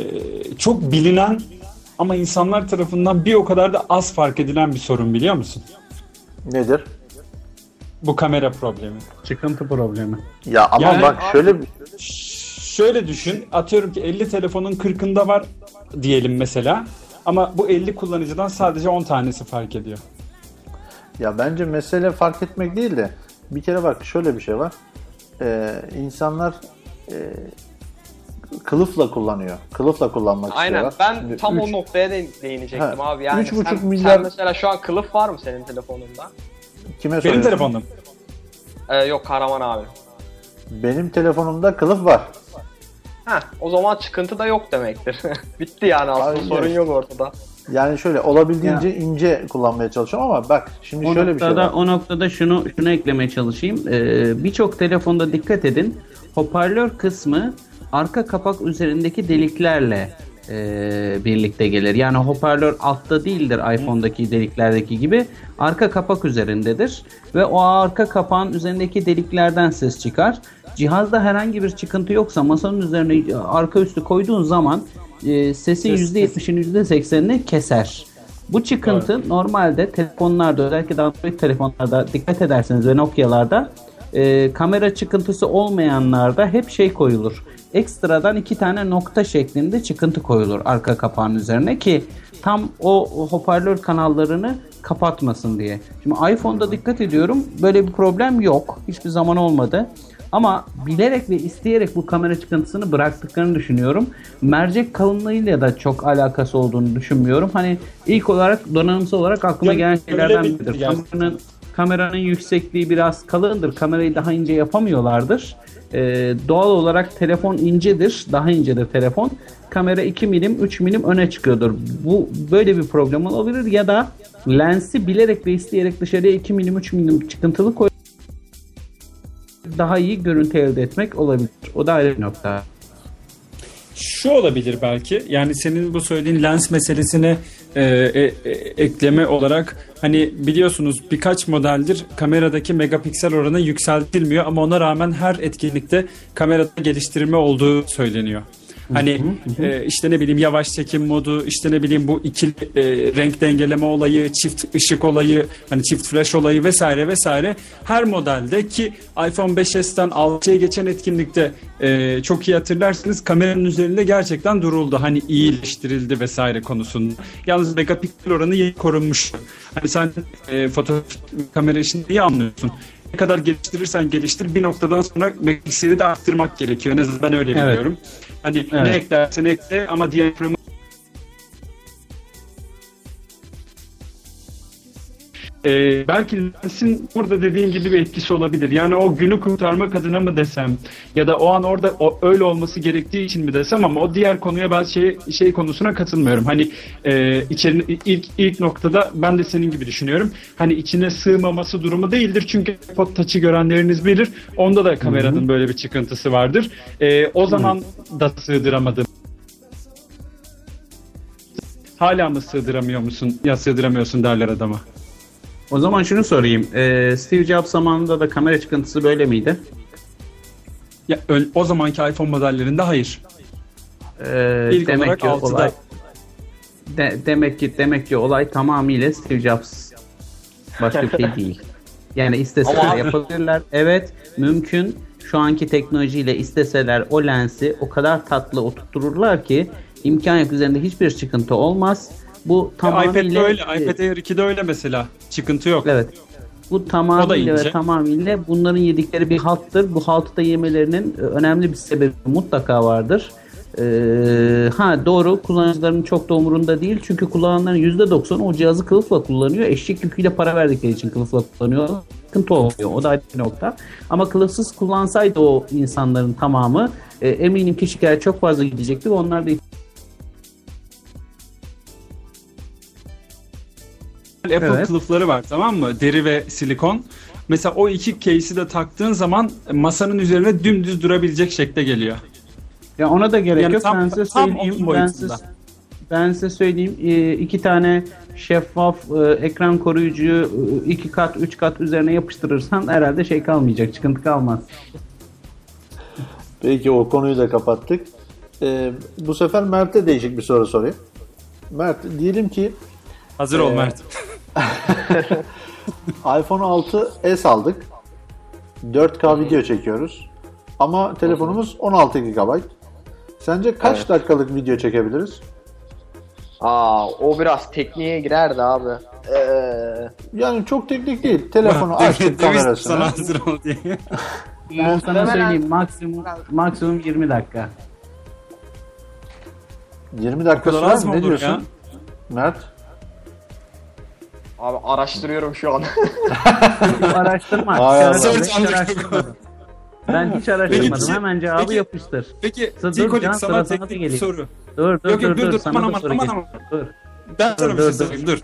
çok bilinen ama insanlar tarafından bir o kadar da az fark edilen bir sorun biliyor musun? Nedir? Bu kamera problemi. Çıkıntı problemi. Ya ama Yani- bak şöyle bir- Şöyle düşün. Atıyorum ki 50 telefonun 40'ında var diyelim mesela. Ama bu 50 kullanıcıdan sadece 10 tanesi fark ediyor. Ya bence mesele fark etmek değil de bir kere bak şöyle bir şey var. Ee, insanlar e, kılıfla kullanıyor. Kılıfla kullanmak Aynen istiyorlar. ben Şimdi tam üç- o noktaya de değinecektim Ha, abi. Yani üç buçuk sen, milyar- sen mesela şu an kılıf var mı senin telefonunda? Kime Benim telefonum. Ee, yok Karaman abi. Benim telefonumda kılıf var. Heh, o zaman çıkıntı da yok demektir. Bitti yani aslında Hayır. sorun yok ortada. Yani şöyle olabildiğince ince kullanmaya çalışıyorum ama bak şimdi O şöyle bir şey noktada, var. o noktada şunu şunu eklemeye çalışayım. Ee, Birçok telefonda dikkat edin. Hoparlör kısmı arka kapak üzerindeki deliklerle e, birlikte gelir. Yani hoparlör altta değildir iPhone'daki deliklerdeki gibi. Arka kapak üzerindedir. Ve o arka kapağın üzerindeki deliklerden ses çıkar. Cihazda herhangi bir çıkıntı yoksa masanın üzerine arka üstü koyduğun zaman e, sesin %70'ini %80'ini keser. Bu çıkıntı normalde telefonlarda özellikle Android telefonlarda dikkat ederseniz ve Nokia'larda e, kamera çıkıntısı olmayanlarda hep şey koyulur. ekstradan iki tane nokta şeklinde çıkıntı koyulur arka kapağın üzerine ki tam o hoparlör kanallarını kapatmasın diye. Şimdi iPhone'da dikkat ediyorum böyle bir problem yok. Hiçbir zaman olmadı. Ama bilerek ve isteyerek bu kamera çıkıntısını bıraktıklarını düşünüyorum. Mercek kalınlığıyla da çok alakası olduğunu düşünmüyorum. Hani ilk olarak donanımsal olarak aklıma gelen şeylerden bir- biridir. Kameranın, kameranın yüksekliği biraz kalındır. Kamerayı daha ince yapamıyorlardır. Ee, doğal olarak telefon incedir. Daha incedir telefon. Kamera 2 milim 3 milim öne çıkıyordur. Bu böyle bir problem olabilir ya da lensi bilerek ve isteyerek dışarıya 2 milim 3 milim çıkıntılı koy daha iyi görüntü elde etmek olabilir. O da ayrı bir nokta. Şu olabilir belki. Yani senin bu söylediğin lens meselesine e, e, e, ekleme olarak hani biliyorsunuz birkaç modeldir kameradaki megapiksel oranı yükseltilmiyor ama ona rağmen her etkinlikte kamerada geliştirme olduğu söyleniyor. Hani e, işte ne bileyim yavaş çekim modu, işte ne bileyim bu ikili e, renk dengeleme olayı, çift ışık olayı, hani çift flash olayı vesaire vesaire her modelde ki iPhone 5s'ten 6'ya geçen etkinlikte e, çok iyi hatırlarsınız kameranın üzerinde gerçekten duruldu. Hani iyileştirildi vesaire konusunda. Yalnız megapiksel oranı yeni korunmuş. Hani sen e, fotoğraf kamera işini iyi anlıyorsun. Ne kadar geliştirirsen geliştir bir noktadan sonra megapikseli de arttırmak gerekiyor. En azından ben öyle Evet. biliyorum. Hani ne Evet. eklersen ekle ama diyaframı Ee, belki lensin burada dediğin gibi bir etkisi olabilir. Yani o günü kurtarmak adına mı desem ya da o an orada o, öyle olması gerektiği için mi desem ama o diğer konuya ben şey şey konusuna katılmıyorum. Hani e, içerinin ilk ilk noktada ben de senin gibi düşünüyorum. Hani içine sığmaması durumu değildir. Çünkü iPod Touch'ı görenleriniz bilir. Onda da kameranın böyle bir çıkıntısı vardır. E, o zaman da sığdıramadım. Hala mı sığdıramıyor musun? Ya sığdıramıyorsun derler adama. O zaman şunu sorayım. Ee, Steve Jobs zamanında da kamera çıkıntısı böyle miydi? Ya o zamanki iPhone modellerinde hayır. Ee, İlk demek olarak ki 6'da. olay de, demek ki demek ki olay tamamıyla Steve Jobs. Başka bir şey değil. Yani isteseler yapabilirler. Evet, mümkün. Şu anki teknolojiyle isteseler o lensi o kadar tatlı oturtururlar ki imkan yok üzerinde hiçbir çıkıntı olmaz. Bu tamamıyla iPad'de öyle. iPad Air 2'de öyle mesela. Çıkıntı yok. Evet. Bu tamamıyla ve tamamıyla bunların yedikleri bir halttır. Bu haltı da yemelerinin e, önemli bir sebebi mutlaka vardır. Ee, ha doğru kullanıcıların çok da umurunda değil. Çünkü kullananların %90 o cihazı kılıfla kullanıyor. Eşek yüküyle para verdikleri için kılıfla kullanıyor. Sıkıntı olmuyor. O da ayrı bir nokta. Ama kılıfsız kullansaydı o insanların tamamı e, eminim ki şikayet çok fazla gidecekti onlar da Apple Evet. kılıfları var tamam mı? Deri ve silikon. Mesela o iki case'i de taktığın zaman masanın üzerine dümdüz durabilecek şekle geliyor. Ya ona da gerek Yani yok. tam- ben size tam söyleyeyim. onun Ben size, ben size söyleyeyim. e, iki tane şeffaf e, ekran koruyucuyu e, iki kat, üç kat üzerine yapıştırırsan herhalde şey kalmayacak. Çıkıntı kalmaz. Peki o konuyu da kapattık. Ee, bu sefer Mert'e değişik bir soru sorayım. Mert diyelim ki Hazır ol Ee, Mert. iPhone 6s aldık. 4K video çekiyoruz. Ama telefonumuz 16 GB. Sence kaç Evet. dakikalık video çekebiliriz? Aa, o biraz tekniğe girerdi abi. Ee, Yani çok teknik değil. Telefonu açtık kamerasını. Sana hazır ol diye. Ben sana söyleyeyim maksimum maksimum 20 dakika. 20 dakika sürer az mi? mı Ne diyorsun? ya? Mert? Abi araştırıyorum şu an. Araştırma. Ay Allah. Search hiç araştırmadım. Ben hiç araştırmadım. Peki, Hemen cevabı peki- yapıştır. Peki Dur, Tikolik Can, sana sıra sana da teknik bir geliyor. soru. Dur dur Yok, dur yok, dur, dur. dur. Sana Aman, da aman, soru aman, geliyor. Dur. Ben sana Dur, bir şey dur, dur. sorayım dur.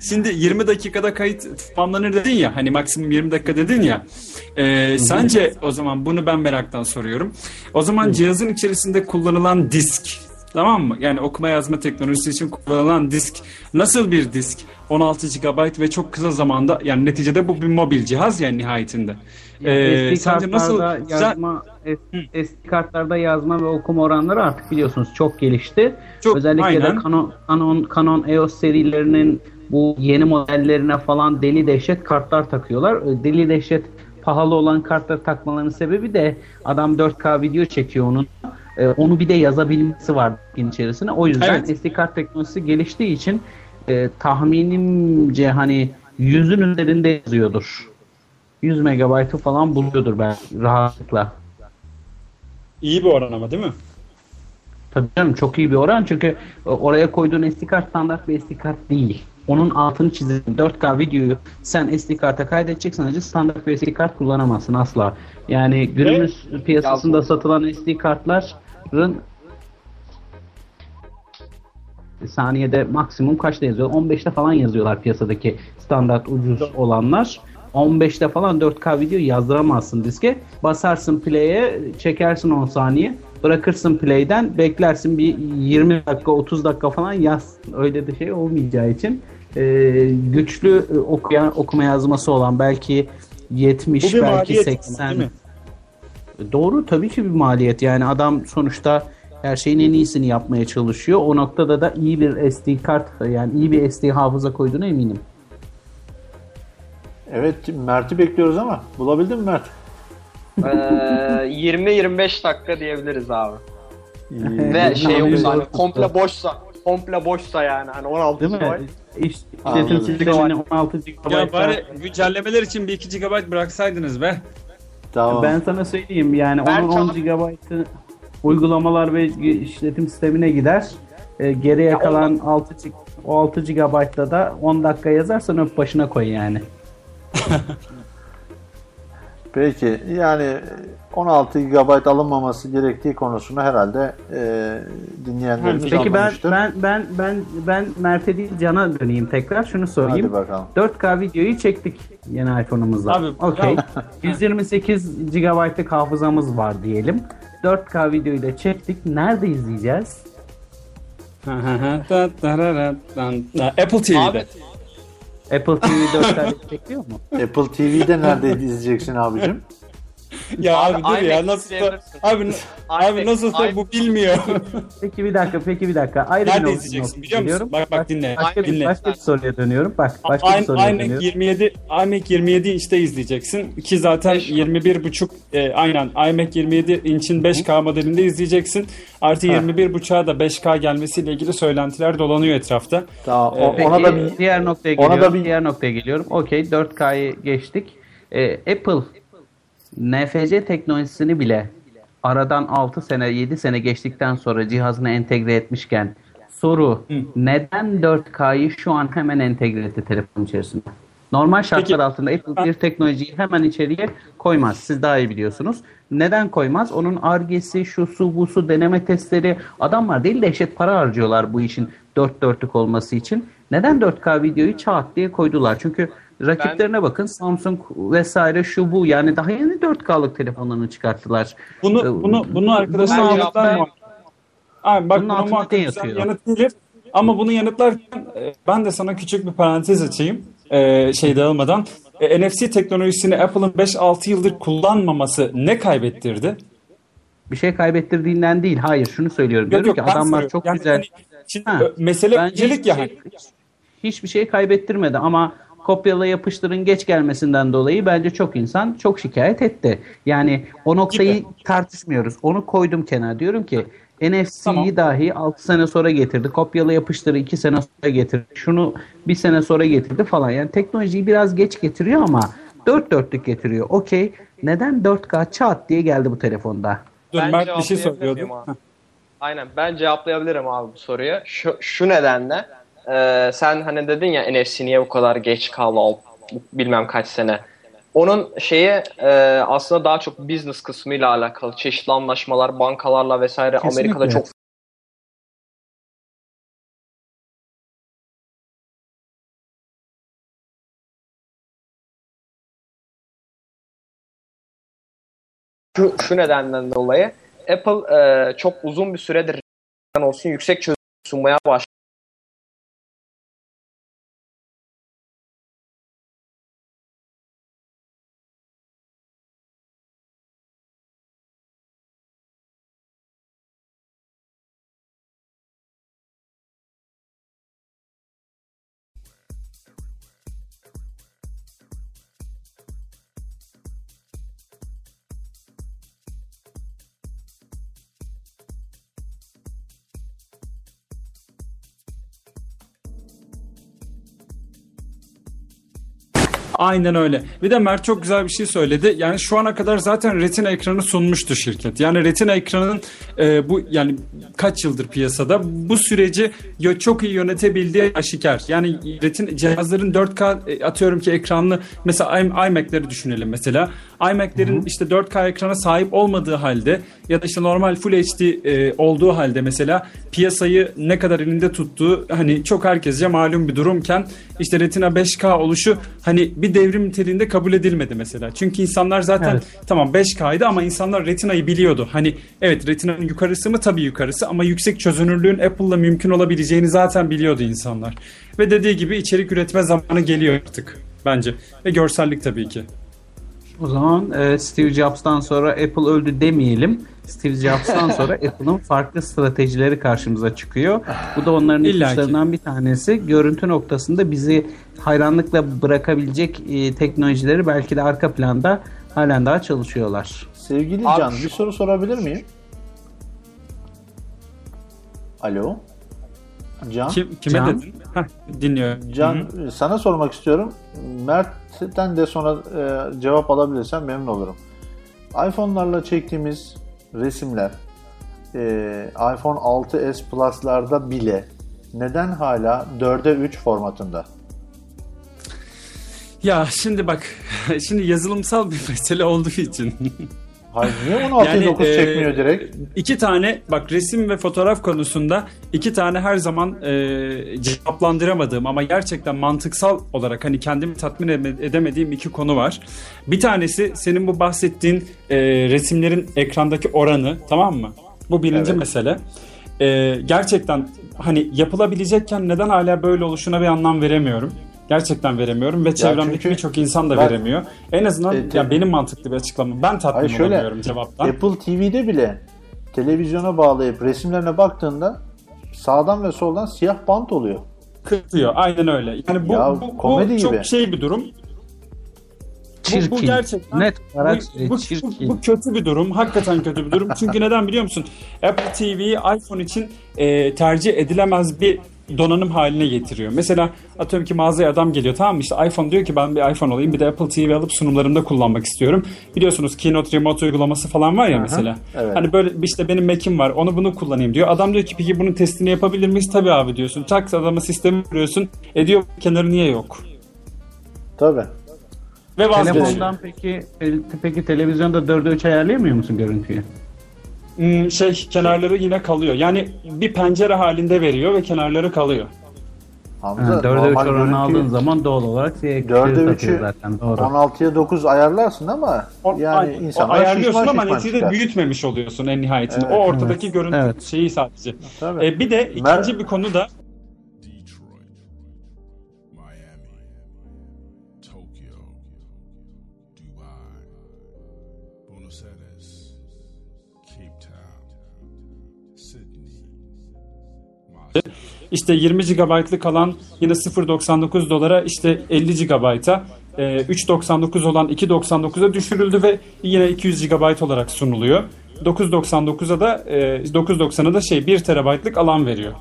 Şimdi 20 dakikada kayıt tamamlanır dedin ya hani maksimum 20 dakika dedin ya. Ee, sence o zaman bunu ben meraktan soruyorum. O zaman cihazın içerisinde kullanılan disk tamam mı? Yani okuma yazma teknolojisi için kullanılan disk nasıl bir disk? 16 GB ve çok kısa zamanda yani neticede bu bir mobil cihaz yani nihayetinde. Ee, SD sence nasıl Sen- yazma S- SD kartlarda yazma ve okuma oranları artık biliyorsunuz çok gelişti. Çok- Özellikle aynen. de Canon, Canon Canon EOS serilerinin bu yeni modellerine falan deli dehşet kartlar takıyorlar. Deli dehşet pahalı olan kartları takmalarının sebebi de adam 4K video çekiyor onun. E, onu bir de yazabilmesi var din içerisine. O yüzden Evet. SD kart teknolojisi geliştiği için e, tahminimce hani yüzün üzerinde yazıyordur. 100 megabaytı falan buluyordur ben rahatlıkla. İyi bir oran ama değil mi? Tabii canım çok iyi bir oran çünkü e, oraya koyduğun SD kart standart bir SD kart değil. Onun altını çizelim. 4K videoyu sen SD karta kaydedeceksin sadece standart bir SD kart kullanamazsın asla. Yani günümüz piyasasında satılan SD kartların saniyede maksimum kaçta yazıyor? 15'te falan yazıyorlar piyasadaki standart ucuz olanlar. 15'te falan 4K video yazdıramazsın diske. Basarsın play'e, çekersin 10 saniye. Bırakırsın play'den, beklersin bir 20 dakika, 30 dakika falan yaz. Öyle de şey olmayacağı için e, güçlü e, okuyan, okuma yazması olan belki 70 Bu bir belki maliyet ama, 80 değil mi? Doğru tabii ki bir maliyet. Yani adam sonuçta her şeyin en iyisini yapmaya çalışıyor. O noktada da iyi bir SD kart yani iyi bir SD hafıza koyduğuna eminim. Evet Mert'i bekliyoruz ama bulabildin mi Mert? Ee, 20-25 dakika diyebiliriz abi. İyi. Ve şey olsa hani komple boşsa komple boşsa yani hani 16 Değil mi? GB. İş, Anladım. işletim sistemini 16 GB. Ya bari güncellemeler için bir 2 GB bıraksaydınız be. Tamam. Ben sana söyleyeyim yani Ben onun 10 çok- GB'ı uygulamalar ve işletim sistemine gider. Ee, geriye Ya kalan 6 G- o 6 GB'da da 10 dakika yazarsan öp başına koy yani. Peki yani 16 GB alınmaması gerektiği konusunu herhalde e, dinleyenlerimiz Peki ben anlamıştır. ben ben ben ben Mert'e değil Can'a döneyim tekrar şunu sorayım. Hadi bakalım. 4K videoyu çektik yeni iPhone'umuzla. Abi, Okey. ya- 128 GB'lık hafızamız var diyelim. 4K videoyu da çektik. Nerede izleyeceğiz? Apple TV'de. Abi Apple TV 4K bekliyor mu? Apple TV'de nerede izleyeceksin abicim? Ya abi, dur ya nasıl izleyebilirsin. abi abi IMAX, nasılsa bu bilmiyor. Peki bir dakika, peki bir dakika. Ayrı Nerede bir izleyeceksin biliyor musun? geliyorum. Bak bak dinle. Başka bir, dinle. başka bir soruya dönüyorum. Bak başka bir Aynı soruya iMac dönüyorum. 27 iMac 27 inçte izleyeceksin ki zaten Beş K. 21 buçuk e, aynen iMac 27 inçin 5K modelinde izleyeceksin. Artı 21 buçuğa da 5K gelmesiyle ilgili söylentiler dolanıyor etrafta. Tamam. o- Peki, ona da bir diğer noktaya ona da geliyorum. bir- Diğer noktaya geliyorum. Okey 4K'yı geçtik. Ee, Apple NFC teknolojisini bile aradan 6 sene 7 sene geçtikten sonra cihazına entegre etmişken soru neden 4K'yı şu an hemen entegre etti telefon içerisinde? Normal şartlar Peki. altında Apple bir teknolojiyi hemen içeriye koymaz. Siz daha iyi biliyorsunuz. Neden koymaz? Onun argesi, şu su, bu su, deneme testleri. Adamlar değil dehşet para harcıyorlar bu işin dört dörtlük olması için. Neden 4K videoyu çat diye koydular? Çünkü rakiplerine bakın Samsung vesaire şu bu yani daha yeni 4K'lık telefonlarını çıkarttılar. Bunu Ee, bunu bunu arkadaşlar yanıtlar mı? Abi bak Bunun bunu muhakkak yatıyor? yanıtlayabilir. Ama bunu yanıtlarken e, ben de sana küçük bir parantez açayım. E, şey dağılmadan. E, NFC teknolojisini Apple'ın 5-6 yıldır kullanmaması ne kaybettirdi? Bir şey kaybettirdiğinden değil. Hayır şunu söylüyorum. Diyorum ki ben adamlar çok Yani güzel. hani şimdi Ha, mesele öncelik hiçbir ya. şey- hiçbir şey kaybettirmedi ama kopyala yapıştırın geç gelmesinden dolayı bence çok insan çok şikayet etti. Yani o noktayı Gibi. tartışmıyoruz. Onu koydum kenara. Diyorum ki NFC'yi Tamam. dahi 6 sene sonra getirdi. Kopyala yapıştırı 2 sene sonra getirdi. Şunu bir sene sonra getirdi falan. Yani teknolojiyi biraz geç getiriyor ama dört dörtlük getiriyor. Okey. Neden 4K çat diye geldi bu telefonda? Dur Ben Mert bir şey abi? Aynen ben cevaplayabilirim abi bu soruyu. Şu, şu nedenle e, sen hani dedin ya NFC niye bu kadar geç kaldı al- bilmem kaç sene. Onun şeyi e, aslında daha çok business kısmıyla alakalı. Çeşitli anlaşmalar bankalarla vesaire Kesinlikle. Amerika'da çok şu, şu nedenden dolayı Apple e, çok uzun bir süredir olsun yüksek çözüm sunmaya başladı. Aynen öyle. Bir de Mert çok güzel bir şey söyledi. Yani şu ana kadar zaten Retina ekranı sunmuştu şirket. Yani Retina ekranının e, bu yani kaç yıldır piyasada bu süreci çok iyi yönetebildiği aşikar. Yani Retina cihazların 4K e, atıyorum ki ekranlı mesela im- iMac'leri düşünelim mesela. iMac'lerin işte 4K ekrana sahip olmadığı halde ya da işte normal Full HD e, olduğu halde mesela piyasayı ne kadar elinde tuttuğu hani çok herkesce malum bir durumken işte Retina 5K oluşu hani bir devrim niteliğinde kabul edilmedi mesela. Çünkü insanlar zaten Evet. tamam 5K'ydı ama insanlar Retina'yı biliyordu. Hani evet Retina'nın yukarısı mı tabii yukarısı ama yüksek çözünürlüğün Apple'la mümkün olabileceğini zaten biliyordu insanlar. Ve dediği gibi içerik üretme zamanı geliyor artık bence. Ve görsellik tabii ki. O zaman e, Steve Jobs'tan sonra Apple öldü demeyelim. Steve Jobs'tan sonra Apple'ın farklı stratejileri karşımıza çıkıyor. Bu da onların ipuçlarından bir tanesi. Görüntü noktasında bizi hayranlıkla bırakabilecek e, teknolojileri belki de arka planda halen daha çalışıyorlar. Sevgili Abi Can bir soru sorabilir miyim? Alo. Can. Kim, kime Can. dedin? Heh, dinliyorum. Can Hı hı. sana sormak istiyorum. Mert'ten de sonra e, cevap alabilirsen memnun olurum. iPhone'larla çektiğimiz resimler e, iPhone 6s Plus'larda bile neden hala 4'e 3 formatında? Ya şimdi bak, şimdi yazılımsal bir mesele olduğu için. Hayır niye 16'ya 9 e, çekmiyor direkt? İki tane bak resim ve fotoğraf konusunda iki tane her zaman e, cevaplandıramadığım ama gerçekten mantıksal olarak hani kendimi tatmin eme- edemediğim iki konu var. Bir tanesi senin bu bahsettiğin e, resimlerin ekrandaki oranı tamam mı? Bu birinci Evet. mesele. E, gerçekten hani yapılabilecekken neden hala böyle oluşuna bir anlam veremiyorum. Gerçekten veremiyorum ve çevremdeki çünkü birçok insan da ben- veremiyor. En azından E, te- ya benim mantıklı bir açıklamam. Ben tatmin Hayır şöyle olamıyorum cevaptan. Apple TV'de bile televizyona bağlayıp resimlerine baktığında sağdan ve soldan siyah bant oluyor. kırpıyor. Aynen öyle. Yani bu, Ya, bu, bu komedi çok gibi. şey bir durum. Bu, Çirkin. bu gerçekten Net olarak bu, bu, çirkin. bu kötü bir durum. Hakikaten kötü bir durum. Çünkü neden biliyor musun? Apple TV'yi iPhone için e, tercih edilemez bir donanım haline getiriyor. Mesela atıyorum ki mağazaya adam geliyor tamam mı işte iPhone diyor ki ben bir iPhone alayım bir de Apple TV alıp sunumlarımda kullanmak istiyorum. Biliyorsunuz Keynote Remote uygulaması falan var ya mesela. evet. Hani böyle işte benim Mac'im var onu bunu kullanayım diyor. Adam diyor ki peki bunun testini yapabilir miyiz? Tabii abi diyorsun. Tak adama sistemi kuruyorsun. E diyor kenarı niye yok? Tabii. Ve vazgeçiyor. Telefondan peki peki televizyonda 4'e 3 ayarlayamıyor musun görüntüyü? Hmm, şey kenarları yine kalıyor. Yani bir pencere halinde veriyor ve kenarları kalıyor. Hamza Ha, 4'e 3 normal oranı aldığın zaman doğal olarak şey, 4'e şey 3'ü takıyor zaten doğru. 16'ya 9 ayarlarsın ama yani ay- o insanlar ayarlıyorsun şişman ama şişman neticede çıkar. büyütmemiş oluyorsun en nihayetinde. Evet. o ortadaki görüntü Evet. şeyi sadece. Tabii. E, bir de ikinci Mer- bir konu da işte 20 GB'lık alan yine 0.99 dolara işte 50 GB'a e, 3.99 olan 2.99'a düşürüldü ve yine 200 GB olarak sunuluyor. 9.99'a da e, 9.90'a da şey 1 TB'lık alan veriyor.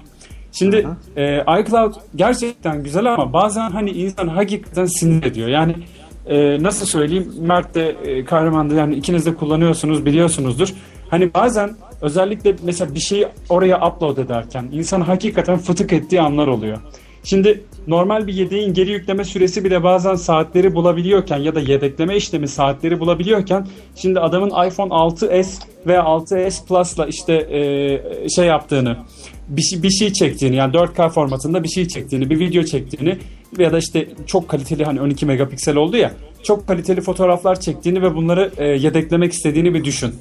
Şimdi e, iCloud gerçekten güzel ama bazen hani insan hakikaten sinir ediyor. Yani e, nasıl söyleyeyim Mert de e, Kahraman da yani ikiniz de kullanıyorsunuz biliyorsunuzdur. Hani bazen özellikle mesela bir şeyi oraya upload ederken insan hakikaten fıtık ettiği anlar oluyor. Şimdi normal bir yedeğin geri yükleme süresi bile bazen saatleri bulabiliyorken ya da yedekleme işlemi saatleri bulabiliyorken şimdi adamın iPhone 6s ve 6s Plus'la işte e, şey yaptığını bir şey, bir şey çektiğini yani 4K formatında bir şey çektiğini, bir video çektiğini ya da işte çok kaliteli hani 12 megapiksel oldu ya çok kaliteli fotoğraflar çektiğini ve bunları e, yedeklemek istediğini bir düşün.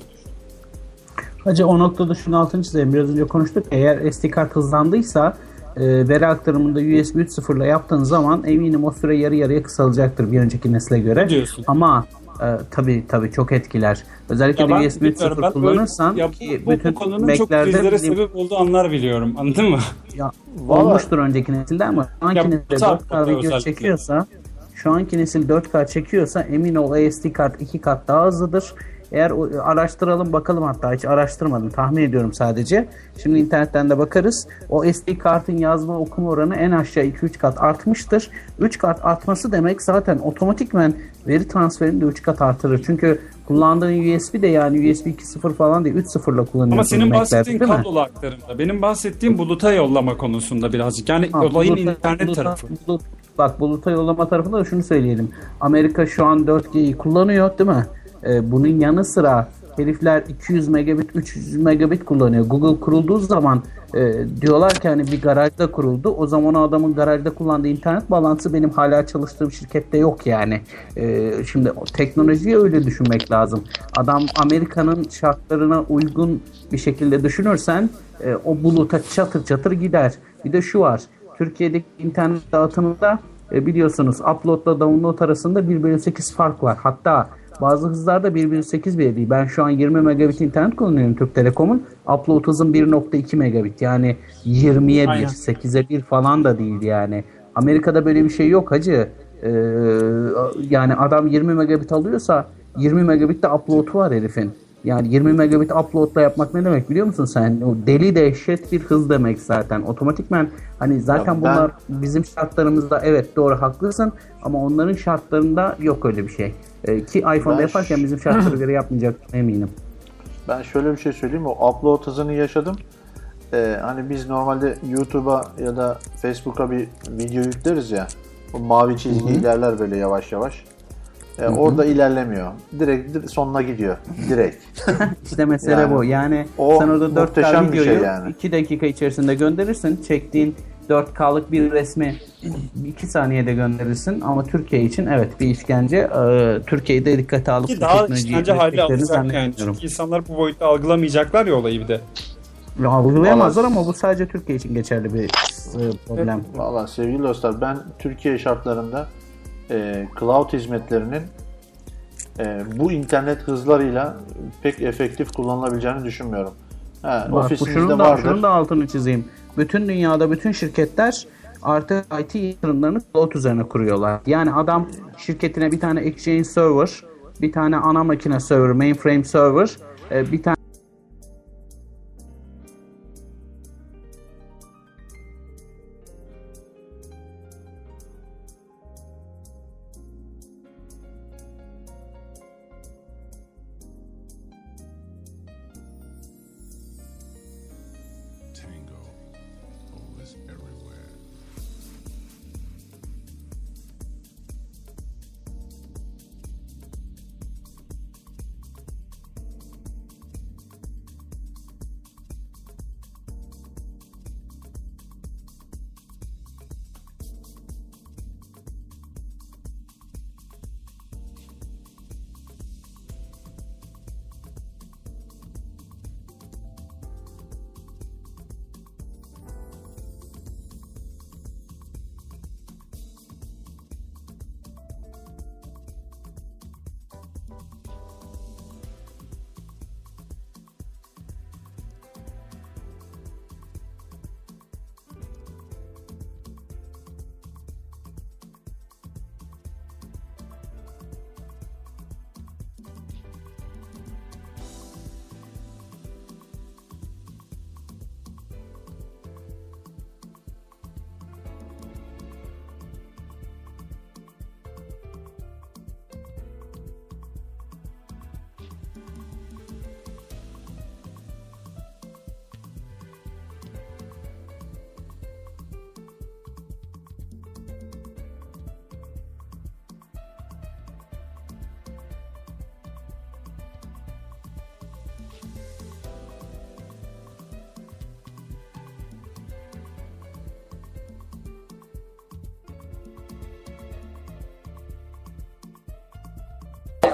Hacı o noktada şunu altını çizeyim. Biraz önce konuştuk. Eğer SD kart hızlandıysa e, veri aktarımında USB 3.0 ile yaptığın zaman eminim o süre yarı yarıya kısalacaktır bir önceki nesle göre. Diyorsun. Ama e, tabii tabii çok etkiler. Özellikle de ben USB bilmiyorum, 3.0 ben kullanırsan öyle- ya ki bu, bütün bu konunun çok krizlere sebep olduğu anlar biliyorum. Anladın mı? ya, Vallahi- olmuştur önceki nesilde ama şu anki Ya, nesil bu tarz 4K video özellikle. çekiyorsa şu anki nesil 4K çekiyorsa emin ol SD kart 2 kat daha hızlıdır. Eğer o- araştıralım bakalım hatta hiç araştırmadım tahmin ediyorum sadece. Şimdi internetten de bakarız. O SD kartın yazma okuma oranı en aşağı 2-3 kat artmıştır. 3 kat artması demek zaten otomatikmen veri transferini de 3 kat artırır. Çünkü kullandığın USB de yani USB 2.0 falan değil 3.0'la kullanıyorsun. Ama senin bahsettiğin mi? kablolu aktarımda. Benim bahsettiğim buluta yollama konusunda birazcık. Yani Ha, olayın buluta- internet buluta- tarafı. bulut- bak buluta yollama tarafında da şunu söyleyelim. Amerika şu an 4G'yi kullanıyor değil mi? Ee, bunun yanı sıra herifler 200 megabit 300 megabit kullanıyor. Google kurulduğu zaman e, diyorlar ki hani bir garajda kuruldu. O zaman o adamın garajda kullandığı internet bağlantısı benim hala çalıştığım şirkette yok yani. E, şimdi teknolojiyi öyle düşünmek lazım. Adam Amerika'nın şartlarına uygun bir şekilde düşünürsen e, o buluta çatır çatır gider. Bir de şu var. Türkiye'deki internet dağıtımında e, biliyorsunuz upload ile download arasında 1 bölü 8 fark var. Hatta bazı hızlarda 1 bölü 8 bile değil. Ben şu an 20 megabit internet kullanıyorum Türk Telekom'un. Upload hızım 1.2 megabit. Yani 20'ye 1, Aynen. 8'e 1 falan da değil yani. Amerika'da böyle bir şey yok hacı. Ee, yani adam 20 megabit alıyorsa 20 megabit de upload var herifin. Yani 20 megabit uploadla yapmak ne demek biliyor musun sen? O deli dehşet bir hız demek zaten. Otomatikmen hani zaten Ya ben- bunlar bizim şartlarımızda evet doğru haklısın ama onların şartlarında yok öyle bir şey. Ee, ki iPhone'da Ben yaparken bizim şartlara göre yapmayacak eminim. Ben şöyle bir şey söyleyeyim. O upload hızını yaşadım. Ee, hani biz normalde YouTube'a ya da Facebook'a bir video yükleriz ya. O mavi çizgi ilerler böyle yavaş yavaş. Ee, orada ilerlemiyor. Direkt dir- sonuna gidiyor. Direkt. İşte mesele Yani bu. Yani o sen orada 4K muhteşem bir videoyu şey yani. 2 dakika içerisinde gönderirsin. Çektiğin 4K'lık bir resmi 2 saniyede gönderirsin ama Türkiye için evet bir işkence. Ee, Türkiye'de dikkate alıp Ki bu daha işkence hali alacak yani. Çünkü insanlar bu boyutta algılamayacaklar ya olayı bir de. Ya, Algılayamazlar ama bu sadece Türkiye için geçerli bir e, problem. Valla sevgili dostlar ben Türkiye şartlarında e, cloud hizmetlerinin e, bu internet hızlarıyla pek efektif kullanılabileceğini düşünmüyorum. Ha, Bak bu ofisinizde şunun da, vardır. şunun da altını çizeyim. Bütün dünyada bütün şirketler artık IT yatırımlarını cloud üzerine kuruyorlar. Yani adam şirketine bir tane Exchange server, bir tane ana makine server, mainframe server, e, bir tane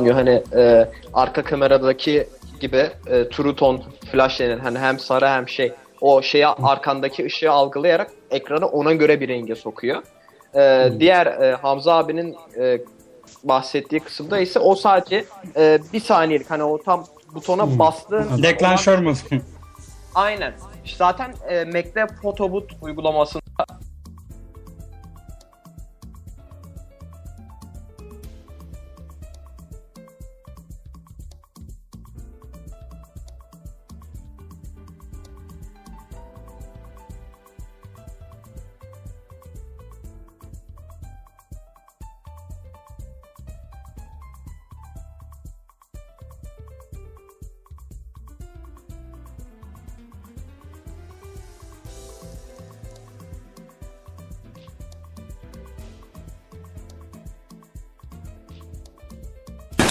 Çünkü hani e, arka kameradaki gibi e, true tone flash denen hani hem sarı hem şey o şeye arkandaki ışığı algılayarak ekranı ona göre bir renge sokuyor. E, diğer e, Hamza abinin e, bahsettiği kısımda ise o sadece e, bir saniyelik hani o tam butona bastığın Deklanşör mü? Aynen. Zaten e, Mac'te Photoboot uygulamasında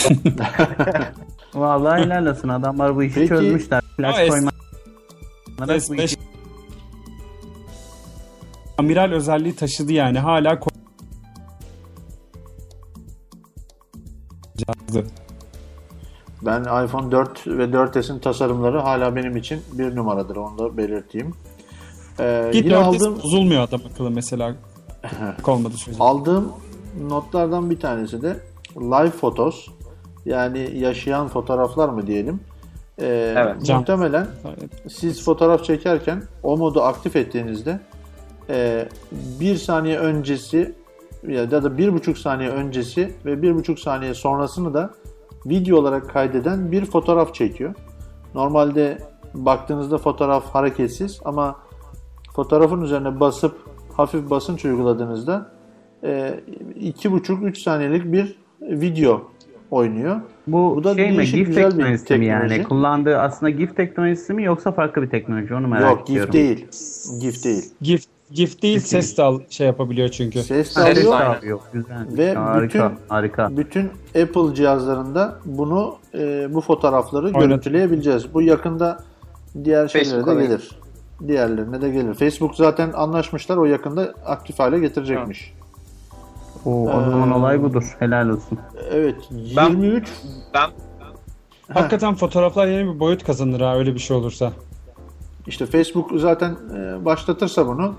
Vallahi helal olsun adamlar bu işi Peki- çözmüşler. Flash Ama es- koyma. bu S5 işi amiral özelliği taşıdı yani. Hala. Ben iPhone 4 ve 4S'in tasarımları hala benim için bir numaradır. Onu da belirteyim. Ee, Git yine 4S aldığım, bozulmuyor adam akıllı mesela. olmadı sürece. aldığım notlardan bir tanesi de live photos. Yani yaşayan fotoğraflar mı diyelim. Ee, Evet. Can. Muhtemelen siz fotoğraf çekerken o modu aktif ettiğinizde e, bir saniye öncesi ya da bir buçuk saniye öncesi ve bir buçuk saniye sonrasını da video olarak kaydeden bir fotoğraf çekiyor. Normalde baktığınızda fotoğraf hareketsiz ama fotoğrafın üzerine basıp hafif basınç uyguladığınızda e, iki buçuk üç saniyelik bir video oynuyor. Bu, Bu da şey mi? GIF bir teknolojisi mi yani? Kullandığı aslında GIF teknolojisi mi yoksa farklı bir teknoloji? Onu merak Yok ediyorum. GIF değil. GIF değil. GIF, GIF değil ses de al, şey yapabiliyor çünkü. Ses de alıyor. Güzel. Ve harika, bütün- harika. Bütün Apple cihazlarında bunu e, bu fotoğrafları Oynat- görüntüleyebileceğiz. Bu yakında diğer şeylere de Facebook'a gelir. Diğerlerine de gelir. Facebook zaten anlaşmışlar. O yakında aktif hale getirecekmiş. O, o zaman olay budur. Helal olsun. Evet. Ben- 23 Ben Hakikaten fotoğraflar yeni bir boyut kazanır ha öyle bir şey olursa. işte Facebook zaten e, başlatırsa bunu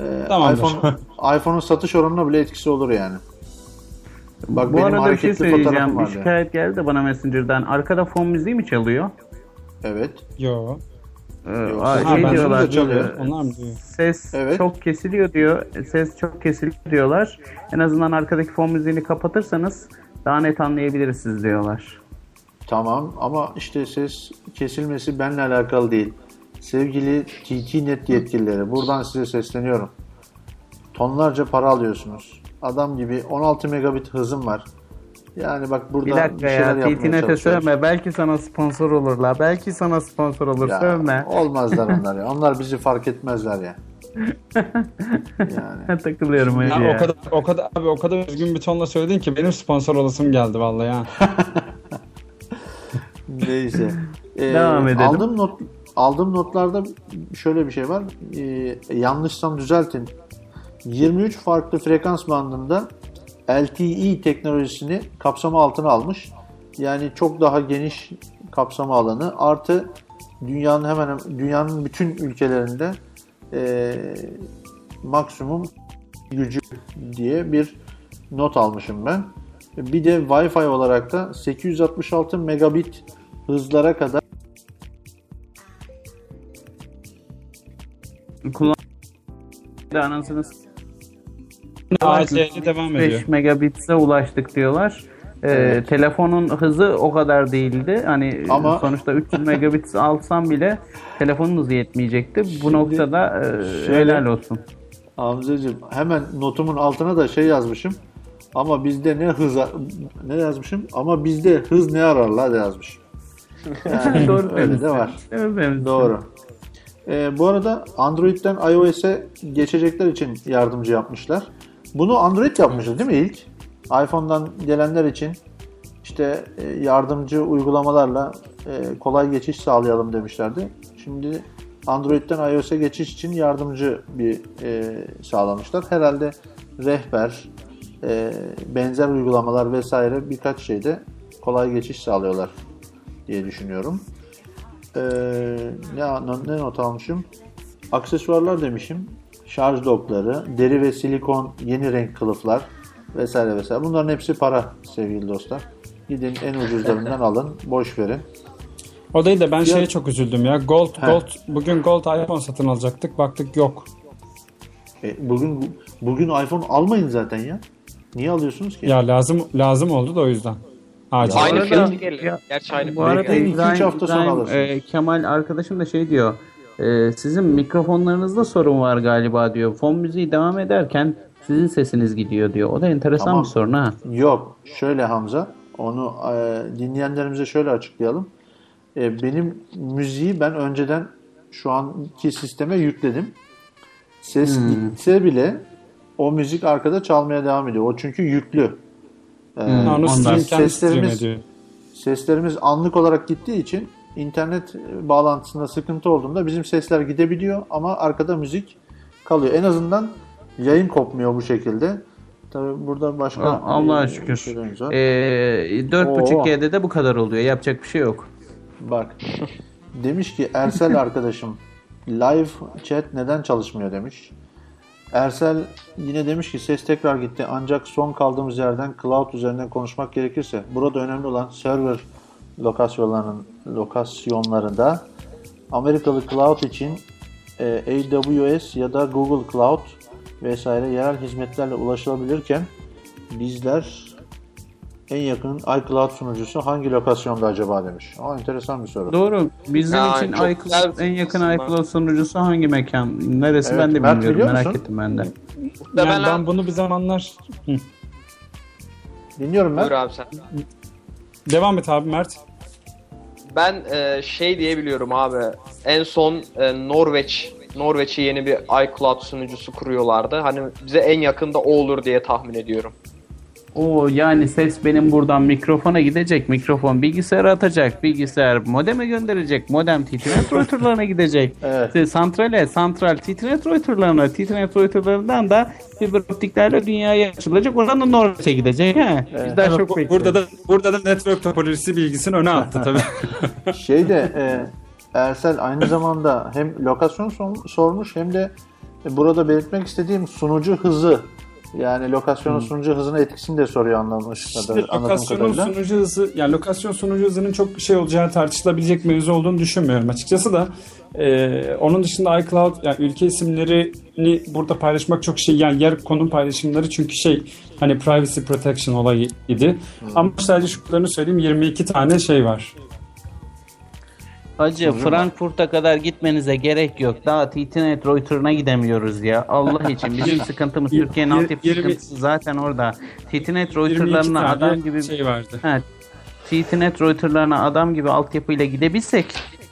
e, Tamamdır. iPhone iPhone'un satış oranına bile etkisi olur yani. Bak Bu benim arada bir şey hareketli söyleyeceğim. fotoğrafım Bir vardı. şikayet geldi de bana Messenger'dan. Arkada fon müziği mi çalıyor? Evet. Yo. Ee, Yok. aa, Ha, şey ben diyorlar. şunu da çalıyor. e, Onlar mı diyor? Ses Evet. çok kesiliyor diyor. Ses çok kesiliyor diyorlar. En azından arkadaki fon müziğini kapatırsanız daha net anlayabiliriz siz diyorlar. Tamam ama işte ses kesilmesi benimle alakalı değil. Sevgili TT-Net yetkilileri buradan size sesleniyorum. Tonlarca para alıyorsunuz. Adam gibi 16 megabit hızım var. Yani bak burada Bir dakika şeyler ya yapmaya çalışıyoruz. sövme. Belki sana sponsor olurlar. Belki sana sponsor olur. Ya, Sövme. olmazlar onlar ya. Onlar bizi fark etmezler ya. Yani. Takılıyorum öyle Ya, ya. o kadar o kadar abi o kadar üzgün bir tonla söyledin ki benim sponsor olasım geldi vallahi ya. Neyse. Ee, Devam edelim. Aldığım not aldığım notlarda şöyle bir şey var. Ee, yanlışsam düzeltin. 23 farklı frekans bandında LTE teknolojisini kapsama altına almış. Yani çok daha geniş kapsama alanı artı dünyanın hemen dünyanın bütün ülkelerinde ee, maksimum gücü diye bir not almışım ben. Bir de Wi-Fi olarak da 866 megabit hızlara kadar Kullan anasını s- AC'ye devam 5 ediyor. megabitse ulaştık diyorlar. Ee, Telefonun hızı o kadar değildi. Hani Ama- sonuçta 300 megabit alsam bile telefonun hızı yetmeyecekti. Bu noktada e, şöyle- helal olsun. Hamzacığım hemen notumun altına da şey yazmışım. Ama bizde ne hız ne yazmışım? Ama bizde hız ne ararlar yazmışım. Yani Doğru öyle de var. Demişsin. Doğru. Ee, bu arada Android'den iOS'e geçecekler için yardımcı yapmışlar. Bunu Android yapmıştı değil mi ilk? iPhone'dan gelenler için işte e, yardımcı uygulamalarla e, kolay geçiş sağlayalım demişlerdi. Şimdi Android'den iOS'e geçiş için yardımcı bir e, sağlamışlar. Herhalde rehber, benzer uygulamalar vesaire birkaç şeyde kolay geçiş sağlıyorlar diye düşünüyorum. Ee, ne, ne not almışım? Aksesuarlar demişim. Şarj dokları, deri ve silikon yeni renk kılıflar vesaire vesaire. Bunların hepsi para sevgili dostlar. Gidin en ucuzlarından alın. Boş verin. O değil de ben Ya- şeye çok üzüldüm ya. Gold He. Gold bugün Gold iPhone satın alacaktık. Baktık yok. E, bugün bugün iPhone almayın zaten ya. Niye alıyorsunuz ki? Ya lazım lazım oldu da o yüzden. Acil. Aynı arada- fiyatı gelir. Gerçi aynı Bu arada iki, üç İbrahim, hafta sonra alırsınız. e, Kemal arkadaşım da şey diyor. E, sizin mikrofonlarınızda sorun var galiba diyor. Fon müziği devam ederken sizin sesiniz gidiyor diyor. O da enteresan Tamam. bir sorun ha. Yok. Şöyle Hamza. Onu e, dinleyenlerimize şöyle açıklayalım. E, benim müziği ben önceden şu anki sisteme yükledim. Ses Hmm. gitse bile o müzik arkada çalmaya devam ediyor. O çünkü yüklü. Ee, Hmm, onu Seslerimiz-. Seslerimiz anlık olarak gittiği için internet bağlantısında sıkıntı olduğunda bizim sesler gidebiliyor ama arkada müzik kalıyor. En azından yayın kopmuyor bu şekilde. Tabii burada başka Allah'a şükür. var. Ee, Oo. 4.5G'de de bu kadar oluyor. Yapacak bir şey yok. Bak demiş ki Ersel arkadaşım live chat neden çalışmıyor demiş. Ersel yine demiş ki ses tekrar gitti ancak son kaldığımız yerden cloud üzerinden konuşmak gerekirse burada önemli olan server lokasyonlarının lokasyonlarında Amerikalı cloud için e, AWS ya da Google Cloud vesaire yerel hizmetlerle ulaşılabilirken bizler en yakın iCloud sunucusu hangi lokasyonda acaba demiş. Aa, enteresan bir soru. Doğru. Bizim Ya, için iCloud, en yakın aslında. iCloud sunucusu hangi mekan? Neresi Evet, ben de Mert bilmiyorum. Merak ettim ben de. Yani Muhtemelen... ben bunu bir zamanlar... Dinliyorum ben. Buyur abi sen. Devam et abi Mert. Ben e, şey diyebiliyorum abi. En son e, Norveç Norveç'e yeni bir iCloud sunucusu kuruyorlardı. Hani bize en yakında o olur diye tahmin ediyorum. O yani ses benim buradan mikrofona gidecek. Mikrofon bilgisayara atacak. Bilgisayar modeme gönderecek. Modem Titnet routerlarına gidecek. Evet. İşte santrale, santral Titnet routerlarına, Titnet routerlarından da fiber optiklerle dünyaya açılacak. Oradan da Norveç'e gidecek. He. Bizler Evet, çok bu- bekliyoruz. burada da burada da network topolojisi bilgisini öne attı tabii. Şey de e, Ersel aynı zamanda hem lokasyon sormuş hem de burada belirtmek istediğim sunucu hızı yani lokasyonun sunucu hızına etkisini de soruyor anlamış İşte lokasyonun kadarıyla. sunucu hızı, yani lokasyon sunucu hızının çok şey olacağı tartışılabilecek mevzu olduğunu düşünmüyorum açıkçası da. Ee, onun dışında iCloud, yani ülke isimlerini burada paylaşmak çok şey, yani yer konum paylaşımları çünkü şey hani privacy protection olayı idi. Ama sadece şunlarını söyleyeyim 22 tane şey var. Hacı Frankfurt'a kadar gitmenize gerek yok. Daha TTNet router'ına gidemiyoruz ya. Allah için bizim sıkıntımız Türkiye'nin altyapı sıkıntısı zaten orada. TTNet 22 router'larına tane adam gibi şey vardı. Ha, TTNet router'larına adam gibi altyapıyla gidebilsek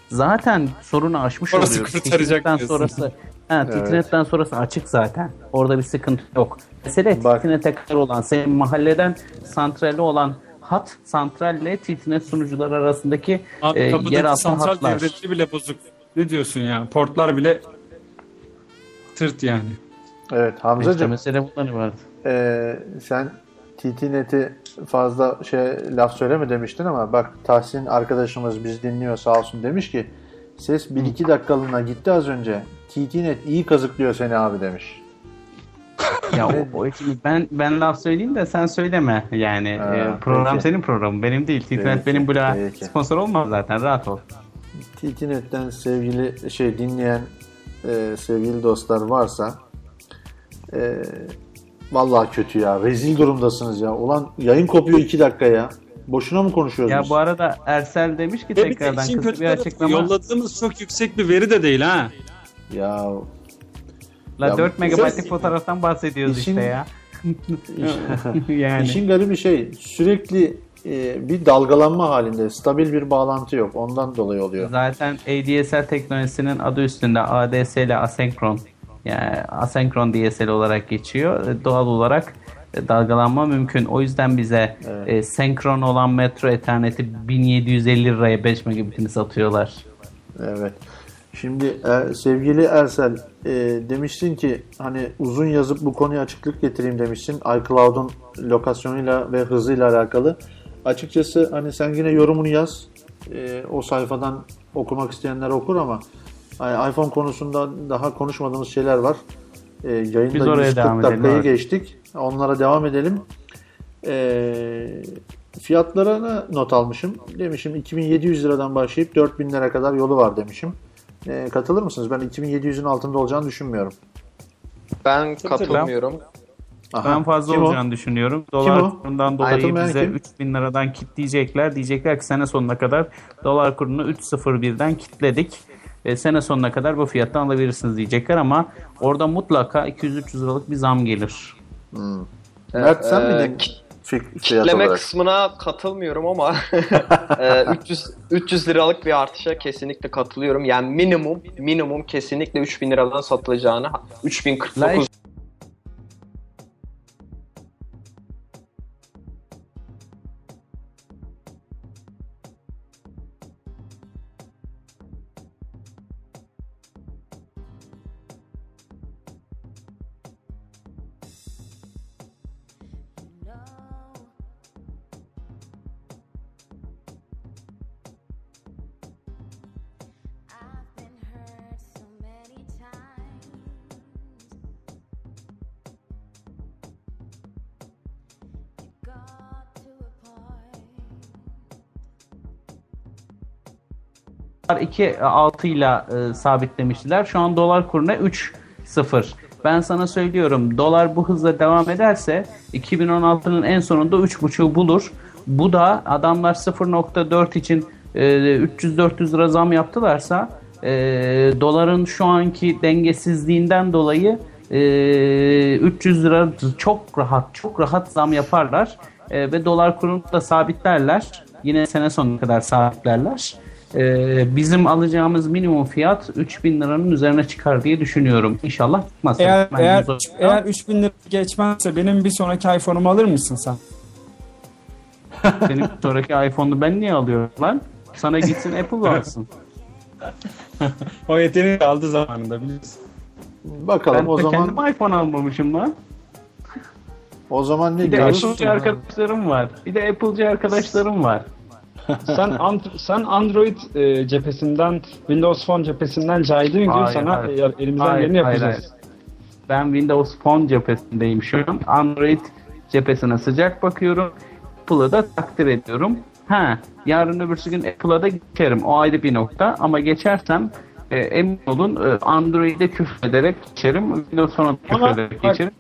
zaten sorunu aşmış Orası oluyoruz. kurtaracak sonrası Ha, TTNet'ten sonrası açık zaten. Orada bir sıkıntı yok. Mesele Bak. TTNet'e kadar olan, senin mahalleden santrali olan hat, santralle TTNet sunucular arasındaki Abi e, yeraltı santral hatlar. devretleri bile bozuk. Ne diyorsun ya? Portlar bile tırt yani. Evet İşte Hamzacığım mesele bundan ibaret. e, sen TTNet'i fazla şey laf söyleme demiştin ama bak Tahsin arkadaşımız biz dinliyor sağ olsun demiş ki ses 1-2 dakikalığına gitti az önce. TTNet iyi kazıklıyor seni abi demiş. Ya o, o şimdi ben ben laf söyleyeyim de sen söyleme. Yani Ha, e, program peki. senin programın benim değil. TTNet benim peki. sponsor olmaz zaten rahat ol. TTNet'ten sevgili şey dinleyen e, sevgili dostlar varsa e, vallahi kötü ya. Rezil durumdasınız ya. Ulan yayın kopuyor 2 dakika ya. Boşuna mı konuşuyoruz Ya bu arada Ersel demiş ki Ve bir tekrardan işin kısa bir açıklama. Yolladığımız çok yüksek bir veri de değil ha. Ya La Ya 4 bu- megabaytlık fotoğraftan bahsediyoruz İşin- işte ya. yani. işin garibi şey sürekli e, bir dalgalanma halinde. Stabil bir bağlantı yok. Ondan dolayı oluyor. Zaten ADSL teknolojisinin adı üstünde ADSL asenkron. Yani asenkron DSL olarak geçiyor. Doğal olarak dalgalanma mümkün. O yüzden bize e, senkron olan metro etherneti 1750 liraya 5 megabitini satıyorlar. Evet. Şimdi e, sevgili Ersel e, demiştin ki hani uzun yazıp bu konuya açıklık getireyim demiştin. iCloud'un lokasyonuyla ve hızıyla alakalı. Açıkçası hani sen yine yorumunu yaz. E, o sayfadan okumak isteyenler okur ama hani iPhone konusunda daha konuşmadığımız şeyler var. E, yayında Biz oraya 140 devam dakikayı geçtik. Onlara devam edelim. E, fiyatlarına not almışım. Demişim 2700 liradan başlayıp 4000 lira kadar yolu var demişim. E, katılır mısınız? Ben 2700'ün altında olacağını düşünmüyorum. Ben katılmıyorum. Aha, Ben fazla kim o? olacağını düşünüyorum. Kim Dolar o? kurundan dolayı Katılmayan bize kim? 3000 liradan kitleyecekler. Diyecekler ki sene sonuna kadar dolar kurunu 3.01'den kitledik. E, sene sonuna kadar bu fiyattan alabilirsiniz diyecekler ama orada mutlaka 200-300 liralık bir zam gelir. Mert sen Ee, miydin kit- fik- fiyat Kitleme kısmına katılmıyorum ama e, 300 300 liralık bir artışa kesinlikle katılıyorum. Yani minimum minimum kesinlikle 3000 liradan satılacağını 3049 2.6 ile e, sabitlemiştiler. Şu an dolar kuruna 3.0. Ben sana söylüyorum dolar bu hızla devam ederse 2016'nın en sonunda 3.5'u bulur. Bu da adamlar 0.4 için e, 300-400 lira zam yaptılarsa e, doların şu anki dengesizliğinden dolayı e, 300 lira çok rahat çok rahat zam yaparlar E, ve dolar kurunu da sabitlerler. Yine sene sonuna kadar sabitlerler. E, bizim alacağımız minimum fiyat 3000 liranın üzerine çıkar diye düşünüyorum. İnşallah çıkmaz. Eğer Ben eğer yüz- eğer 3000 lira geçmezse benim bir sonraki iPhone'umu alır mısın sen? Senin sonraki iPhone'u ben niye alıyorum lan? Sana gitsin Apple alsın. O yeteneği aldı zamanında biliyorsun. Bakalım Ben o zaman kendim iPhone almamışım lan. o zaman ne Bir de? Apple'cı arkadaşlarım var. Bir de Apple'cı arkadaşlarım var. Sen and- sen Android e, cephesinden Windows Phone cephesinden caydığın gün Hayır, sana hayır. e, elimizden Hayır, geleni hayır, yapacağız. Ben Windows Phone cephesindeyim şu an. Android cephesine sıcak bakıyorum. Apple'ı da takdir ediyorum. Ha, yarın öbürsü gün Apple'a da geçerim. O ayrı bir nokta. Ama geçersem e, emin olun e, Android'e küfrederek geçerim. Windows Phone'a da Ama küfrederek bak, geçerim.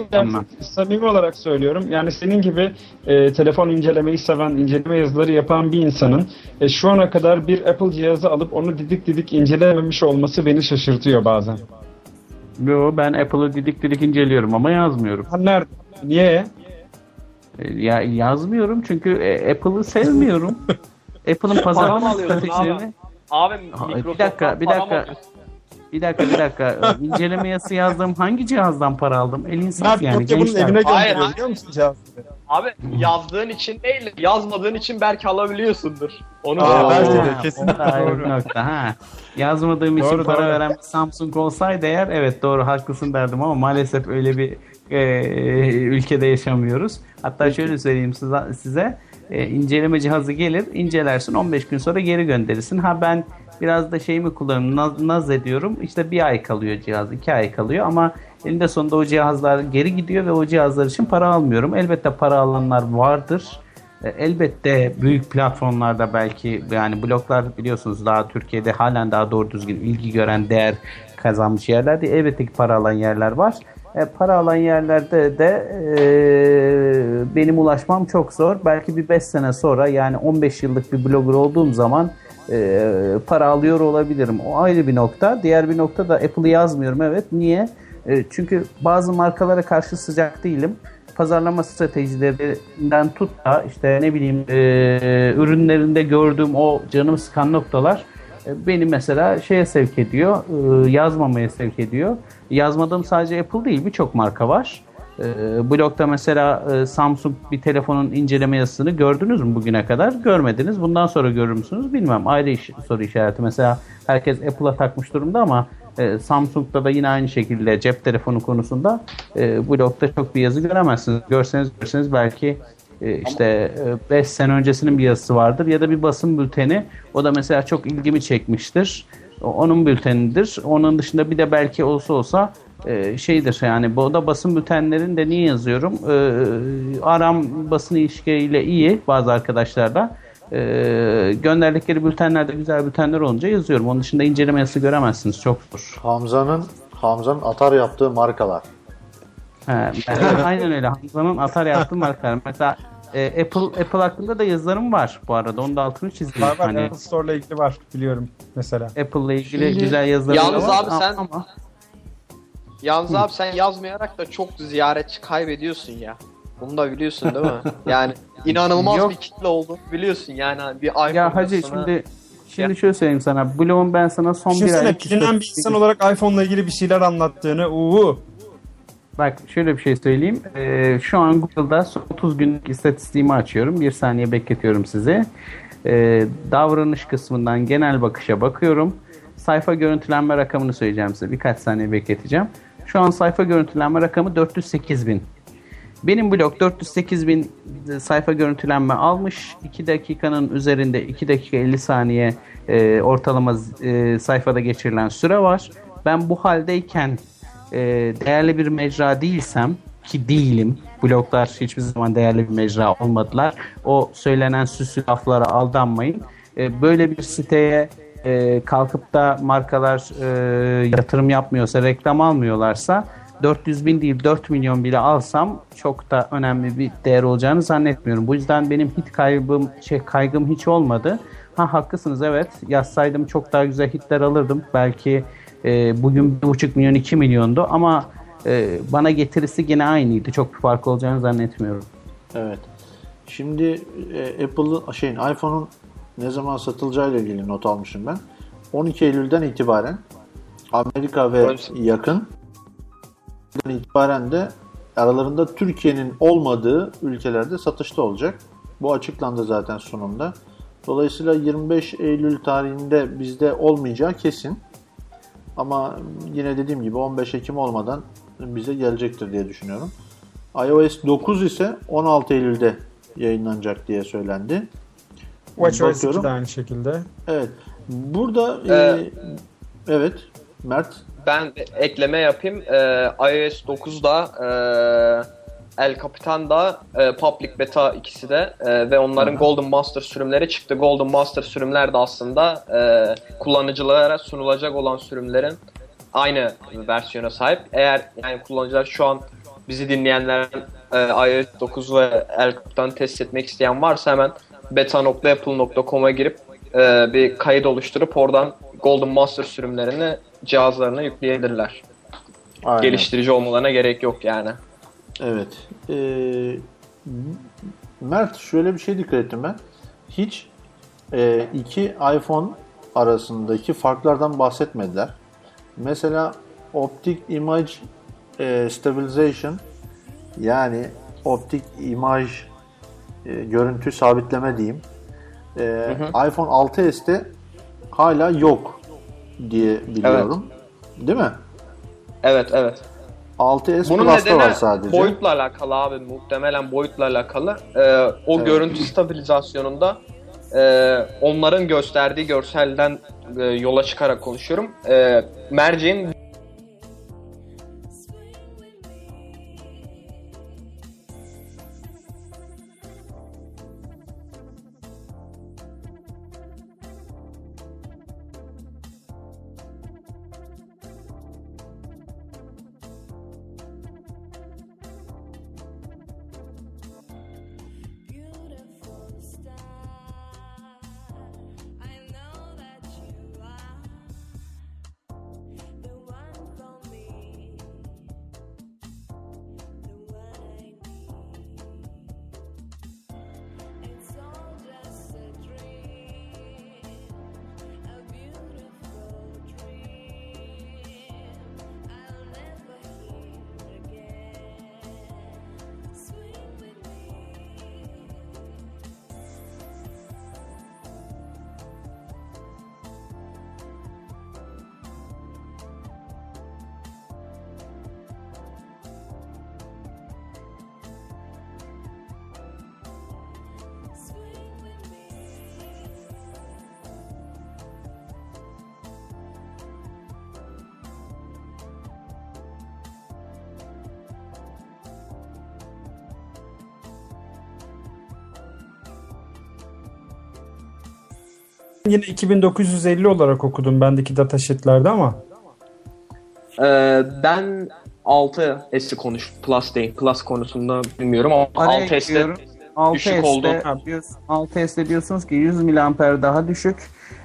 bu- ben ben. samimi olarak söylüyorum. Yani senin gibi e, telefon incelemeyi seven, inceleme yazıları yapan bir insanın e, şu ana kadar bir Apple cihazı alıp onu didik didik incelememiş olması beni şaşırtıyor bazen. Yo, ben Apple'ı didik didik inceliyorum ama yazmıyorum. Ha, nerede? Niye? E, Ya yazmıyorum çünkü e, Apple'ı sevmiyorum. Apple'ın pazarlama stratejilerini Abi Ha, bir Microsoft'tan dakika, bir mı dakika. Bir dakika bir dakika. İnceleme yazısı yazdığım hangi cihazdan para aldım? El insaf Ne yani bunun evine gönderiyor biliyor musun cihazı? Abi yazdığın için değil, yazmadığın için belki alabiliyorsundur. Onu Aa, belki de, ayrı doğru. nokta. Ha. Yazmadığım için Doğru, para doğru. veren bir Samsung olsaydı eğer evet doğru haklısın derdim ama maalesef öyle bir e, ülkede yaşamıyoruz. Hatta şöyle söyleyeyim size, size e, inceleme cihazı gelir incelersin 15 gün sonra geri gönderirsin. Ha ben biraz da şeyimi kullanıyorum naz, naz ediyorum işte bir ay kalıyor cihaz iki ay kalıyor ama eninde sonunda o cihazlar geri gidiyor ve o cihazlar için para almıyorum. Elbette para alanlar vardır. E, Elbette büyük platformlarda belki yani bloklar biliyorsunuz daha Türkiye'de halen daha doğru düzgün ilgi gören değer kazanmış yerler değil. Elbette ki para alan yerler var. E, para alan yerlerde de e, benim ulaşmam çok zor. Belki bir 5 sene sonra yani 15 yıllık bir blogger olduğum zaman e, para alıyor olabilirim. O ayrı bir nokta. Diğer bir nokta da Apple'ı yazmıyorum. Evet. Niye? E, çünkü bazı markalara karşı sıcak değilim pazarlama stratejilerinden tut da işte ne bileyim e, ürünlerinde gördüğüm o canımı sıkan noktalar e, beni mesela şeye sevk ediyor, e, yazmamaya sevk ediyor. Yazmadığım sadece Apple değil birçok marka var. E, blogda mesela e, Samsung bir telefonun inceleme yazısını gördünüz mü bugüne kadar? Görmediniz. Bundan sonra görür müsünüz? Bilmem. Ayrı iş, soru işareti. Mesela herkes Apple'a takmış durumda ama e, Samsung'da da yine aynı şekilde cep telefonu konusunda e, blogda çok bir yazı göremezsiniz. Görseniz görseniz belki e, işte 5 sene öncesinin bir yazısı vardır ya da bir basın bülteni. O da mesela çok ilgimi çekmiştir. Onun bültenidir. Onun dışında bir de belki olsa olsa e, şeydir yani bu da basın bültenlerinde niye yazıyorum? E, aram basın ilişkileriyle iyi bazı arkadaşlarla. E, gönderdikleri bültenlerde güzel bültenler olunca yazıyorum. Onun dışında inceleme yazısı göremezsiniz. Çok zor. Hamza'nın Hamza'nın atar yaptığı markalar. He, ben- aynen öyle. Hamza'nın atar yaptığı markalar. Mesela e, Apple Apple hakkında da yazılarım var bu arada. Onu da altını çizdim. Var var Hani Apple Store'la ilgili var biliyorum mesela. Apple'la ilgili güzel yazılarım da Yalnız var. abi sen- ama Yalnız abi sen yazmayarak da çok ziyaretçi kaybediyorsun ya. Bunu da biliyorsun değil mi? Yani inanılmaz Yok. bir kitle olduğunu biliyorsun yani hani bir iPhone ya hacı yazısına- şimdi şimdi şöyle söyleyeyim sana. Blog'un ben sana son bir Düşünsene aylık bilinen bir insan olarak iPhone'la ilgili bir şeyler anlattığını. Uuu. Bak şöyle bir şey söyleyeyim. Ee, şu an Google'da son 30 günlük istatistiğimi açıyorum. Bir saniye bekletiyorum sizi. Ee, davranış kısmından genel bakışa bakıyorum. Sayfa görüntülenme rakamını söyleyeceğim size. Birkaç saniye bekleteceğim. Şu an sayfa görüntülenme rakamı 408 bin. Benim blog 408 bin sayfa görüntülenme almış. 2 dakikanın üzerinde 2 dakika 50 saniye e, ortalama e, sayfada geçirilen süre var. Ben bu haldeyken e, değerli bir mecra değilsem ki değilim. Bloglar hiçbir zaman değerli bir mecra olmadılar. O söylenen süslü laflara aldanmayın. E, böyle bir siteye e, kalkıp da markalar e, yatırım yapmıyorsa, reklam almıyorlarsa 400 bin değil 4 milyon bile alsam çok da önemli bir değer olacağını zannetmiyorum. Bu yüzden benim hit kaybım, şey kaygım hiç olmadı. Ha haklısınız evet yazsaydım çok daha güzel hitler alırdım. Belki e, bugün 1,5 milyon 2 milyondu ama e, bana getirisi yine aynıydı. Çok bir fark olacağını zannetmiyorum. Evet. Şimdi e, Apple'ın şeyin iPhone'un ne zaman satılacağıyla ilgili not almışım ben. 12 Eylül'den itibaren Amerika ve Evet. yakın itibaren de aralarında Türkiye'nin olmadığı ülkelerde satışta olacak. Bu açıklandı zaten sunumda. Dolayısıyla 25 Eylül tarihinde bizde olmayacağı kesin. Ama yine dediğim gibi 15 Ekim olmadan bize gelecektir diye düşünüyorum. iOS 9 ise 16 Eylül'de yayınlanacak diye söylendi. WatchOS 2 Bakıyorum. de aynı şekilde. Evet. Burada e, Ee, evet Mert Ben ekleme yapayım. Ee, iOS 9'da e, El Capitan'da e, Public Beta ikisi de e, ve onların Golden Master sürümleri çıktı. Golden Master sürümler de aslında e, kullanıcılara sunulacak olan sürümlerin aynı versiyona sahip. Eğer yani kullanıcılar şu an bizi dinleyenler e, iOS 9 ve El Capitan test etmek isteyen varsa hemen beta.apple.com'a girip e, bir kayıt oluşturup oradan Golden Master sürümlerini cihazlarına yükleyebilirler. Aynen. Geliştirici olmalarına gerek yok yani. Evet. Ee, Mert şöyle bir şey dikkat ettim ben. Hiç e, iki iPhone arasındaki farklardan bahsetmediler. Mesela Optic Image e, Stabilization yani optik imaj e, görüntü sabitleme diyeyim. E, iPhone 6s'te hala yok diye biliyorum. Değil mi? Evet evet. 6s Bunun Plus'ta var sadece. boyutla alakalı abi muhtemelen boyutla alakalı. Ee, o Evet. görüntü stabilizasyonunda e, onların gösterdiği görselden e, yola çıkarak konuşuyorum. E, merceğin Yine 2950 olarak okudum bendeki datasheetlerde ama e, ben 6S'i konuş Plus değil. Plus konusunda bilmiyorum ama Araya 6S'te giriyorum. düşük oldu. 6S'de, diyorsun- 6S'de diyorsunuz ki 100 miliamper daha düşük.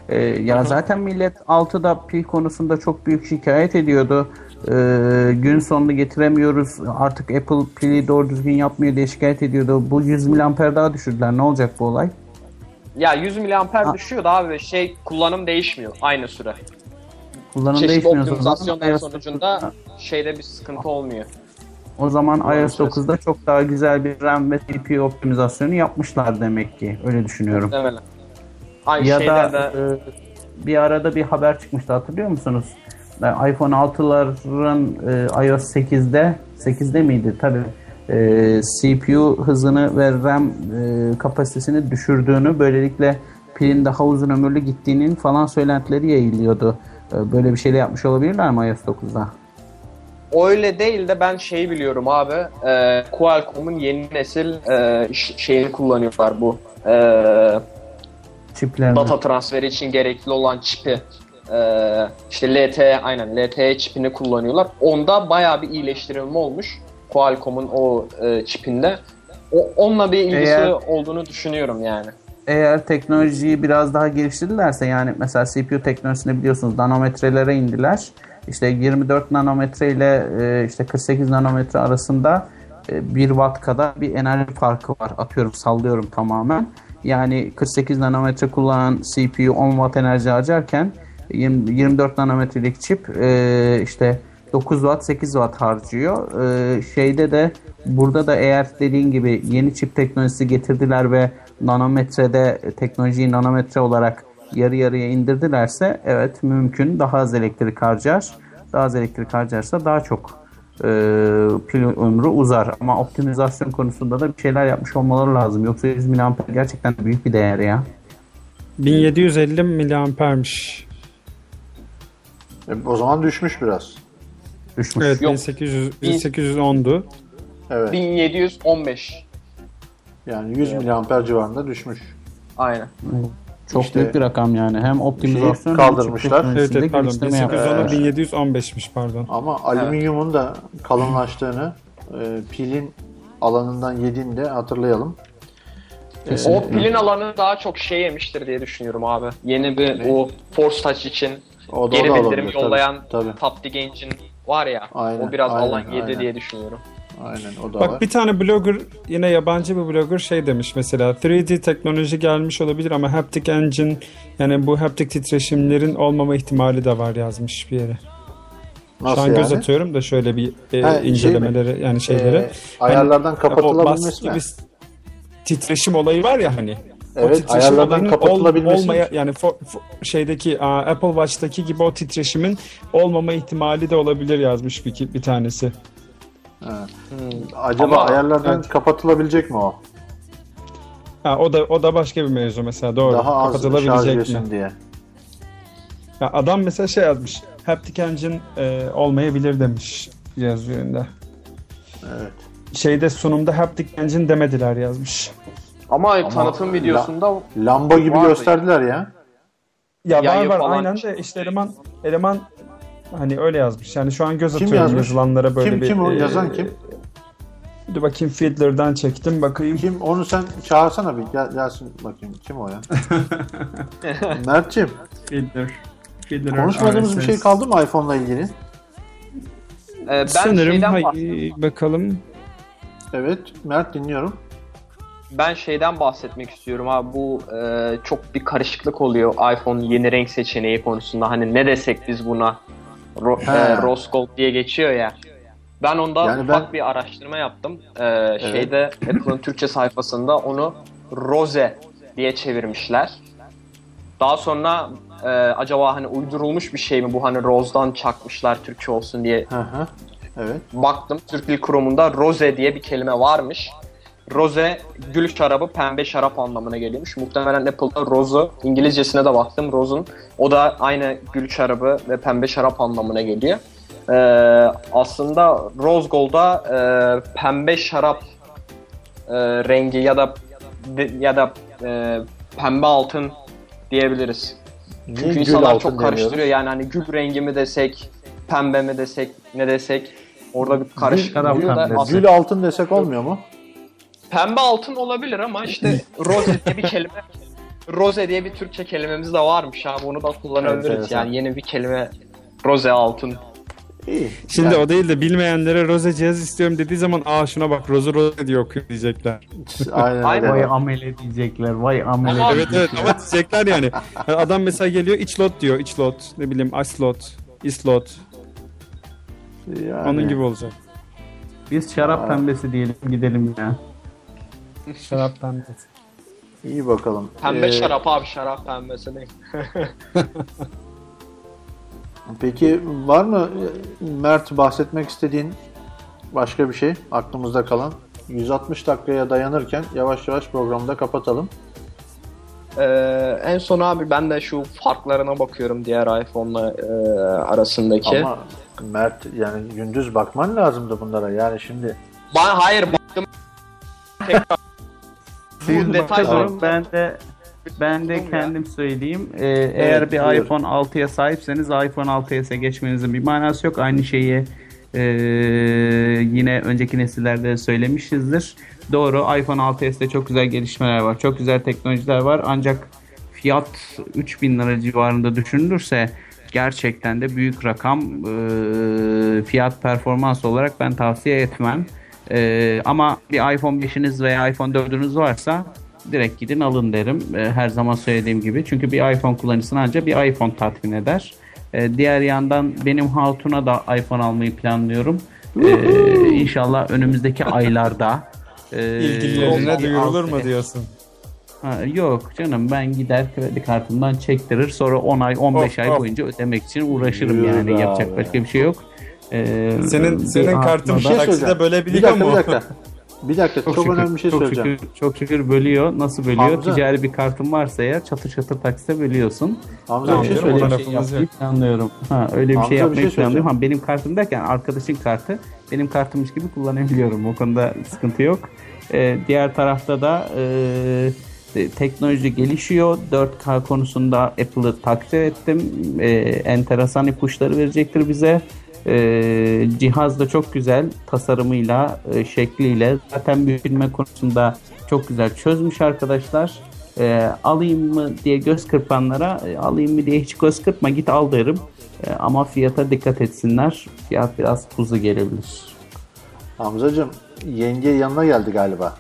Ee, ya zaten millet 6'da pil konusunda çok büyük şikayet ediyordu. Ee, gün sonunu getiremiyoruz. Artık Apple pili doğru düzgün yapmıyor diye şikayet ediyordu. Bu 100 miliamper daha düşürdüler. Ne olacak bu olay? Ya 100 miliamper Ha. düşüyor da abi şey kullanım değişmiyor aynı süre. Kullanım Çeşitli değişmiyorsa optimizasyonlar iOS sonucunda şeyde bir sıkıntı olmuyor. O zaman iOS Maalesef. 9'da çok daha güzel bir RAM ve CPU optimizasyonu yapmışlar demek ki. Öyle düşünüyorum. Muhtemelen. Aynı ya da de e, bir arada bir haber çıkmıştı hatırlıyor musunuz? İPhone 6'ların e, iOS 8'de 8'de miydi? Tabii. E, CPU hızını ve RAM e, kapasitesini düşürdüğünü böylelikle pilin daha uzun ömürlü gittiğinin falan söylentileri yayılıyordu. E, böyle bir şey de yapmış olabilirler mi iOS 9'da? öyle değil de ben şeyi biliyorum abi. E, Qualcomm'un yeni nesil e, şeyini kullanıyorlar bu. E, Çiplerini. data transferi için gerekli olan çipi e, işte LTE aynen LTE çipini kullanıyorlar. Onda bayağı bir iyileştirilme olmuş. Qualcomm'un o e, çipinde. O, onunla bir ilgisi Eğer- olduğunu düşünüyorum yani. Eğer teknolojiyi biraz daha geliştirirlerse yani mesela CPU teknolojisini biliyorsunuz nanometrelere indiler. İşte 24 nanometre ile e, işte 48 nanometre arasında e, 1 watt kadar bir enerji farkı var. Atıyorum sallıyorum tamamen. Yani 48 nanometre kullanan CPU 10 watt enerji harcarken 20 24 nanometrelik çip e, işte 9 watt 8 watt harcıyor. E, şeyde de burada da eğer dediğin gibi yeni çip teknolojisi getirdiler ve nanometrede teknolojiyi nanometre olarak yarı yarıya indirdilerse evet mümkün daha az elektrik harcar. Daha az elektrik harcarsa daha çok e, pil ömrü uzar. Ama optimizasyon konusunda da bir şeyler yapmış olmaları lazım. Yoksa 100 mAh gerçekten büyük bir değer ya. 1750 miliampermiş. E, o zaman düşmüş biraz. Düşmüş. Evet Yok. 1800 1810'du. Evet. 1715. Yani 100 miliamper civarında düşmüş. Aynen. Çok İşte büyük bir rakam yani. Hem optimizasyon hem kaldırmışlar. Evet, evet pardon geliştirme yapmışlar. 1810'u 1715'miş pardon. Ama alüminyumun da kalınlaştığını e, pilin alanından yediğini de hatırlayalım. O pilin alanı daha çok şey yemiştir diye düşünüyorum abi. Yeni bir Ne? o Force Touch için o da, geri o da bildirim olabilir, tabii, yollayan Tabii, Taptic Engine var ya. Aynen, o biraz aynen, alan yedi aynen. diye düşünüyorum. Aynen o da Bak var. bir tane blogger yine yabancı bir blogger şey demiş mesela 3D teknoloji gelmiş olabilir ama haptic engine yani bu haptic titreşimlerin olmama ihtimali de var yazmış bir yere. Nasıl Şu an yani? göz atıyorum da şöyle bir e, Ha, şey incelemeleri yani şeyleri. E, ayarlardan O kapatılabilmesi mi? titreşim olayı var ya hani. O Evet, titreşim ayarlardan olayının kapatılabilmesi. olmaya yani fo- fo- şeydeki Apple Watch'taki gibi o titreşimin olmama ihtimali de olabilir yazmış bir, bir tanesi. Ha. Acaba Ama- ayarlardan evet. kapatılabilecek mi o? Ha, o da o da başka bir mevzu mesela doğru. Daha az şarj Kapatılabilecek mi? diye. Ya adam mesela şey yazmış. Haptic engine e, olmayabilir demiş yazıyorunda. Evet. Şeyde sunumda haptic engine demediler yazmış. Ama, tanıtım videosunda Lamba gibi Vardı. gösterdiler ya. Ya var var falan aynen de işte eleman eleman hani öyle yazmış. Yani şu an göz Kim atıyorum yazmış? yazılanlara böyle Kim- bir. kim o? e, Yazan kim? Dur bakayım Fiddler'dan çektim bakayım. Kim onu sen çağırsana bir gel, gelsin bakayım. Kim o ya? Mert'ciğim Fiddler. Fiddler konuşmadığımız bir şey kaldı mı iPhone'la ilgili? e, ben Sanırım şeyden hay- bahs- bakalım. Evet Mert dinliyorum. Ben şeyden bahsetmek istiyorum abi bu e, çok bir karışıklık oluyor iPhone yeni renk seçeneği konusunda hani ne desek biz buna Ro- He. e, Rose Gold diye geçiyor ya. Ben onda Yani ufak ben- bir araştırma yaptım. E, Şeyde Apple'ın Türkçe sayfasında onu Rose diye çevirmişler. Daha sonra e, acaba hani uydurulmuş bir şey mi bu hani Rose'dan çakmışlar Türkçe olsun diye Hı hı. Evet. baktım Türk Dil Kurumu'nda rose diye bir kelime varmış. Rose gül şarabı pembe şarap anlamına geliyormuş. Muhtemelen Apple'da rose'u İngilizcesine de baktım. Rose'un o da aynı gül şarabı ve pembe şarap anlamına geliyor. Ee, aslında Rose Gold'a e, pembe şarap e, rengi ya da ya da e, pembe altın diyebiliriz. Niye Çünkü gül insanlar çok karıştırıyor demiyoruz? yani hani gül rengi mi desek, pembe mi desek, ne desek orada bir karışık da pembesi. aslında Gül altın desek olmuyor mu? Pembe altın olabilir ama işte rose diye bir kelime rose diye bir Türkçe kelimemiz de varmış abi onu da kullanabiliriz Enteresan. yani yeni bir kelime rose altın. İyi. Şimdi Yani- o değil de bilmeyenlere Rose cihaz istiyorum dediği zaman aa şuna bak Rose Rose diye okuyor diyecekler. Aynen, Aynen. Vay amele diyecekler. Vay amele Ama- evet evet ama diyecekler yani. Yani Adam mesela geliyor içlot diyor içlot ne bileyim islot islot Yani. onun gibi olacak. Biz şarap pembesi diyelim gidelim ya. Şaraptan da. İyi bakalım. Pembe Ee, şarap abi şarap pembesi değil. Peki var mı Mert bahsetmek istediğin başka bir şey aklımızda kalan? 160 dakikaya dayanırken yavaş yavaş programda kapatalım. Ee, en son abi ben de şu farklarına bakıyorum diğer iPhone'la e, arasındaki. Ama Mert yani gündüz bakman lazımdı bunlara. Yani şimdi Ben hayır baktım. Tekrar. Siz detay bakın, ben de Ben de kendim söyleyeyim. Ee, eğer bir buyur. iPhone 6'ya sahipseniz iPhone 6s'e geçmenizin bir manası yok. Aynı şeyi e, yine önceki nesillerde söylemişizdir. Doğru iPhone 6s'te çok güzel gelişmeler var. Çok güzel teknolojiler var. Ancak fiyat 3000 lira civarında düşünülürse gerçekten de büyük rakam e, fiyat performans olarak ben tavsiye etmem. E, ama bir iPhone 5'iniz veya iPhone 4'ünüz varsa direkt gidin alın derim. E, her zaman söylediğim gibi. Çünkü bir iPhone kullanıcısını ancak bir iPhone tatmin eder. E, diğer yandan benim Hatun'a da iPhone almayı planlıyorum. E, inşallah önümüzdeki aylarda e, İlgililerine duyurulur mu diyorsun? Ha, yok canım ben gider kredi kartımdan çektirir sonra 10 ay 15 Of, ay of. boyunca ödemek için uğraşırım Yürü yani yapacak abi. başka bir şey yok. Ee, Senin bir senin kartın Bir şey takside söyleyeceğim. Bir bölebiliyor dakika mu? bir dakika. Bir dakika çok, şükür, önemli bir şey çok söyleyeceğim. Şükür, çok şükür bölüyor. Nasıl bölüyor? Hamza. Ticari bir kartın varsa eğer çatır çatır taksite bölüyorsun. Hamza Tamam, bir şey söyleyeyim. ona Öyle bir şey yapmayı planlıyorum. Ha, öyle bir Hamza, şey bir yapmayı şey planlıyorum. söyleyeceğim. Ha, benim kartım derken arkadaşın kartı benim kartımmış gibi kullanabiliyorum. O konuda sıkıntı yok. Ee, diğer tarafta da e, teknoloji gelişiyor. 4K konusunda Apple'ı takdir ettim. E, enteresan ipuçları verecektir bize. E, cihaz da çok güzel tasarımıyla, e, şekliyle. Zaten büyütülme konusunda çok güzel çözmüş arkadaşlar. E, alayım mı diye göz kırpanlara e, alayım mı diye hiç göz kırpma git al derim. E, ama fiyata dikkat etsinler. Fiyat biraz tuzlu gelebilir. Hamzacığım yenge yanına geldi galiba.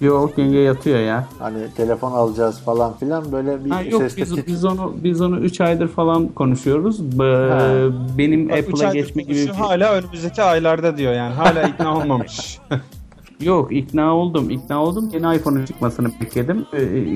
Yok yenge yatıyor ya. Hani telefon alacağız falan filan böyle bir Ha, yok ses biz, tit- biz onu biz onu 3 aydır falan konuşuyoruz. B- Ha. benim Bak, Apple'a geçme gibi bir- hala önümüzdeki aylarda diyor yani. Hala ikna olmamış. Yok ikna oldum. ikna oldum. Yeni iPhone'un çıkmasını bekledim.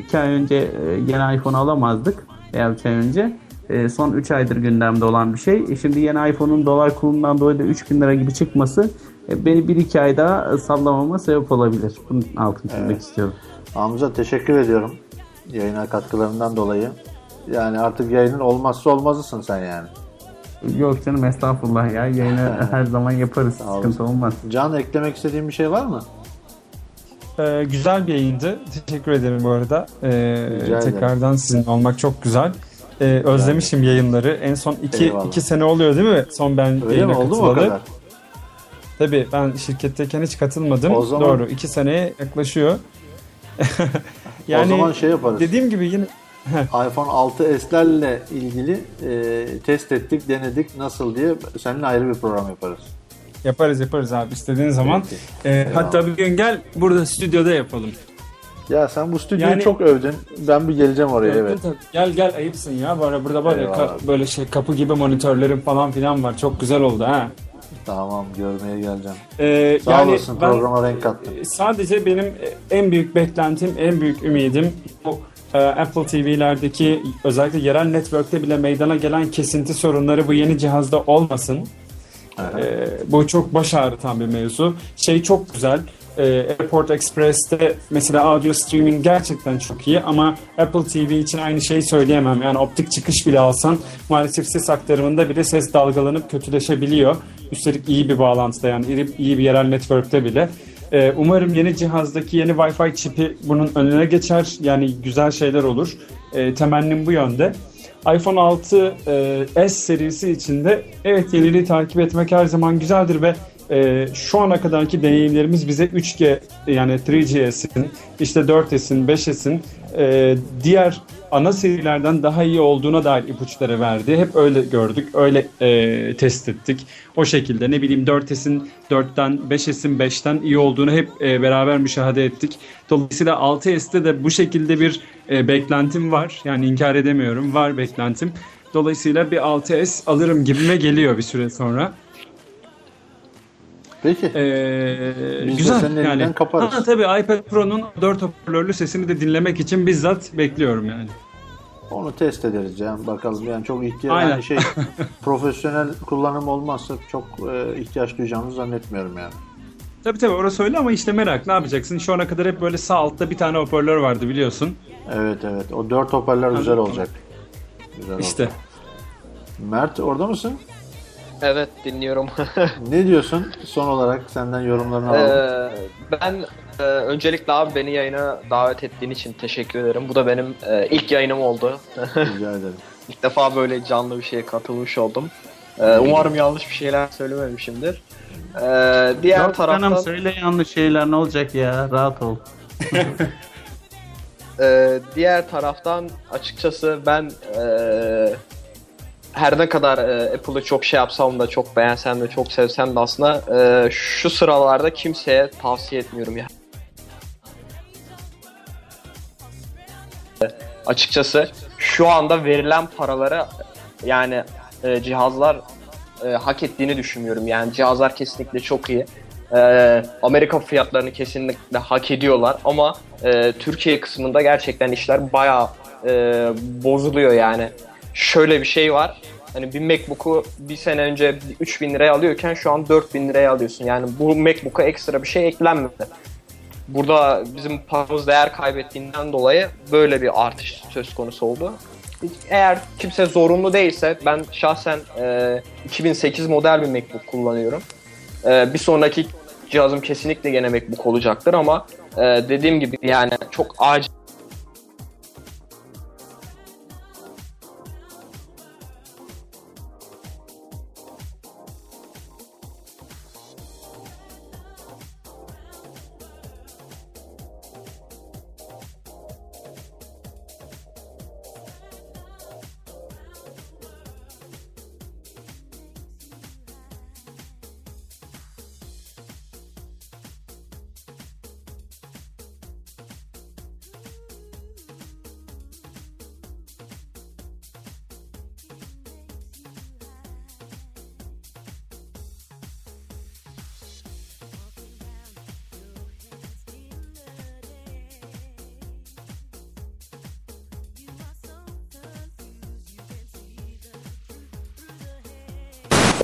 2 ay önce e, yeni iPhone alamazdık. Veya 3 ay önce. E, son 3 aydır gündemde olan bir şey. E, Şimdi yeni iPhone'un dolar kurundan dolayı da 3000 lira gibi çıkması e, beni 1-2 ay daha sallamama sebep olabilir. Bunun altını çizmek istiyorum. Hamza teşekkür ediyorum yayına katkılarından dolayı. Yani artık yayının olmazsa olmazısın sen yani. Yok canım estağfurullah ya. Yayını her zaman yaparız. Sıkıntı olmaz. Can eklemek istediğin bir şey var mı? Ee, güzel bir yayındı. Teşekkür ederim bu arada. Ee, tekrardan sizinle olmak çok güzel. Ee, özlemişim yayınları. En son iki, Eyvallah. iki sene oluyor değil mi? Son ben Öyle mi yayına oldu mu o katılalı. kadar? Tabii ben şirketteyken hiç katılmadım. O zaman- Doğru. iki seneye yaklaşıyor. o zaman şey yaparız. dediğim gibi yine iPhone 6s'lerle ilgili e, test ettik, denedik nasıl diye seninle ayrı bir program yaparız. yaparız yaparız abi istediğin zaman. Peki. Ee, hatta bir gün gel burada stüdyoda yapalım. Ya sen bu stüdyoyu Yani- çok övdün. Ben bir geleceğim oraya evet. Tabii. Gel gel ayıpsın ya. Böyle burada Eyvallah. ka- böyle şey kapı gibi monitörlerim falan filan var. Çok güzel oldu ha. Tamam görmeye geleceğim. Ee, Sağ yani olasın ben- programa renk kattın. Sadece benim e, en büyük beklentim, en büyük ümidim bu e, Apple TV'lerdeki özellikle yerel network'te bile meydana gelen kesinti sorunları bu yeni cihazda olmasın. E, bu çok baş ağrıtan bir mevzu. Şey çok güzel. E, Airport Express'te mesela audio streaming gerçekten çok iyi ama Apple TV için aynı şeyi söyleyemem. Yani optik çıkış bile alsan maalesef ses aktarımında bile ses dalgalanıp kötüleşebiliyor. Üstelik iyi bir bağlantıda yani iyi, bir yerel network'te bile. Ee, umarım yeni cihazdaki yeni Wi-Fi çipi bunun önüne geçer. Yani güzel şeyler olur. Ee, temennim bu yönde. iPhone 6 e, S serisi içinde evet yeniliği takip etmek her zaman güzeldir ve e, şu ana kadarki deneyimlerimiz bize 3G yani 3GS'in işte 4S'in 5S'in e, diğer ana serilerden daha iyi olduğuna dair ipuçları verdi. Hep öyle gördük, öyle e, test ettik. O şekilde ne bileyim 4S'in 4'ten, 5S'in 5'ten iyi olduğunu hep e, beraber müşahede ettik. Dolayısıyla 6S'te de bu şekilde bir e, beklentim var. Yani inkar edemiyorum, var beklentim. Dolayısıyla bir 6S alırım gibime geliyor bir süre sonra. Peki. Ee, Biz güzel senin elinden yani. kaparız. Ha, tabii iPad Pro'nun 4 hoparlörlü sesini de dinlemek için bizzat bekliyorum yani. Onu test ederiz yani bakalım yani çok ihtiyaç Aynen. yani şey profesyonel kullanım olmazsa çok e, ihtiyaç duyacağımızı zannetmiyorum yani. Tabii tabii orası öyle ama işte merak ne yapacaksın? Şu ana kadar hep böyle sağ altta bir tane hoparlör vardı biliyorsun. Evet evet o dört hoparlör güzel olacak. Güzel İşte olacak. Mert orada mısın? Evet dinliyorum. Ne diyorsun? Son olarak senden yorumlarını alalım. Ee, ben e, öncelikle abi beni yayına davet ettiğin için teşekkür ederim. Bu da benim e, ilk yayınım oldu. Rica ederim. ilk defa böyle canlı bir şeye katılmış oldum. Ee, umarım yanlış bir şeyler söylememişimdir. Ee, diğer Yok taraftan canım söyle yanlış şeyler ne olacak ya rahat ol. e, diğer taraftan açıkçası ben e, her ne kadar e, Apple'ı çok şey yapsam da çok beğensem de çok sevsem de aslında e, şu sıralarda kimseye tavsiye etmiyorum ya. Açıkçası şu anda verilen paraları yani e, cihazlar e, hak ettiğini düşünmüyorum. Yani cihazlar kesinlikle çok iyi. E, Amerika fiyatlarını kesinlikle hak ediyorlar ama e, Türkiye kısmında gerçekten işler bayağı e, bozuluyor yani. Şöyle bir şey var. Hani bir MacBook'u bir sene önce 3000 liraya alıyorken şu an 4000 liraya alıyorsun. Yani bu MacBook'a ekstra bir şey eklenmedi. Burada bizim paramız değer kaybettiğinden dolayı böyle bir artış söz konusu oldu. Eğer kimse zorunlu değilse ben şahsen e, 2008 model bir MacBook kullanıyorum. E, bir sonraki cihazım kesinlikle gene MacBook olacaktır ama e, dediğim gibi yani çok acil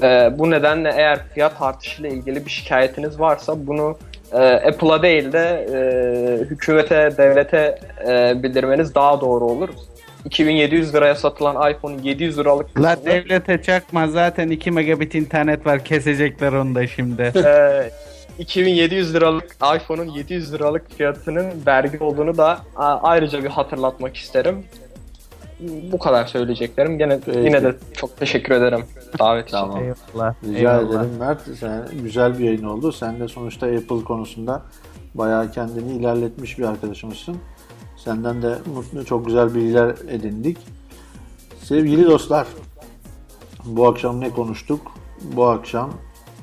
Ee, bu nedenle eğer fiyat artışıyla ilgili bir şikayetiniz varsa bunu e, Apple'a değil de e, hükümete, devlete e, bildirmeniz daha doğru olur. 2700 liraya satılan iPhone 700 liralık La kısmı, devlete çakma zaten 2 megabit internet var kesecekler onu da şimdi. e, 2700 liralık iPhone'un 700 liralık fiyatının vergi olduğunu da ayrıca bir hatırlatmak isterim. Bu kadar söyleyeceklerim. Gene Peki. yine de çok teşekkür ederim davet için. Tamam. Eyvallah. Rica eyvallah. ederim Mert. Sen, güzel bir yayın oldu. Sen de sonuçta Apple konusunda bayağı kendini ilerletmiş bir arkadaşımızsın. Senden de mutlu, çok güzel bilgiler edindik. Sevgili dostlar, bu akşam ne konuştuk? Bu akşam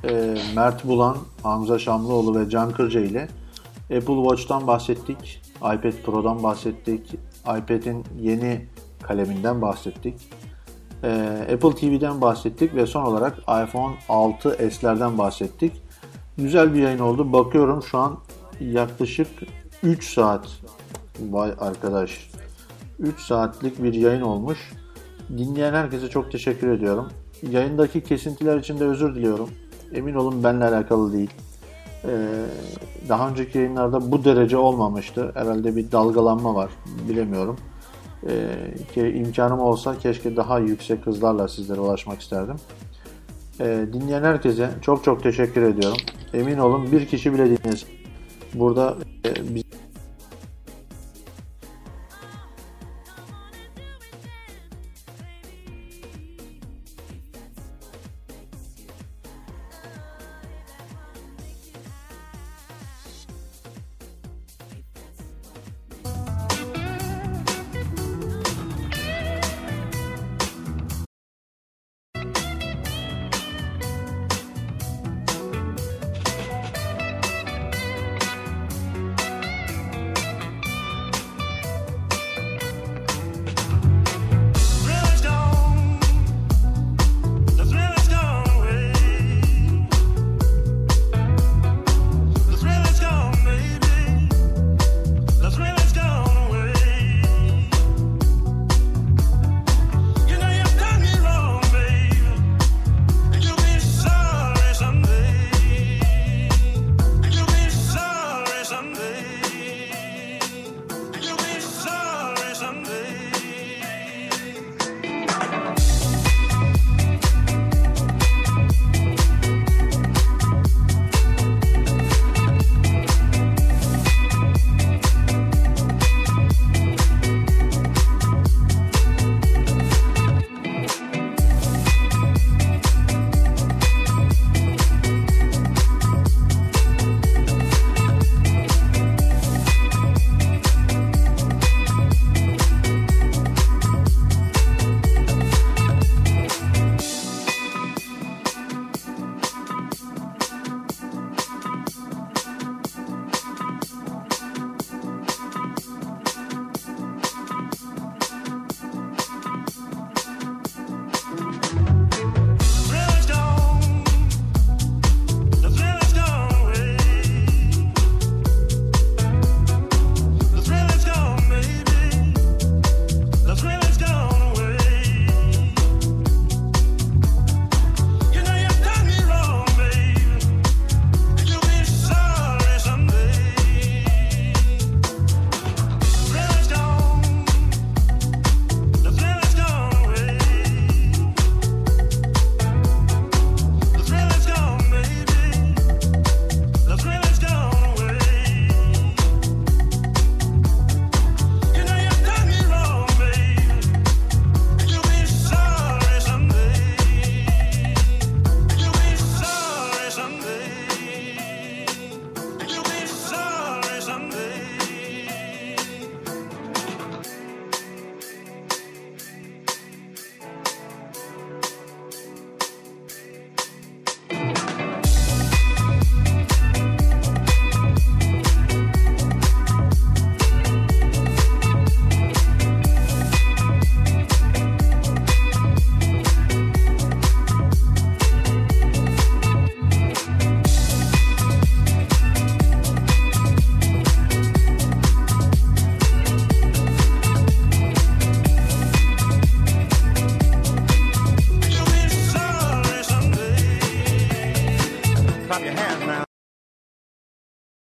e, Mert Bulan, Hamza Şamlıoğlu ve Can Kırca ile Apple Watch'tan bahsettik. iPad Pro'dan bahsettik. iPad'in yeni kaleminden bahsettik. Ee, Apple TV'den bahsettik ve son olarak iPhone 6s'lerden bahsettik. Güzel bir yayın oldu. Bakıyorum şu an yaklaşık 3 saat. Vay arkadaş. 3 saatlik bir yayın olmuş. Dinleyen herkese çok teşekkür ediyorum. Yayındaki kesintiler için de özür diliyorum. Emin olun benimle alakalı değil. Ee, daha önceki yayınlarda bu derece olmamıştı. Herhalde bir dalgalanma var. Bilemiyorum. Ki imkanım olsa keşke daha yüksek hızlarla sizlere ulaşmak isterdim. Ee, dinleyen herkese çok çok teşekkür ediyorum. Emin olun bir kişi bile dinlesin. Burada e, biz